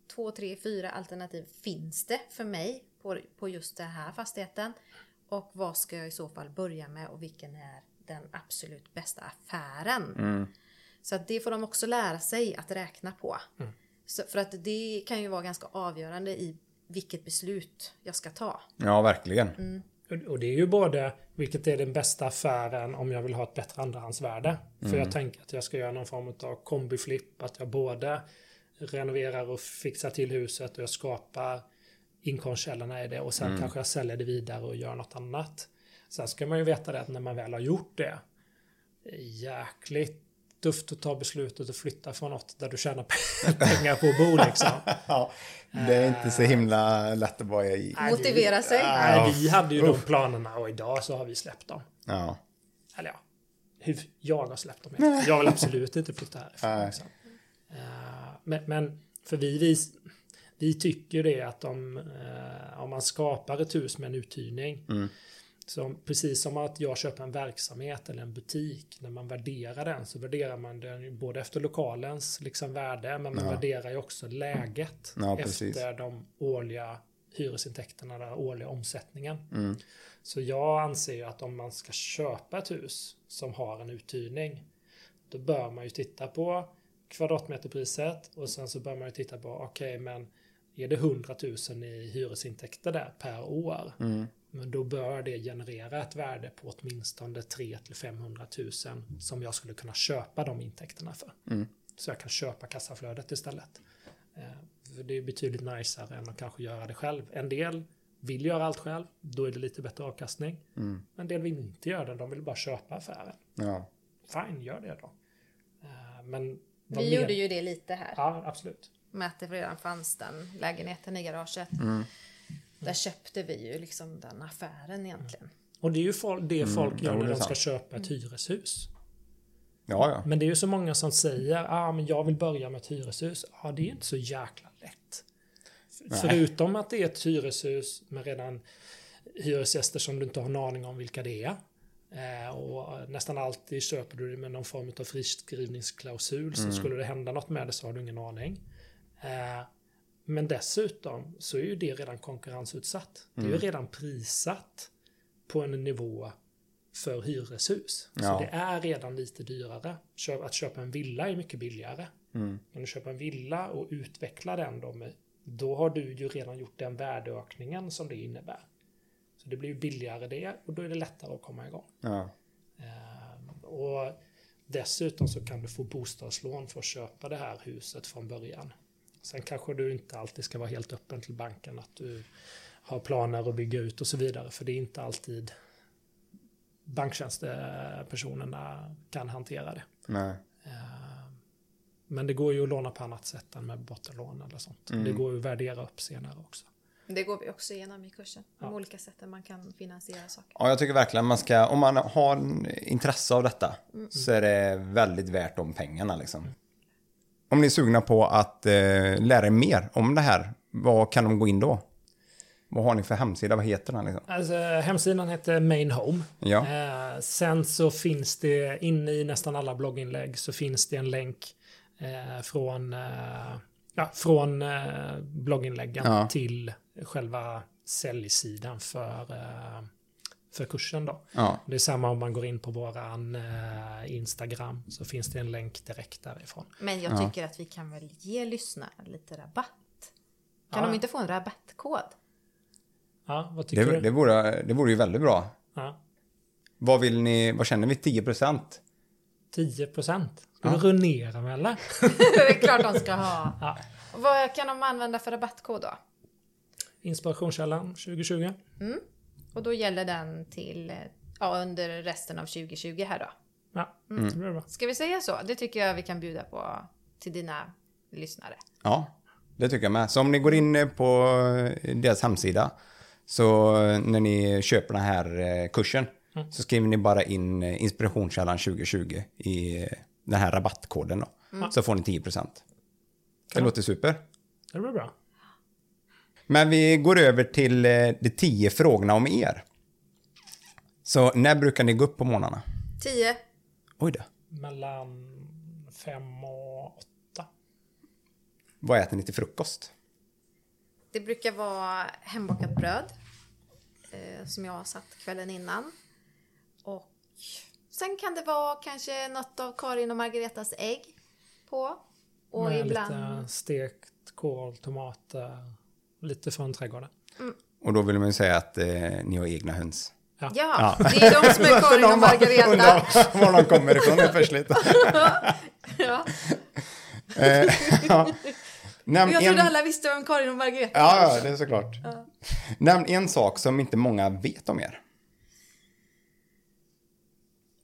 två, tre, fyra alternativ finns det för mig på, på just den här fastigheten? Och vad ska jag i så fall börja med och vilken är den absolut bästa affären? Mm. Så att det får de också lära sig att räkna på. Mm. Så för att det kan ju vara ganska avgörande i vilket beslut jag ska ta. Ja, verkligen. Och- Och det är ju både vilket är den bästa affären om jag vill ha ett bättre andrahandsvärde. För jag tänker att jag ska göra någon form av kombiflipp. Att jag både renoverar och fixar till huset och jag skapar inkomstkällorna i det. Och sen kanske jag säljer det vidare och gör något annat. Sen ska man ju veta det att när man väl har gjort det. jäkligt tufft att ta beslutet att flytta från något där du tjänar pengar på att bo liksom. Ja, det är inte så himla lätt att i. Det- Motivera sig. Nej, vi hade ju de planerna och idag så har vi släppt dem. Ja. Eller ja, hur jag har släppt dem. helt. Jag vill absolut inte flytta härifrån. Liksom. Eh, Men, men för vi, vi, vi tycker det att om, eh, om man skapar ett hus med en uthyrning. Mm. Så precis som att jag köper en verksamhet eller en butik. När man värderar den så värderar man den både efter lokalens liksom värde. Men man Ja. värderar ju också läget. Ja, precis. efter de årliga hyresintäkterna, den årliga omsättningen. Mm. Så jag anser ju att om man ska köpa ett hus som har en uthyrning, då bör man ju titta på kvadratmeterpriset och sen så bör man ju titta på, okej men är det 100 000 i hyresintäkter där per år, Mm. Men då bör det generera ett värde på åtminstone 3 till 500 000 som jag skulle kunna köpa de intäkterna för. Mm. Så jag kan köpa kassaflödet istället. Eh, För det är betydligt najsare än att kanske göra det själv. En del vill göra allt själv, då är det lite bättre avkastning. Mm. En del vill inte göra det, de vill bara köpa affären. Ja. Fine, gör det då. Eh, Men Vi gjorde ju det lite här. Ja, absolut. Med att det redan fanns den lägenheten i garaget. Mm. Där köpte vi ju liksom den affären egentligen. Och det är ju folk, det folk Mm, gör jo, när de ska köpa ett hyreshus. Ja, ja. Men det är ju så många som säger ah, men jag vill börja med ett hyreshus. Ja, det är inte så jäkla lätt. Nej. Förutom att det är ett hyreshus med redan hyresgäster som du inte har en aning om vilka det är. Eh, och nästan alltid köper du det med någon form av friskrivningsklausul. Så skulle det hända något med det så har du ingen aning. Eh, men dessutom så är ju det redan konkurrensutsatt. Det är ju redan prissatt på en nivå för hyreshus. Ja. Så det är redan lite dyrare. Att köpa en villa är mycket billigare. Mm. Kan du köpa en villa och utveckla den då, med, då har du ju redan gjort den värdeökningen som det innebär. Så det blir ju billigare det och då är det lättare att komma igång. Ja. Ehm, och dessutom så kan du få bostadslån för att köpa det här huset från början. Sen kanske du inte alltid ska vara helt öppen till banken att du har planer att bygga ut och så vidare. För det är inte alltid banktjänstepersonerna kan hantera det. Nej. Ehm, Men det går ju att låna på annat sätt än med bottenlån eller sånt. Mm. Det går ju att värdera upp senare också. Det går vi också igenom i kursen. De Ja. olika sätten man kan finansiera saker. Ja, jag tycker verkligen man ska, om man har intresse av detta, så är det väldigt värt de pengarna liksom. Om ni är sugna på att eh, lära er mer om det här, vad kan de gå in då? Vad har ni för hemsida? Vad heter den liksom? Alltså, hemsidan heter Main Home. Ja. Eh, sen så finns det inne i nästan alla blogginlägg så finns det en länk eh, från, eh, ja, från eh, blogginläggen Ja. till själva säljsidan för, eh, för kursen. Då. Ja. Det är samma om man går in på våran eh, Instagram så finns det en länk direkt därifrån. Men jag Ja. tycker att vi kan väl ge lyssnarna lite rabatt. Kan Ja. de inte få en rabattkod? Ja, vad tycker Det, du? det, vore, det vore ju väldigt bra. Ja, Vad vill ni, vad känner vi? 10 procent? 10 procent. Ska Ja. du ruinera mig eller? det är klart de ska ha. Ja. Vad kan de använda för rabattkod då? Inspirationskällan 2020. Och då gäller den till, eh, ja, under resten av 2020 här då. Ja, Mm. det blir bra. Ska vi säga så? Det tycker jag vi kan bjuda på till dina lyssnare. Ja, det tycker jag med. Så om ni går in eh, på deras hemsida, så eh, när ni köper den här eh, kursen, Mm. så skriver ni bara in eh, inspirationskällan 2020 i eh, den här rabattkoden då. Så får ni 10 procent. Det Kan- låter super. Det blir bra. Men vi går över till eh, de 10 frågorna om er. Så när brukar ni gå upp på morgnarna? 10. Oj då. Mellan fem och åtta. Vad äter ni till frukost? Det brukar vara hembakat bröd. Eh, som jag har satt kvällen innan. Och sen kan det vara kanske något av Karin och Margaretas ägg på. Och med ibland... lite stekt kål, tomater, lite från trädgården. Och då vill man ju säga att eh, ni har egna höns. Ja, Ja. det är de som är Karin och Margareta. Undrar var de kommer ifrån är först lite. Ja. Eh, ja. Nämn Jag en... trodde alla visste vem Karin och Margareta Ja, ja, det är såklart. Nämn en sak som inte många vet om er.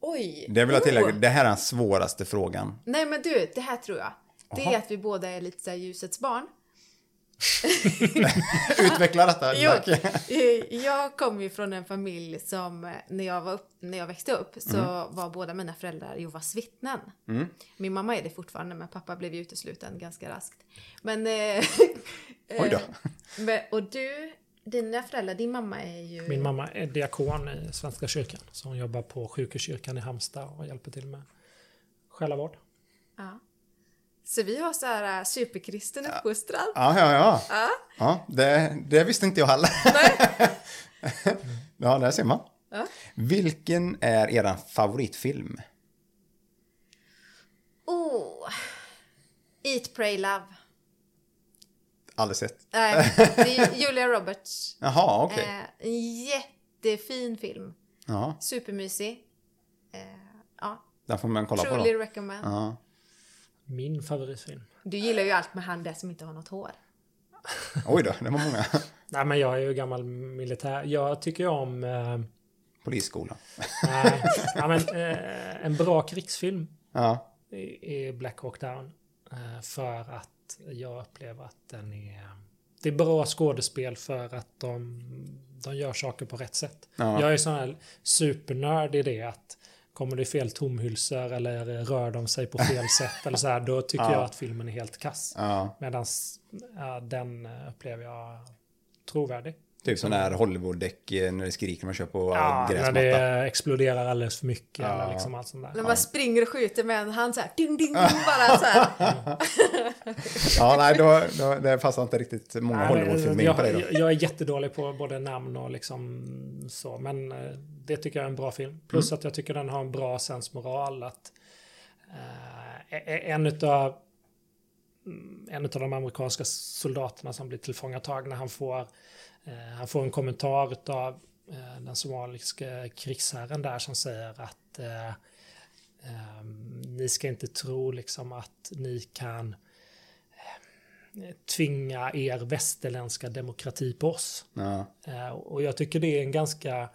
Oj! Det vill jag tillägga, Oh. det här är den svåraste frågan. Nej men du, det här tror jag. Det Jaha. är att vi båda är lite så här ljusets barn. Utveckla detta. Jo, jag kom ju från en familj som när jag, var upp, när jag växte upp så Mm. var båda mina föräldrar Jehovas vittnen. Min mamma är det fortfarande men pappa blev ju utesluten ganska raskt. Men... Eh, Oj då. eh, men, och du, dina föräldrar, din mamma är ju... Min mamma är diakon i Svenska kyrkan. Så hon jobbar på sjukhuskyrkan i Halmstad och hjälper till med själavård. Ja. Så vi har så här eh, superkristen uppfostran. Ja, ja, ja. Ja. ja det, det visste inte jag heller. ja, där ser man. Ja. Vilken är er favoritfilm? Oh. Eat, pray, love. Aldrig sett. Nej, det är Julia Roberts. Jaha, okej. Eh, en jättefin film. Ja, Supermysig. Eh, ja, den får man kolla på truly då. recommend. Ja. Min favoritfilm. Du gillar ju allt med han där som inte har något hår. Oj då, det var många. Nej men jag är ju gammal militär. Jag tycker om eh, Polisskolan. nej, ja, men, eh, en bra krigsfilm Ja, i i Black Hawk Down. Eh, för att jag upplever att den är... Det är bra skådespel för att de, de gör saker på rätt sätt. Ja. Jag är sån här supernörd i det att kommer det fel tomhylsor eller rör de sig på fel sätt eller så här, då tycker Ja. jag att filmen är helt kass. ja. Medan ja, den eh, upplever jag trovärdig. Typ sån här Hollywood-däck eh, när det skriker när man kör på Ja, när gräsmatta. det exploderar alldeles för mycket Ja. eller liksom allt sånt där. När man springer och skjuter med en hand så här, ding, ding, ding, bara så här. Ja, nej, då, då, det passar inte riktigt många Hollywood-filmer in på dig jag, då. jag, jag är jättedålig på både namn och liksom så, men eh, det tycker jag är en bra film. Plus Mm. att jag tycker den har en bra sensmoral. Att, eh, e- en utav en av de amerikanska soldaterna som blir tillfångatagna, han får, han får en kommentar av eh, den somaliska krigsherren där som säger att eh, eh, ni ska inte tro liksom att ni kan eh, tvinga er västerländska demokrati på oss. Ja. Eh, Och jag tycker det är en ganska,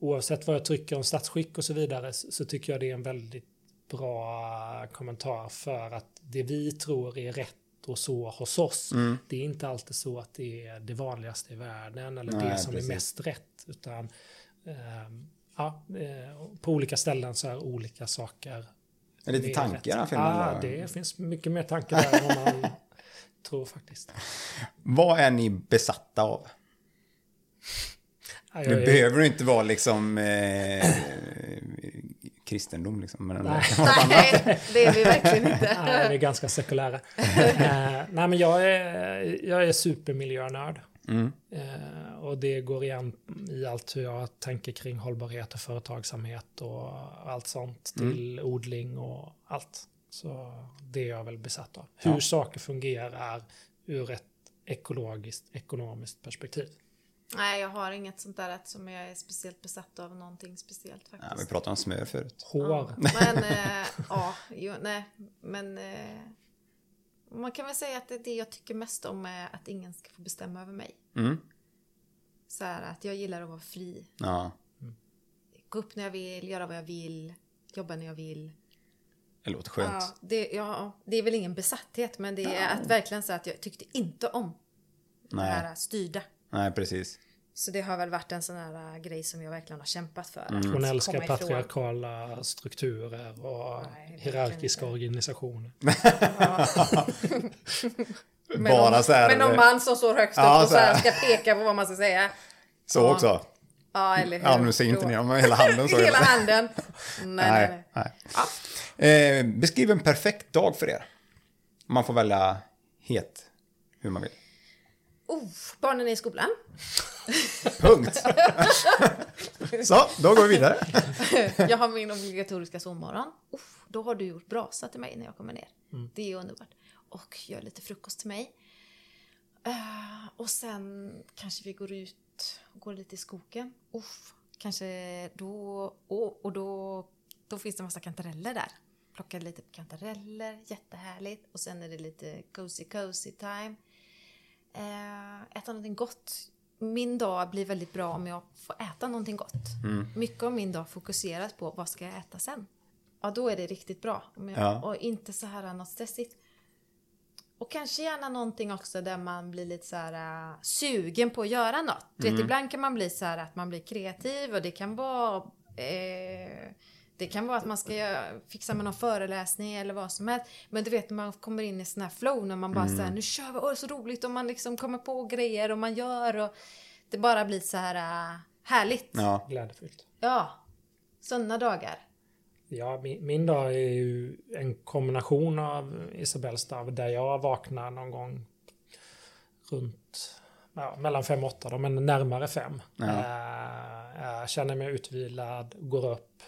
oavsett vad jag tycker om statsskick och så vidare, så tycker jag det är en väldigt bra kommentar för att det vi tror är rätt och så hos oss, Mm. det är inte alltid så att det är det vanligaste i världen eller Nej, det som precis. är mest rätt, utan ehm, ja, eh, på olika ställen så är olika saker Är lite tankar den filmen? Ja, det finns mycket mer tankar där än vad man tror faktiskt. Vad är ni besatta av? Ja, är- behöver ju inte vara liksom eh, kristendom liksom. Men Nej. Nej, det är vi verkligen Nej, inte. vi är ganska sekulära. eh, nej, men jag är, jag är supermiljönörd. Mm. Eh, och det går igen i allt hur jag tänker kring hållbarhet och företagsamhet och allt sånt Mm. till odling och allt. Så det är jag väl besatt av. Hur Ja. saker fungerar ur ett ekologiskt, ekonomiskt perspektiv. Nej, jag har inget sånt där att som jag är speciellt besatt av någonting speciellt Ja, faktiskt. vi pratade om smör förut. Hår. Ja, men, eh, ja, jo, nej, men eh, man kan väl säga att det, det jag tycker mest om är att ingen ska få bestämma över mig. Mm. Så här att jag gillar att vara fri. Ja, Gå upp när jag vill, göra vad jag vill, jobba när jag vill. det låter skönt. Ja, det, ja, det är väl ingen besatthet, men det är att verkligen säga att jag tyckte inte om det Nej. här styrda. Nej, precis. Så det har väl varit en sån här äh, grej som jag verkligen har kämpat för. Mm. Hon älskar komma ifrån. patriarkala strukturer och Nej, hierarkiska organisationer. Men Bara om, så här- Men någon man som står högst upp Ja, och så här ska peka på vad man ska säga. Så Ja. också. Ja, eller hur? Ja, nu ser inte ni, men hela handen så. Hela handen. Nej, nej, nej. nej. Ja. Eh, beskriv en perfekt dag för er. Man får välja het hur man vill. Oh, barnen är i skolan. Punkt. så, då går vi vidare. Jag har min obligatoriska sovmorgon. Uff, då har du gjort brasa till mig när jag kommer ner. Det är underbart. Och gör lite frukost till mig. Eh, och sen kanske vi går ut och går lite i skogen. Uff, kanske då... Och, och då, då finns det en massa kantareller där. Plockar lite kantareller, jättehärligt. Och sen är det lite cozy cozy time. Eh, äta någonting gott. Min dag blir väldigt bra om jag får äta någonting gott. Mycket av min dag fokuseras på vad ska jag äta sen. Ja, då är det riktigt bra. Jag, Ja. Och inte så här något stressigt. Och kanske gärna någonting också där man blir lite så här äh, sugen på att göra något. Du vet, ibland kan man bli så här att man blir kreativ och det kan vara eh, det kan vara att man ska fixa med någon föreläsning eller vad som helst. Men du vet man kommer in i sån här flow när man bara säger nu kör vi, åh det är så roligt och man liksom kommer på grejer och man gör och det bara blir så här äh, härligt. Ja, Glädjefyllt. Ja, sådana dagar. Ja, min, min dag är ju en kombination av Isabells dag där jag vaknar någon gång runt ja, mellan fem och åtta, då, men närmare fem. Ja. Eh, jag känner mig utvilad, går upp,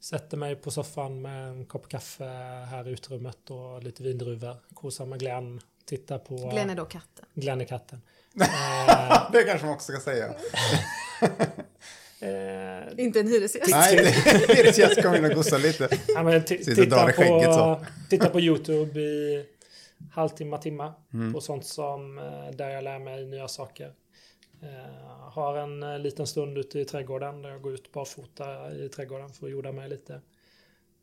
sätter mig på soffan med en kopp kaffe här i utrymmet och lite vindruvor, kosar med Glenn, tittar på Glenn är då katten. Glenn är katten. Eh, det kanske man också ska säga. eh, Inte en hyresgäst. Nej, hyresgäst kom in och gossade lite. Ja, men titta, på, titta på YouTube i halvtimme, timme. Mm. På sånt som eh, där jag lär mig nya saker. Eh, har en eh, liten stund ute i trädgården där jag går ut barfota i trädgården för att jorda mig lite.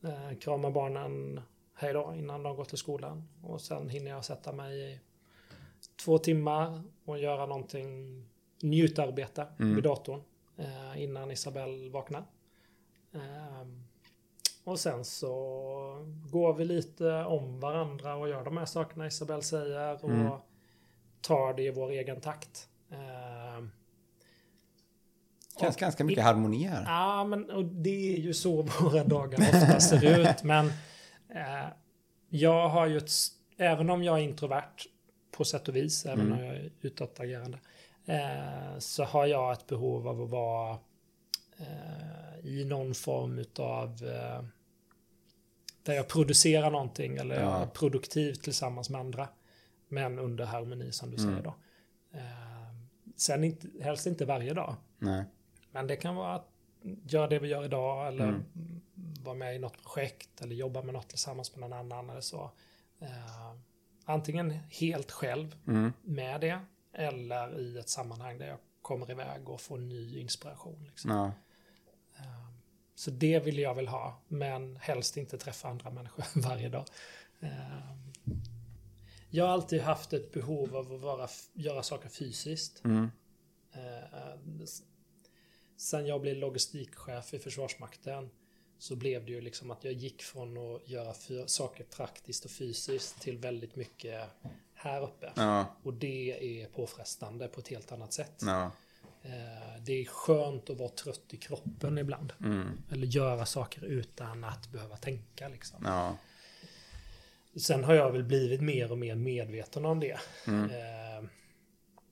Eh, kramar barnen hej då innan de går till skolan. Och sen hinner jag sätta mig i två timmar och göra någonting njutarbete Mm. vid datorn eh, innan Isabelle vaknar. Ehm, och sen så går vi lite om varandra och gör de här sakerna Isabelle säger och Mm. tar det i vår egen takt. Ehm, känns ganska mycket harmoni här. Ja, men och det är ju så våra dagar ofta ser ut. Men eh, jag har ju ett, även om jag är introvert på sätt och vis, även Mm. om jag är utåtagerande, eh, så har jag ett behov av att vara eh, i någon form utav där jag producerar någonting eller Ja. är produktiv tillsammans med andra. Men under harmoni som du Mm. säger då. Eh, sen inte, helst inte varje dag. Nej. Men det kan vara att göra det vi gör idag eller Mm. vara med i något projekt eller jobba med något tillsammans med någon annan eller så. Eh, antingen helt själv Mm. med det eller i ett sammanhang där jag kommer iväg och får ny inspiration. Liksom. Ja. Så det vill jag väl ha, men helst inte träffa andra människor varje dag. Eh, jag har alltid haft ett behov av att vara, göra saker fysiskt. Mm. Eh, s- Sen jag blev logistikchef i Försvarsmakten så blev det ju liksom att jag gick från att göra saker praktiskt och fysiskt till väldigt mycket här uppe. Ja. Och det är påfrestande på ett helt annat sätt. Ja. Eh, Det är skönt att vara trött i kroppen ibland. Mm. Eller göra saker utan att behöva tänka liksom. Ja. Sen har jag väl blivit mer och mer medveten om det. Mm. Eh,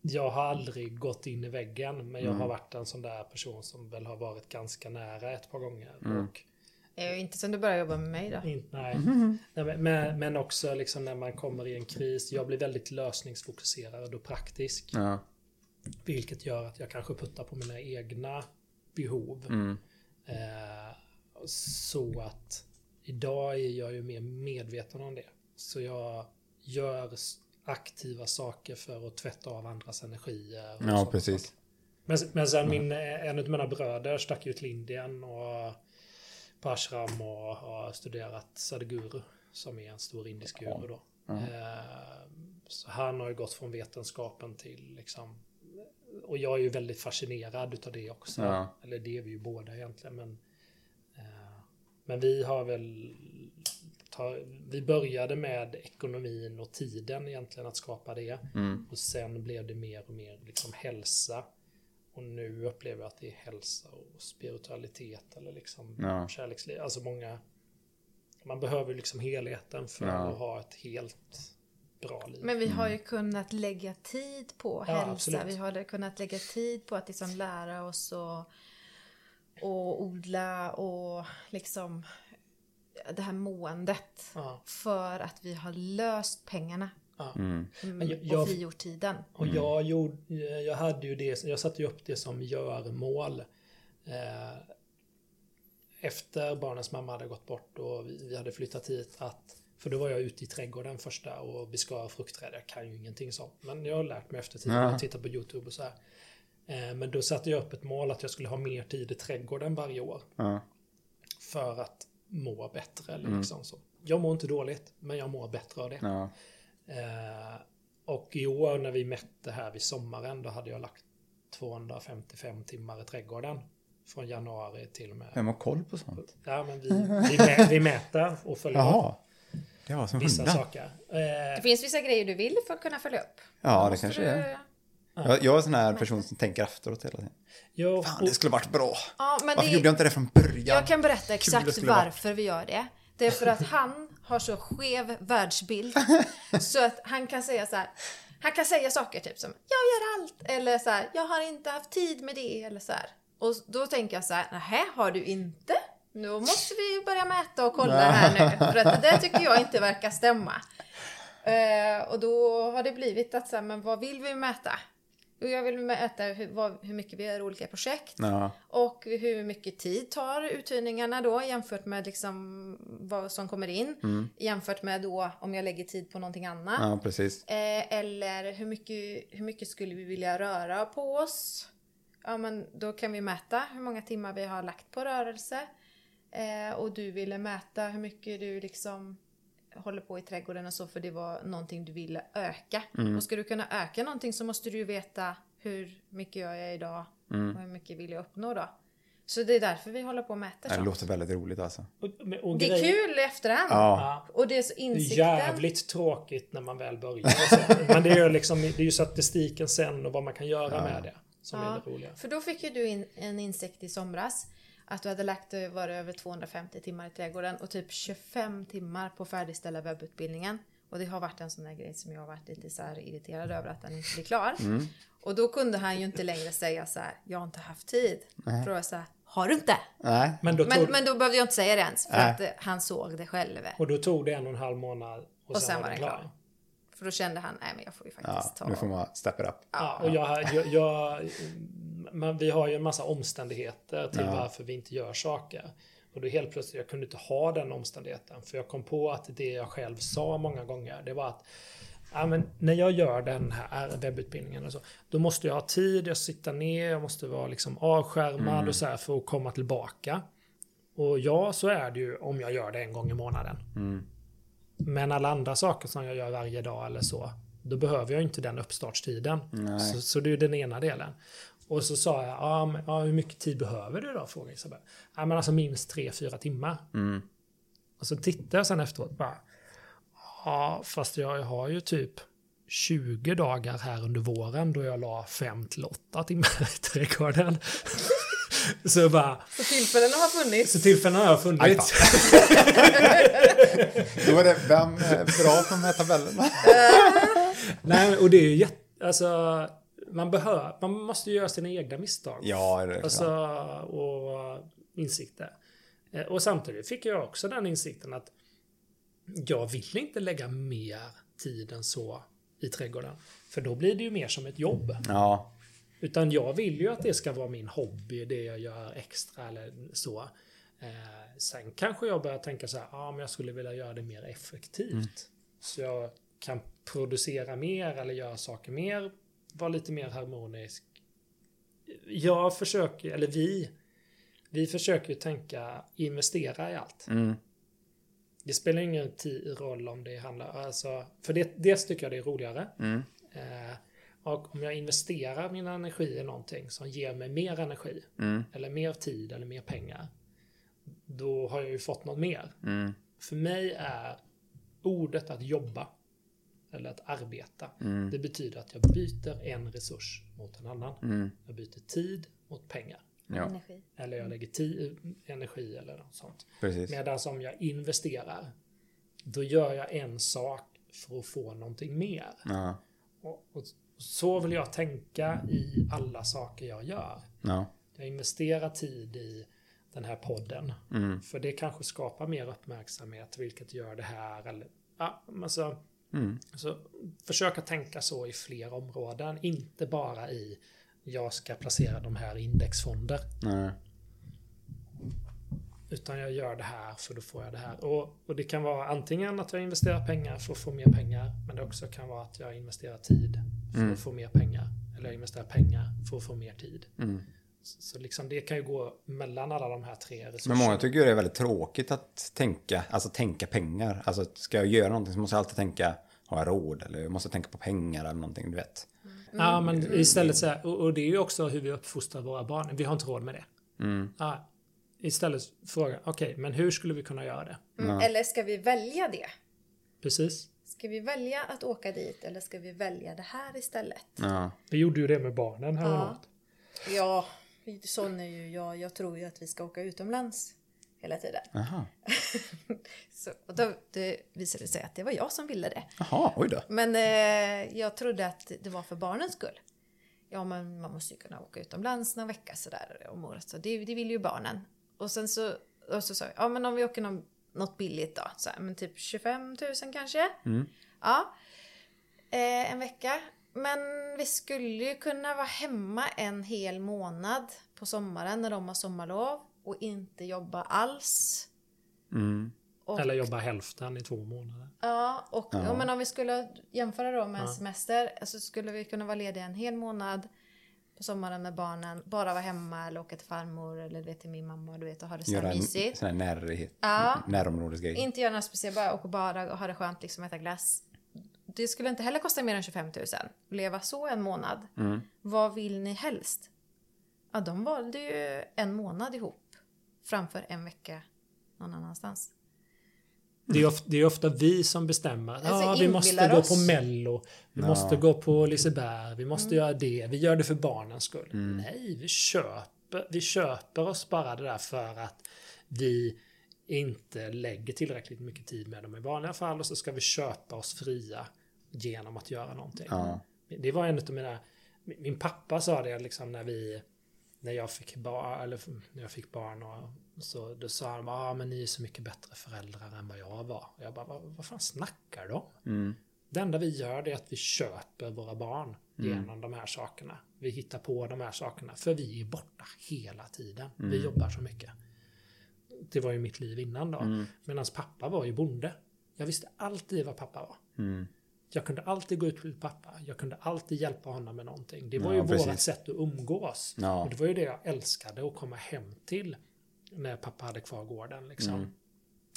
Jag har aldrig gått in i väggen, men jag Mm. har varit en sån där person som väl har varit ganska nära ett par gånger. Mm. Och inte sen du började jobba med mig då. in, nej. Mm. nej men, men också liksom när man kommer i en kris. Jag blir väldigt lösningsfokuserad och praktisk. Ja. Vilket gör att jag kanske puttar på mina egna behov. Mm. Eh, så att idag är jag ju mer medveten om det. Så jag gör aktiva saker för att tvätta av andras energier. Ja, precis. Men, men sen min, eh, en av mina bröder stack ju till Indien och på ashram och har studerat Sadhguru som är en stor indisk guru då. Ja. Eh, Så han har ju gått från vetenskapen till liksom och jag är ju väldigt fascinerad utav det också. Ja. Eller det är vi ju båda egentligen. Men, eh, men vi har väl ta, vi började med ekonomin och tiden egentligen att skapa det. Mm. Och sen blev det mer och mer liksom hälsa. Och nu upplever jag att det är hälsa och spiritualitet eller liksom Ja. kärleksliv. Alltså många... Man behöver liksom helheten för Ja. att ha ett helt bra liv. Men vi har ju kunnat lägga tid på Ja, hälsa. absolut. Vi har kunnat lägga tid på att liksom lära oss och, och odla och liksom det här måendet. Ja, För att vi har löst pengarna ja. Mm. mm, jag- och jag- frigjort tiden. Och jag, gjorde, jag hade ju det, jag satte ju upp det som görmål. Eh, efter barnens mamma hade gått bort och vi, vi hade flyttat hit att för då var jag ute i trädgården första och beskar fruktträd. Jag kan ju ingenting sånt. Men jag har lärt mig efter tiden. Ja. Jag tittar på YouTube och så här. Eh, men då satte jag upp ett mål att jag skulle ha mer tid i trädgården varje år. Ja. För att må bättre. Eller liksom så. Jag mår inte dåligt, men jag mår bättre av det. Ja. Eh, och i år när vi mätte här vid sommaren då hade jag lagt 255 timmar i trädgården. Från januari till och med. Vem har koll på sånt? Ja, men vi, vi, mä, vi mäter och följer upp Jaha. Det var som vissa hundar. saker. Det Eh, finns vissa grejer du vill för att kunna följa upp. Ja, det kanske du- är. Jag, jag är sån här person som tänker efteråt hela tiden. jo, Fan, och, det skulle varit bra. Ja, Varför det, gjorde jag inte det från början? Jag kan berätta exakt varför vi gör det. Det är för att han har så skev världsbild. så att han kan säga så här. Han kan säga saker typ som jag gör allt. Eller så här, jag har inte haft tid med det. Eller så här. Och då tänker jag så här, nähä, har du inte? Nu måste vi börja mäta och kolla här nu. För att det där tycker jag inte verkar stämma. Eh, och då har det blivit att så här, men vad vill vi mäta? Jo, jag vill mäta hur, vad, hur mycket vi gör olika projekt. Ja. Och hur mycket tid tar uthyrningarna då jämfört med liksom vad som kommer in. Jämfört med då om jag lägger tid på någonting annat. ja. Eh, eller hur mycket, hur mycket skulle vi vilja röra på oss? Ja men då kan vi mäta hur många timmar vi har lagt på rörelse. Eh, och du ville mäta hur mycket du liksom håller på i trädgården och så för det var någonting du ville öka. Och ska du kunna öka någonting så måste du ju veta hur mycket jag är idag och hur mycket vill jag uppnå då. Så det är därför vi håller på och mäter Det sånt. låter väldigt roligt alltså. och, och Det är kul i efterhand. Ja. Ja, Och det är så det är insikten. jävligt tråkigt när man väl börjar. och så. Men det är ju liksom, det är ju statistiken sen och vad man kan göra med det. som är det roliga. För då fick ju du in en insikt i somras. Att du hade lagt var det över 250 timmar i trädgården och typ 25 timmar på färdigställa webbutbildningen. Och det har varit en sån där grej som jag har varit lite så här irriterad över att den inte blir klar. Mm. Och då kunde han ju inte längre säga så här, jag har inte haft tid. För då var jag så här, har du inte? Nej. Men då, Men, tog, men då behövde jag inte säga det ens, för Nej. att eh, han såg det själv. och då tog det en och en halv månad och, Och sen var den klar. För då kände han, nej men jag får ju Ja, faktiskt ta... nu får man step it up. Ja, och jag, jag, jag, men vi har ju en massa omständigheter till Ja. varför vi inte gör saker. Och då helt plötsligt, jag kunde inte ha den omständigheten. För jag kom på att det jag själv sa många gånger, det var att ja, men när jag gör den här webbutbildningen och så, då måste jag ha tid, jag sitter ner, jag måste vara liksom avskärmad och så här för att komma tillbaka. Och ja, så är det ju om jag gör det en gång i månaden. Men alla andra saker som jag gör varje dag eller så, då behöver jag inte den uppstartstiden. Så, så det är den ena delen. Och så sa jag, ja, men, ja, hur mycket tid behöver du då? Frågade Isabel. Ja, men alltså minst 3-4 timmar. Och så tittade jag sen efteråt bara, ja, fast jag har ju typ 20 dagar här under våren då jag la 5 till 8 timmar i trädgården. så bara, Så tillfällena har funnits. så tillfällena har funnits. Då var det vem är bra på de här tabellerna? Nej, och det är ju jätte... Alltså, man behöver... Man måste göra sina egna misstag. Ja, det är Alltså, klart. och insikter. Eh, Och samtidigt fick jag också den insikten att jag vill inte lägga mer tid än så i trädgården. För då blir det ju mer som ett jobb. Ja, Utan jag vill ju att det ska vara min hobby, det jag gör extra eller så. Eh, sen kanske jag börjar tänka så här, ja ah, men jag skulle vilja göra det mer effektivt. Så jag kan producera mer eller göra saker mer, vara lite mer harmonisk. Jag försöker, eller vi, vi försöker ju tänka investera i allt. mm. Det spelar ingen roll om det handlar, alltså, för det, dels tycker jag det är roligare. Mm. Eh, och om jag investerar min energi i någonting som ger mig mer energi, Mm. eller mer tid eller mer pengar, då har jag ju fått något mer. Mm. För mig är ordet att jobba, eller att arbeta, Mm. det betyder att jag byter en resurs mot en annan. Mm. Jag byter tid mot pengar. Ja, Energi. Eller jag lägger ti- energi eller något sånt. precis. Medan om jag investerar, då gör jag en sak för att få någonting mer. Ja, Och, och så vill jag tänka i alla saker jag gör. ja. Jag investerar tid i den här podden. Mm. För det kanske skapar mer uppmärksamhet, vilket gör det här. Eller, ja, alltså, Mm. så försöka tänka så i fler områden. Inte bara i jag ska placera de här indexfonder. Nej. Utan jag gör det här för då får jag det här. Och, och det kan vara antingen att jag investerar pengar för att få mer pengar. Men det också kan vara att jag investerar tid för Mm. att få mer pengar. Eller jag investerar pengar för att få mer tid. Mm. Så, liksom det kan ju gå mellan alla de här tre resurserna. Men många tycker ju det är väldigt tråkigt att tänka, alltså tänka pengar. Alltså ska jag göra någonting så måste jag alltid tänka, har jag råd? Eller jag måste tänka på pengar eller någonting, du vet. Ja, men istället så här, och, och det är ju också hur vi uppfostrar våra barn. Vi har inte råd med det. Mm. Ja, istället fråga, okej, men hur skulle vi kunna göra det? Mm. Eller ska vi välja det? Precis. Ska vi välja att åka dit eller ska vi välja det här istället? Ja. Vi gjorde ju det med barnen här Ja. Ja, sån är ju jag. Jag tror ju att vi ska åka utomlands hela tiden. Jaha. Så, och då det visade sig att det var jag som ville det. Jaha, oj då. Men eh, jag trodde att det var för barnens skull. Ja, men man måste ju kunna åka utomlands någon vecka sådär om året. Så det, det vill ju barnen. Och sen så, och så sa jag, ja men om vi åker någon, något billigt då. Så här, men typ 25 000 kanske. Mm. Ja. Eh, en vecka. Men vi skulle ju kunna vara hemma en hel månad på sommaren när de har sommarlov. Och inte jobba alls. Mm. Och, Eller jobba hälften i två månader. Ja, och Ja. ja. men om vi skulle jämföra då med Ja. semester så skulle vi kunna vara lediga en hel månad på sommaren med barnen, bara vara hemma eller åka till farmor eller vet, till min mamma du vet, och ha det så Göra här en mysigt. sån här närhet, Ja. närområdesgrej. Inte göra något speciellt, bara åka bara och ha det skönt, liksom äta glass. Det skulle inte heller kosta mer än 25 000. Leva så en månad. Mm. Vad vill ni helst? Ja, de valde ju en månad ihop framför en vecka någon annanstans. Det är, ofta, det är ofta vi som bestämmer. Alltså, ja, vi måste inbillar gå oss. på Mello. Vi Ja. måste gå på Liseberg. Vi måste Mm. göra det. Vi gör det för barnens skull. Mm. Nej, vi köper, vi köper oss bara det där för att vi inte lägger tillräckligt mycket tid med dem i vanliga fall och så ska vi köpa oss fria genom att göra någonting. Ja. Det var en av mina... Min pappa sa det liksom när vi... När jag fick barn, eller när jag fick barn och så då sa han ah, men ni är så mycket bättre föräldrar än vad jag var. Och jag bara, vad, vad fan snackar om? Mm. Det enda vi gör är att vi köper våra barn Mm. genom de här sakerna. Vi hittar på de här sakerna, för vi är borta hela tiden. Mm. Vi jobbar så mycket. Det var ju mitt liv innan då. Mm. Medan pappa var ju bonde. Jag visste alltid vad pappa var. Mm. Jag kunde alltid gå ut till pappa. Jag kunde alltid hjälpa honom med någonting. Det var Ja, ju precis. vårt sätt att umgås. Ja. Och det var ju det jag älskade att komma hem till. När pappa hade kvar gården liksom. Mm.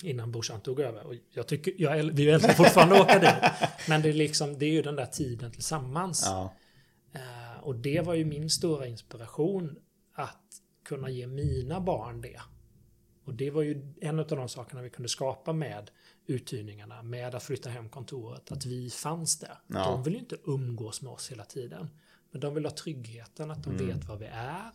Innan brorsan tog över. Och jag tycker, jag, vi älskar fortfarande att åka dit. Men det är, liksom, det är ju den där tiden tillsammans. Ja. Eh, och det var ju min stora inspiration. Att kunna ge mina barn det. Och det var ju en av de sakerna vi kunde skapa med uthyrningarna, med att flytta hem kontoret, att vi fanns där. Ja. De vill ju inte umgås med oss hela tiden. Men de vill ha tryggheten, att de Mm. vet vad vi är.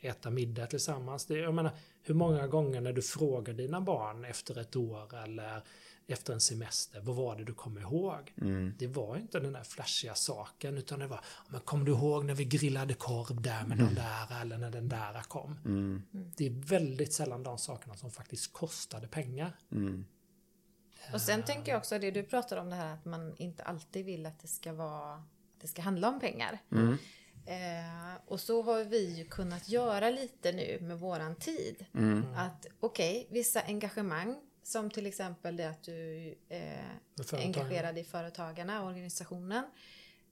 Äta middag tillsammans. Det, jag menar, hur många gånger när du frågar dina barn efter ett år eller efter en semester, vad var det du kommer ihåg? Mm. Det var inte den där flashiga saken, utan det var, men kommer du ihåg när vi grillade korv där med den där, eller när den där kom? Mm. Det är väldigt sällan de sakerna som faktiskt kostade pengar. Mm. Och sen tänker jag också det du pratar om det här att man inte alltid vill att det ska vara att det ska handla om pengar. Mm. Eh, och så har vi ju kunnat göra lite nu med våran tid. Mm. Att okej, vissa engagemang som till exempel det att du eh, är företagen. engagerad i företagarna och organisationen.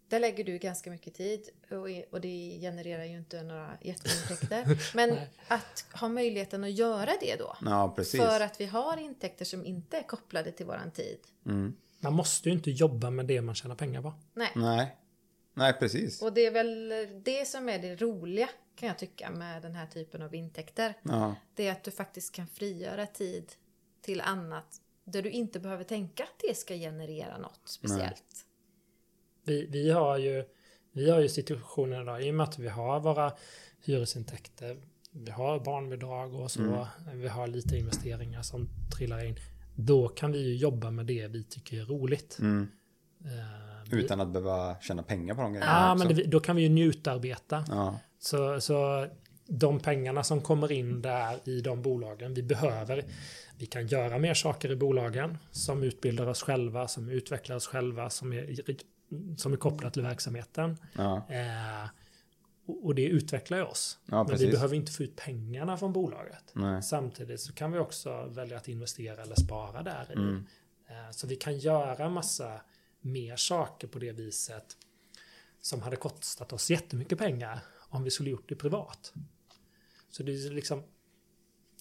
Där lägger du ganska mycket tid och, och det genererar ju inte några jätteintäkter. Men Nej. att ha möjligheten att göra det då. Ja, precis. För att vi har intäkter som inte är kopplade till våran tid. Mm. Man måste ju inte jobba med det man tjänar pengar på. Nej. Nej. Nej, precis. Och det är väl det som är det roliga kan jag tycka med den här typen av intäkter. Ja. Det är att du faktiskt kan frigöra tid till annat där du inte behöver tänka att det ska generera något speciellt. Vi, vi, har ju, vi har ju situationen idag, i och med att vi har våra hyresintäkter, vi har barnbidrag och så, vi har lite investeringar som trillar in. Då kan vi ju jobba med det vi tycker är roligt. Mm. Vi- Utan att behöva tjäna pengar på de grejerna Ja, också. men det, då kan vi ju njutarbeta. Ja. Så, så de pengarna som kommer in där i de bolagen, vi behöver, vi kan göra mer saker i bolagen som utbildar oss själva, som utvecklar oss själva, som är, som är kopplat till verksamheten. Ja. Eh, och det utvecklar ju oss. Ja, Men vi behöver inte få ut pengarna från bolaget. Nej. Samtidigt så kan vi också välja att investera eller spara där. Mm. Eh, Så vi kan göra massa mer saker på det viset som hade kostat oss jättemycket pengar om vi skulle gjort det privat. Så det är liksom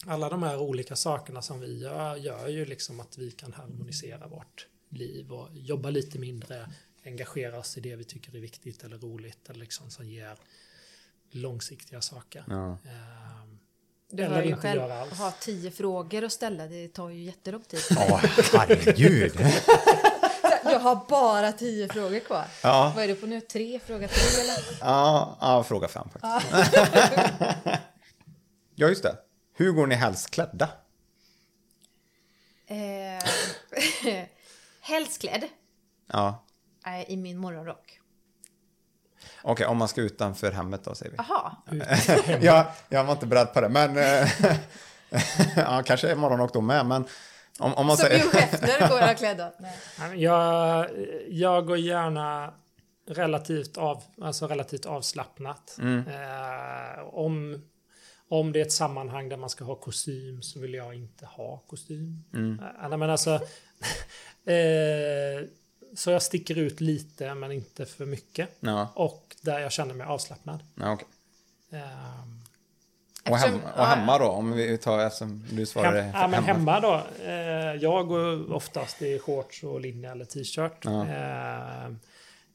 alla de här olika sakerna som vi gör, gör ju liksom att vi kan harmonisera vårt liv och jobba lite mindre, engagera oss i det vi tycker är viktigt eller roligt eller liksom som ger långsiktiga saker. Ja. Ehm, Du hör ju inte själv, ha tio frågor att ställa, det tar ju jättelång tid. Ja, herregud. Jag har bara tio frågor kvar. Ja, Vad är du på nu? Tre? Fråga tre eller? ja, ja fråga fem faktiskt. ja, just det. Hur går ni helst klädda? Eh, helst klädd Ja, i min morgonrock. okej, om man ska utanför hemmet då säger vi. Jaha, ja, jag var inte beredd på det, men eh, ja, kanske morgonrock då med, men om, om man så säger... Hugh Hefner går jag klädd Jag, jag går gärna relativt, av, alltså relativt avslappnat. Eh, om, om det är ett sammanhang där man ska ha kostym så vill jag inte ha kostym. Eh, nej, men alltså, eh, så jag sticker ut lite men inte för mycket. Ja, Och där jag känner mig avslappnad. ja okej. Eh, Och, hem, och hemma då, om vi tar eftersom du svarade Hem, ja, men hemma då. Eh, jag går oftast i shorts och linne eller t-shirt. Ja. Eh,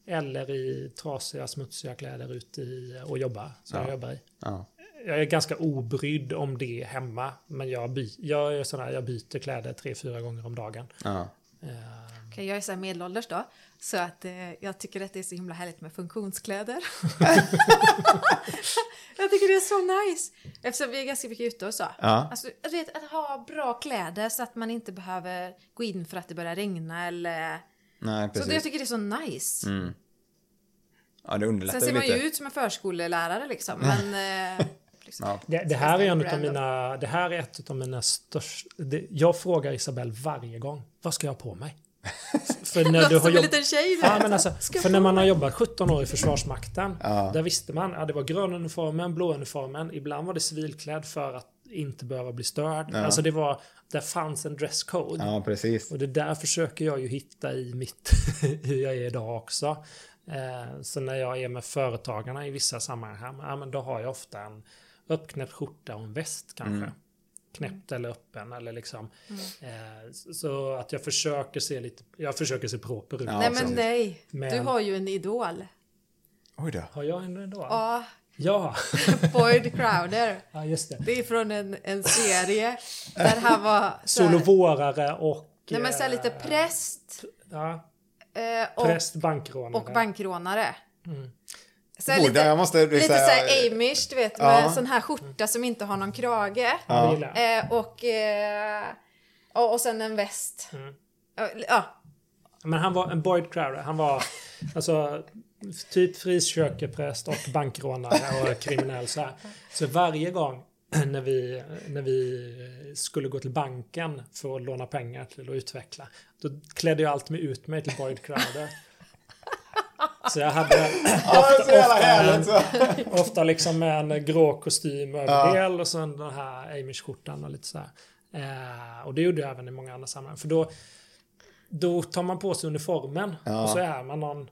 eller i trasiga, smutsiga kläder ute i, och jobbar. Så Ja. jag jobbar i. Ja. jag är ganska obrydd om det hemma. Men jag, by, jag är sån här, jag byter kläder tre, fyra gånger om dagen. Ja. Eh, Okej, jag är så här medelålders då. Så att eh, jag tycker att det är så himla härligt med funktionskläder. jag tycker det är så nice. Eftersom vi är ganska mycket ute och så. Ja. Alltså, du vet, att ha bra kläder så att man inte behöver gå in för att det börjar regna eller... Nej, Så precis. det, jag tycker det är så nice. Mm. Ja, det underlättar Sen ser ju man lite. ju ut som en förskolelärare liksom. Men... Eh, liksom. Ja. Det, det här är en av mina, det här är ett av mina största, det, jag frågar Isabelle varje gång, vad ska jag ha på mig? För när du har som en jobb... liten tjej du Ja, men alltså, för när man har jobbat 17 år i Försvarsmakten, Ja. där visste man, ja det var grönuniformen, blåuniformen, ibland var det civilklädd för att inte behöva bli störd. Ja. Alltså det var, där fanns en dresscode. ja, precis. Och det där försöker jag ju hitta i mitt, hur jag är idag också. Eh, så när jag är med företagarna i vissa sammanhang, ja, men då har jag ofta en uppknäppt skjorta och en väst kanske. Mm. Knäppt eller öppen eller liksom. Eh, så- så att jag försöker se lite, jag försöker se proper ut. Ja, Nej men nej, Men- du har ju en idol. Oj då. Har jag en då? Ja, Ja, Boyd Crowder. ja just det. Det är från en, en serie där han var... så Solovårare och... Nej men såhär lite eh, präst Ja, eh, och, präst, bankrånare. och bankrånare. Mm. Så här Oj, lite, jag måste lite så här- såhär amish, du vet, med Ja. sån här skjorta som inte har någon krage. Ja. Eh, och, eh, och, och sen en väst. Mm. Ja, Ja, Men han var en Boyd Crowder. Han var alltså typ frikökepräst och bankrånare och kriminell så här. Så varje gång när vi, när vi skulle gå till banken för att låna pengar till att utveckla, då klädde jag alltid ut mig till Boyd Crowder. Så jag hade ofta, Så. ofta liksom med en grå kostym över Ja. del och sen den här Amish-skjortan och lite så här. Eh, och det gjorde jag även i många andra sammanhang. För då, då tar man på sig uniformen Ja. och så är man någon...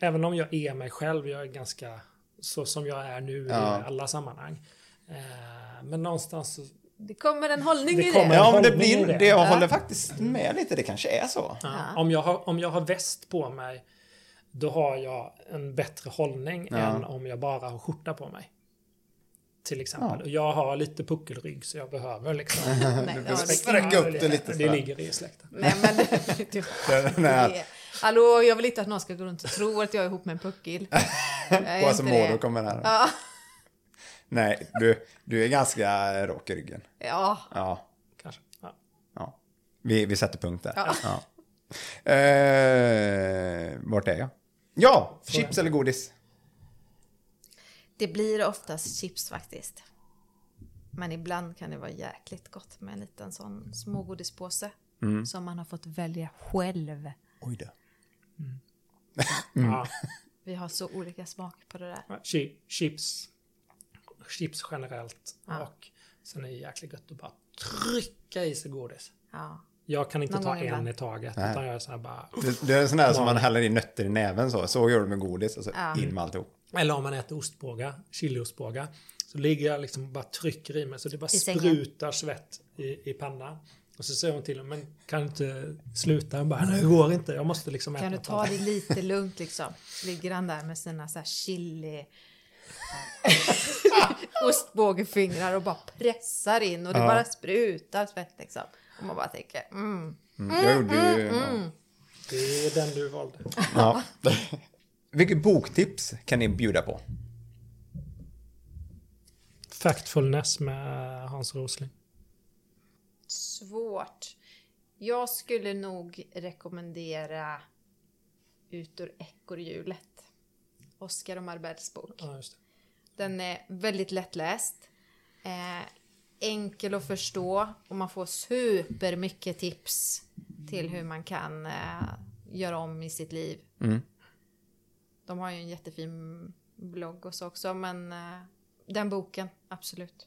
Även om jag är mig själv, jag är ganska så som jag är nu Ja. i alla sammanhang. Eh, men någonstans så... det kommer en hållning Det i det. Ja, men det blir... det. Jag Ja. håller faktiskt med lite. Det kanske är så. Ja, Ja. om, jag har, om jag har väst på mig, då har jag en bättre hållning Ja. än om jag bara har skjorta på mig. Till exempel. Ja. Och jag har lite puckelrygg så jag behöver liksom... Nej, ja, sträcka upp det lite Det ligger i släkten. Nej men du, det, Hallå, jag vill inte att någon ska gå runt och tro att jag är ihop med en puckel. Quasimodo inte det. kommer här. Ja, Nej, du, du är ganska rak i ryggen. ja. Ja. Kanske. Ja. ja. Vi, vi sätter punkt där. Ja. Ja. Eh, vart är jag? Ja, chips eller godis? Det blir oftast chips faktiskt. Men ibland kan det vara jäkligt gott med en liten sån smågodispåse. Mm. Som man har fått välja själv. Oj då. Ja. Vi har så olika smak på det där. Chi- Chips. Chips generellt. Ja. Och sen är det jäkligt gött att bara trycka i sig godis. Ja. Jag kan inte ta en ibland. i taget. Nej. Utan jag är så här bara... Det, det är en sån där som man häller i nötter i näven så. Så gör du med godis och så Ja. in med alltihop. Eller om man äter ostbågar, chiliostbågar. Så ligger jag liksom och bara trycker i mig så det bara I sängen. sprutar svett i, i pannan. Och så säger hon till mig, men kan du inte sluta? Jag bara, nej det går inte, jag måste liksom äta Kan du ta annat." det lite lugnt liksom? Ligger han där med sina så här chili ostbågefingrar och bara pressar in och det Ja. bara sprutar svett liksom. Och man bara tänker, mm. Mm. Jag gjorde ju... Ja. Det är den du valde. Ja. Vilket boktips kan ni bjuda på? Factfulness med Hans Rosling. Svårt. Jag skulle nog rekommendera Ut ur ekorrhjulet. Oscar och Marbells bok. Ja, just det. Den är väldigt lättläst. Eh, enkel att förstå och man får super mycket tips till hur man kan eh, göra om i sitt liv. Mm. De har ju en jättefin blogg och så också men eh, den boken, absolut.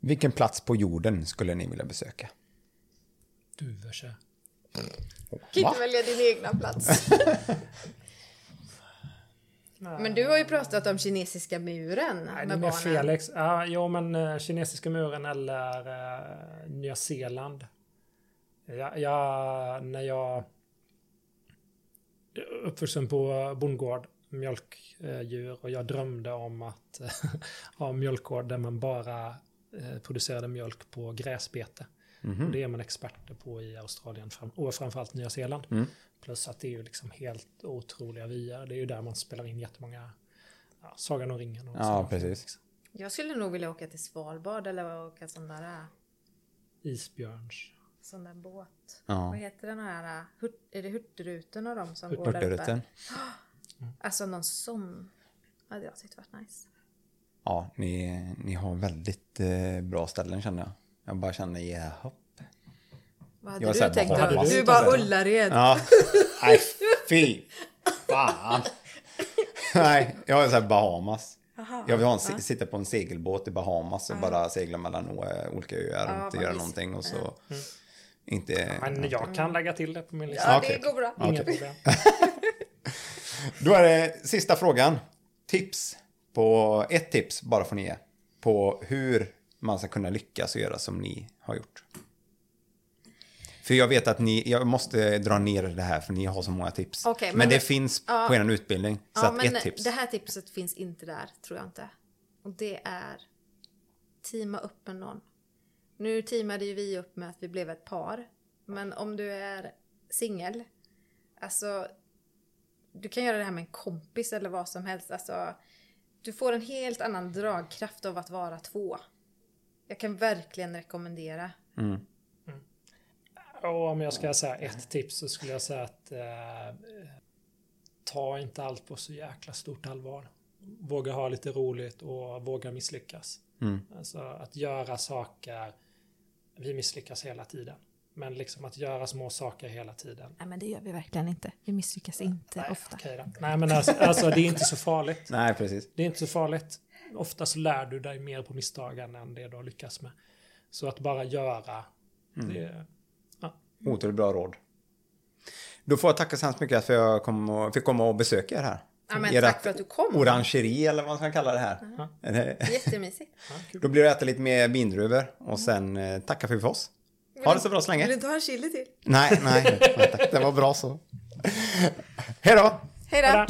Vilken plats på jorden skulle ni vilja besöka? Duvörsö. Kan inte välja din egna plats. men du har ju pratat om kinesiska muren Nej, det med barnen. Felix. Ja, jo, men eh, kinesiska muren eller uh, Nya Zeeland. Jag, jag, när jag... Uppvuxen på bondgård mjölkdjur och jag drömde om att ha mjölkgård där man bara eh, producerade mjölk på gräsbete. Mhm. Och det är man experter på i Australien fram, och framförallt Nya Zeeland. Mm. Plus att det är ju liksom helt otroliga vyer. Det är ju där man spelar in jättemånga ja, Sagan om ringen. Och Ja, precis. liksom. Jag skulle nog vilja åka till Svalbard eller åka sån där, äh, Isbjörns. sån där båt. Ja. Vad heter den här? äh, Hurt, är det Hurtigruten och de som går där uppe? Alltså någon sån hade jag tyckt varit nice. Ja, ni, ni har väldigt eh, bra ställen känner jag. Jag bara känner, jaha. Vad Jag hade var du tänkt då? Du du bara? Ullared. Ja. Nej, fy fan. Nej, jag är så här Bahamas. Aha. Jag vill ha en, sitta på en segelbåt i Bahamas och bara segla mellan o- olika öar och Ja, inte göra mysigt. någonting och så inte... Men jag kan lägga till det på min lista. Ja, Okej. det går bra. Inga okej. problem. Då är det sista frågan. Tips på ett tips bara får ni ge på hur man ska kunna lyckas och göra som ni har gjort. För jag vet att ni, jag måste dra ner det här för ni har så många tips. Okej, men, men det, det- finns ja. på er utbildning. Så Ja, att men ett tips. det här tipset finns inte där, tror jag inte. Och det är teama upp med någon. Nu teamade ju vi upp med att vi blev ett par. Men om du är singel, alltså du kan göra det här med en kompis eller vad som helst. Alltså, du får en helt annan dragkraft av att vara två. Jag kan verkligen rekommendera. Mm. Och om jag ska säga ett tips så skulle jag säga att eh, ta inte allt på så jäkla stort allvar. Våga ha lite roligt och våga misslyckas. Mm. Alltså att göra saker, vi misslyckas hela tiden. Men liksom att göra små saker hela tiden. Nej men det gör vi verkligen inte. Vi misslyckas inte Nej, ofta. Nej men alltså, alltså det är inte så farligt. Nej, precis. Det är inte så farligt. Ofta så lär du dig mer på misstagen än det du har lyckats med. Så att bara göra, Mm. det, Otroligt bra råd. Då får jag tacka så hemskt mycket för att jag kom och, fick komma och besöka er här. Ja, men tack för att du kom. Orangeri eller vad man ska kalla det här. Är det- Jättemysigt. Då blir det att äta lite mer vindruvor och sen eh, tacka för oss. Ha det så bra så Vill du länge. inte ha en chili till? Nej, nej, nej tack. det var bra så. Hej då! Hej då!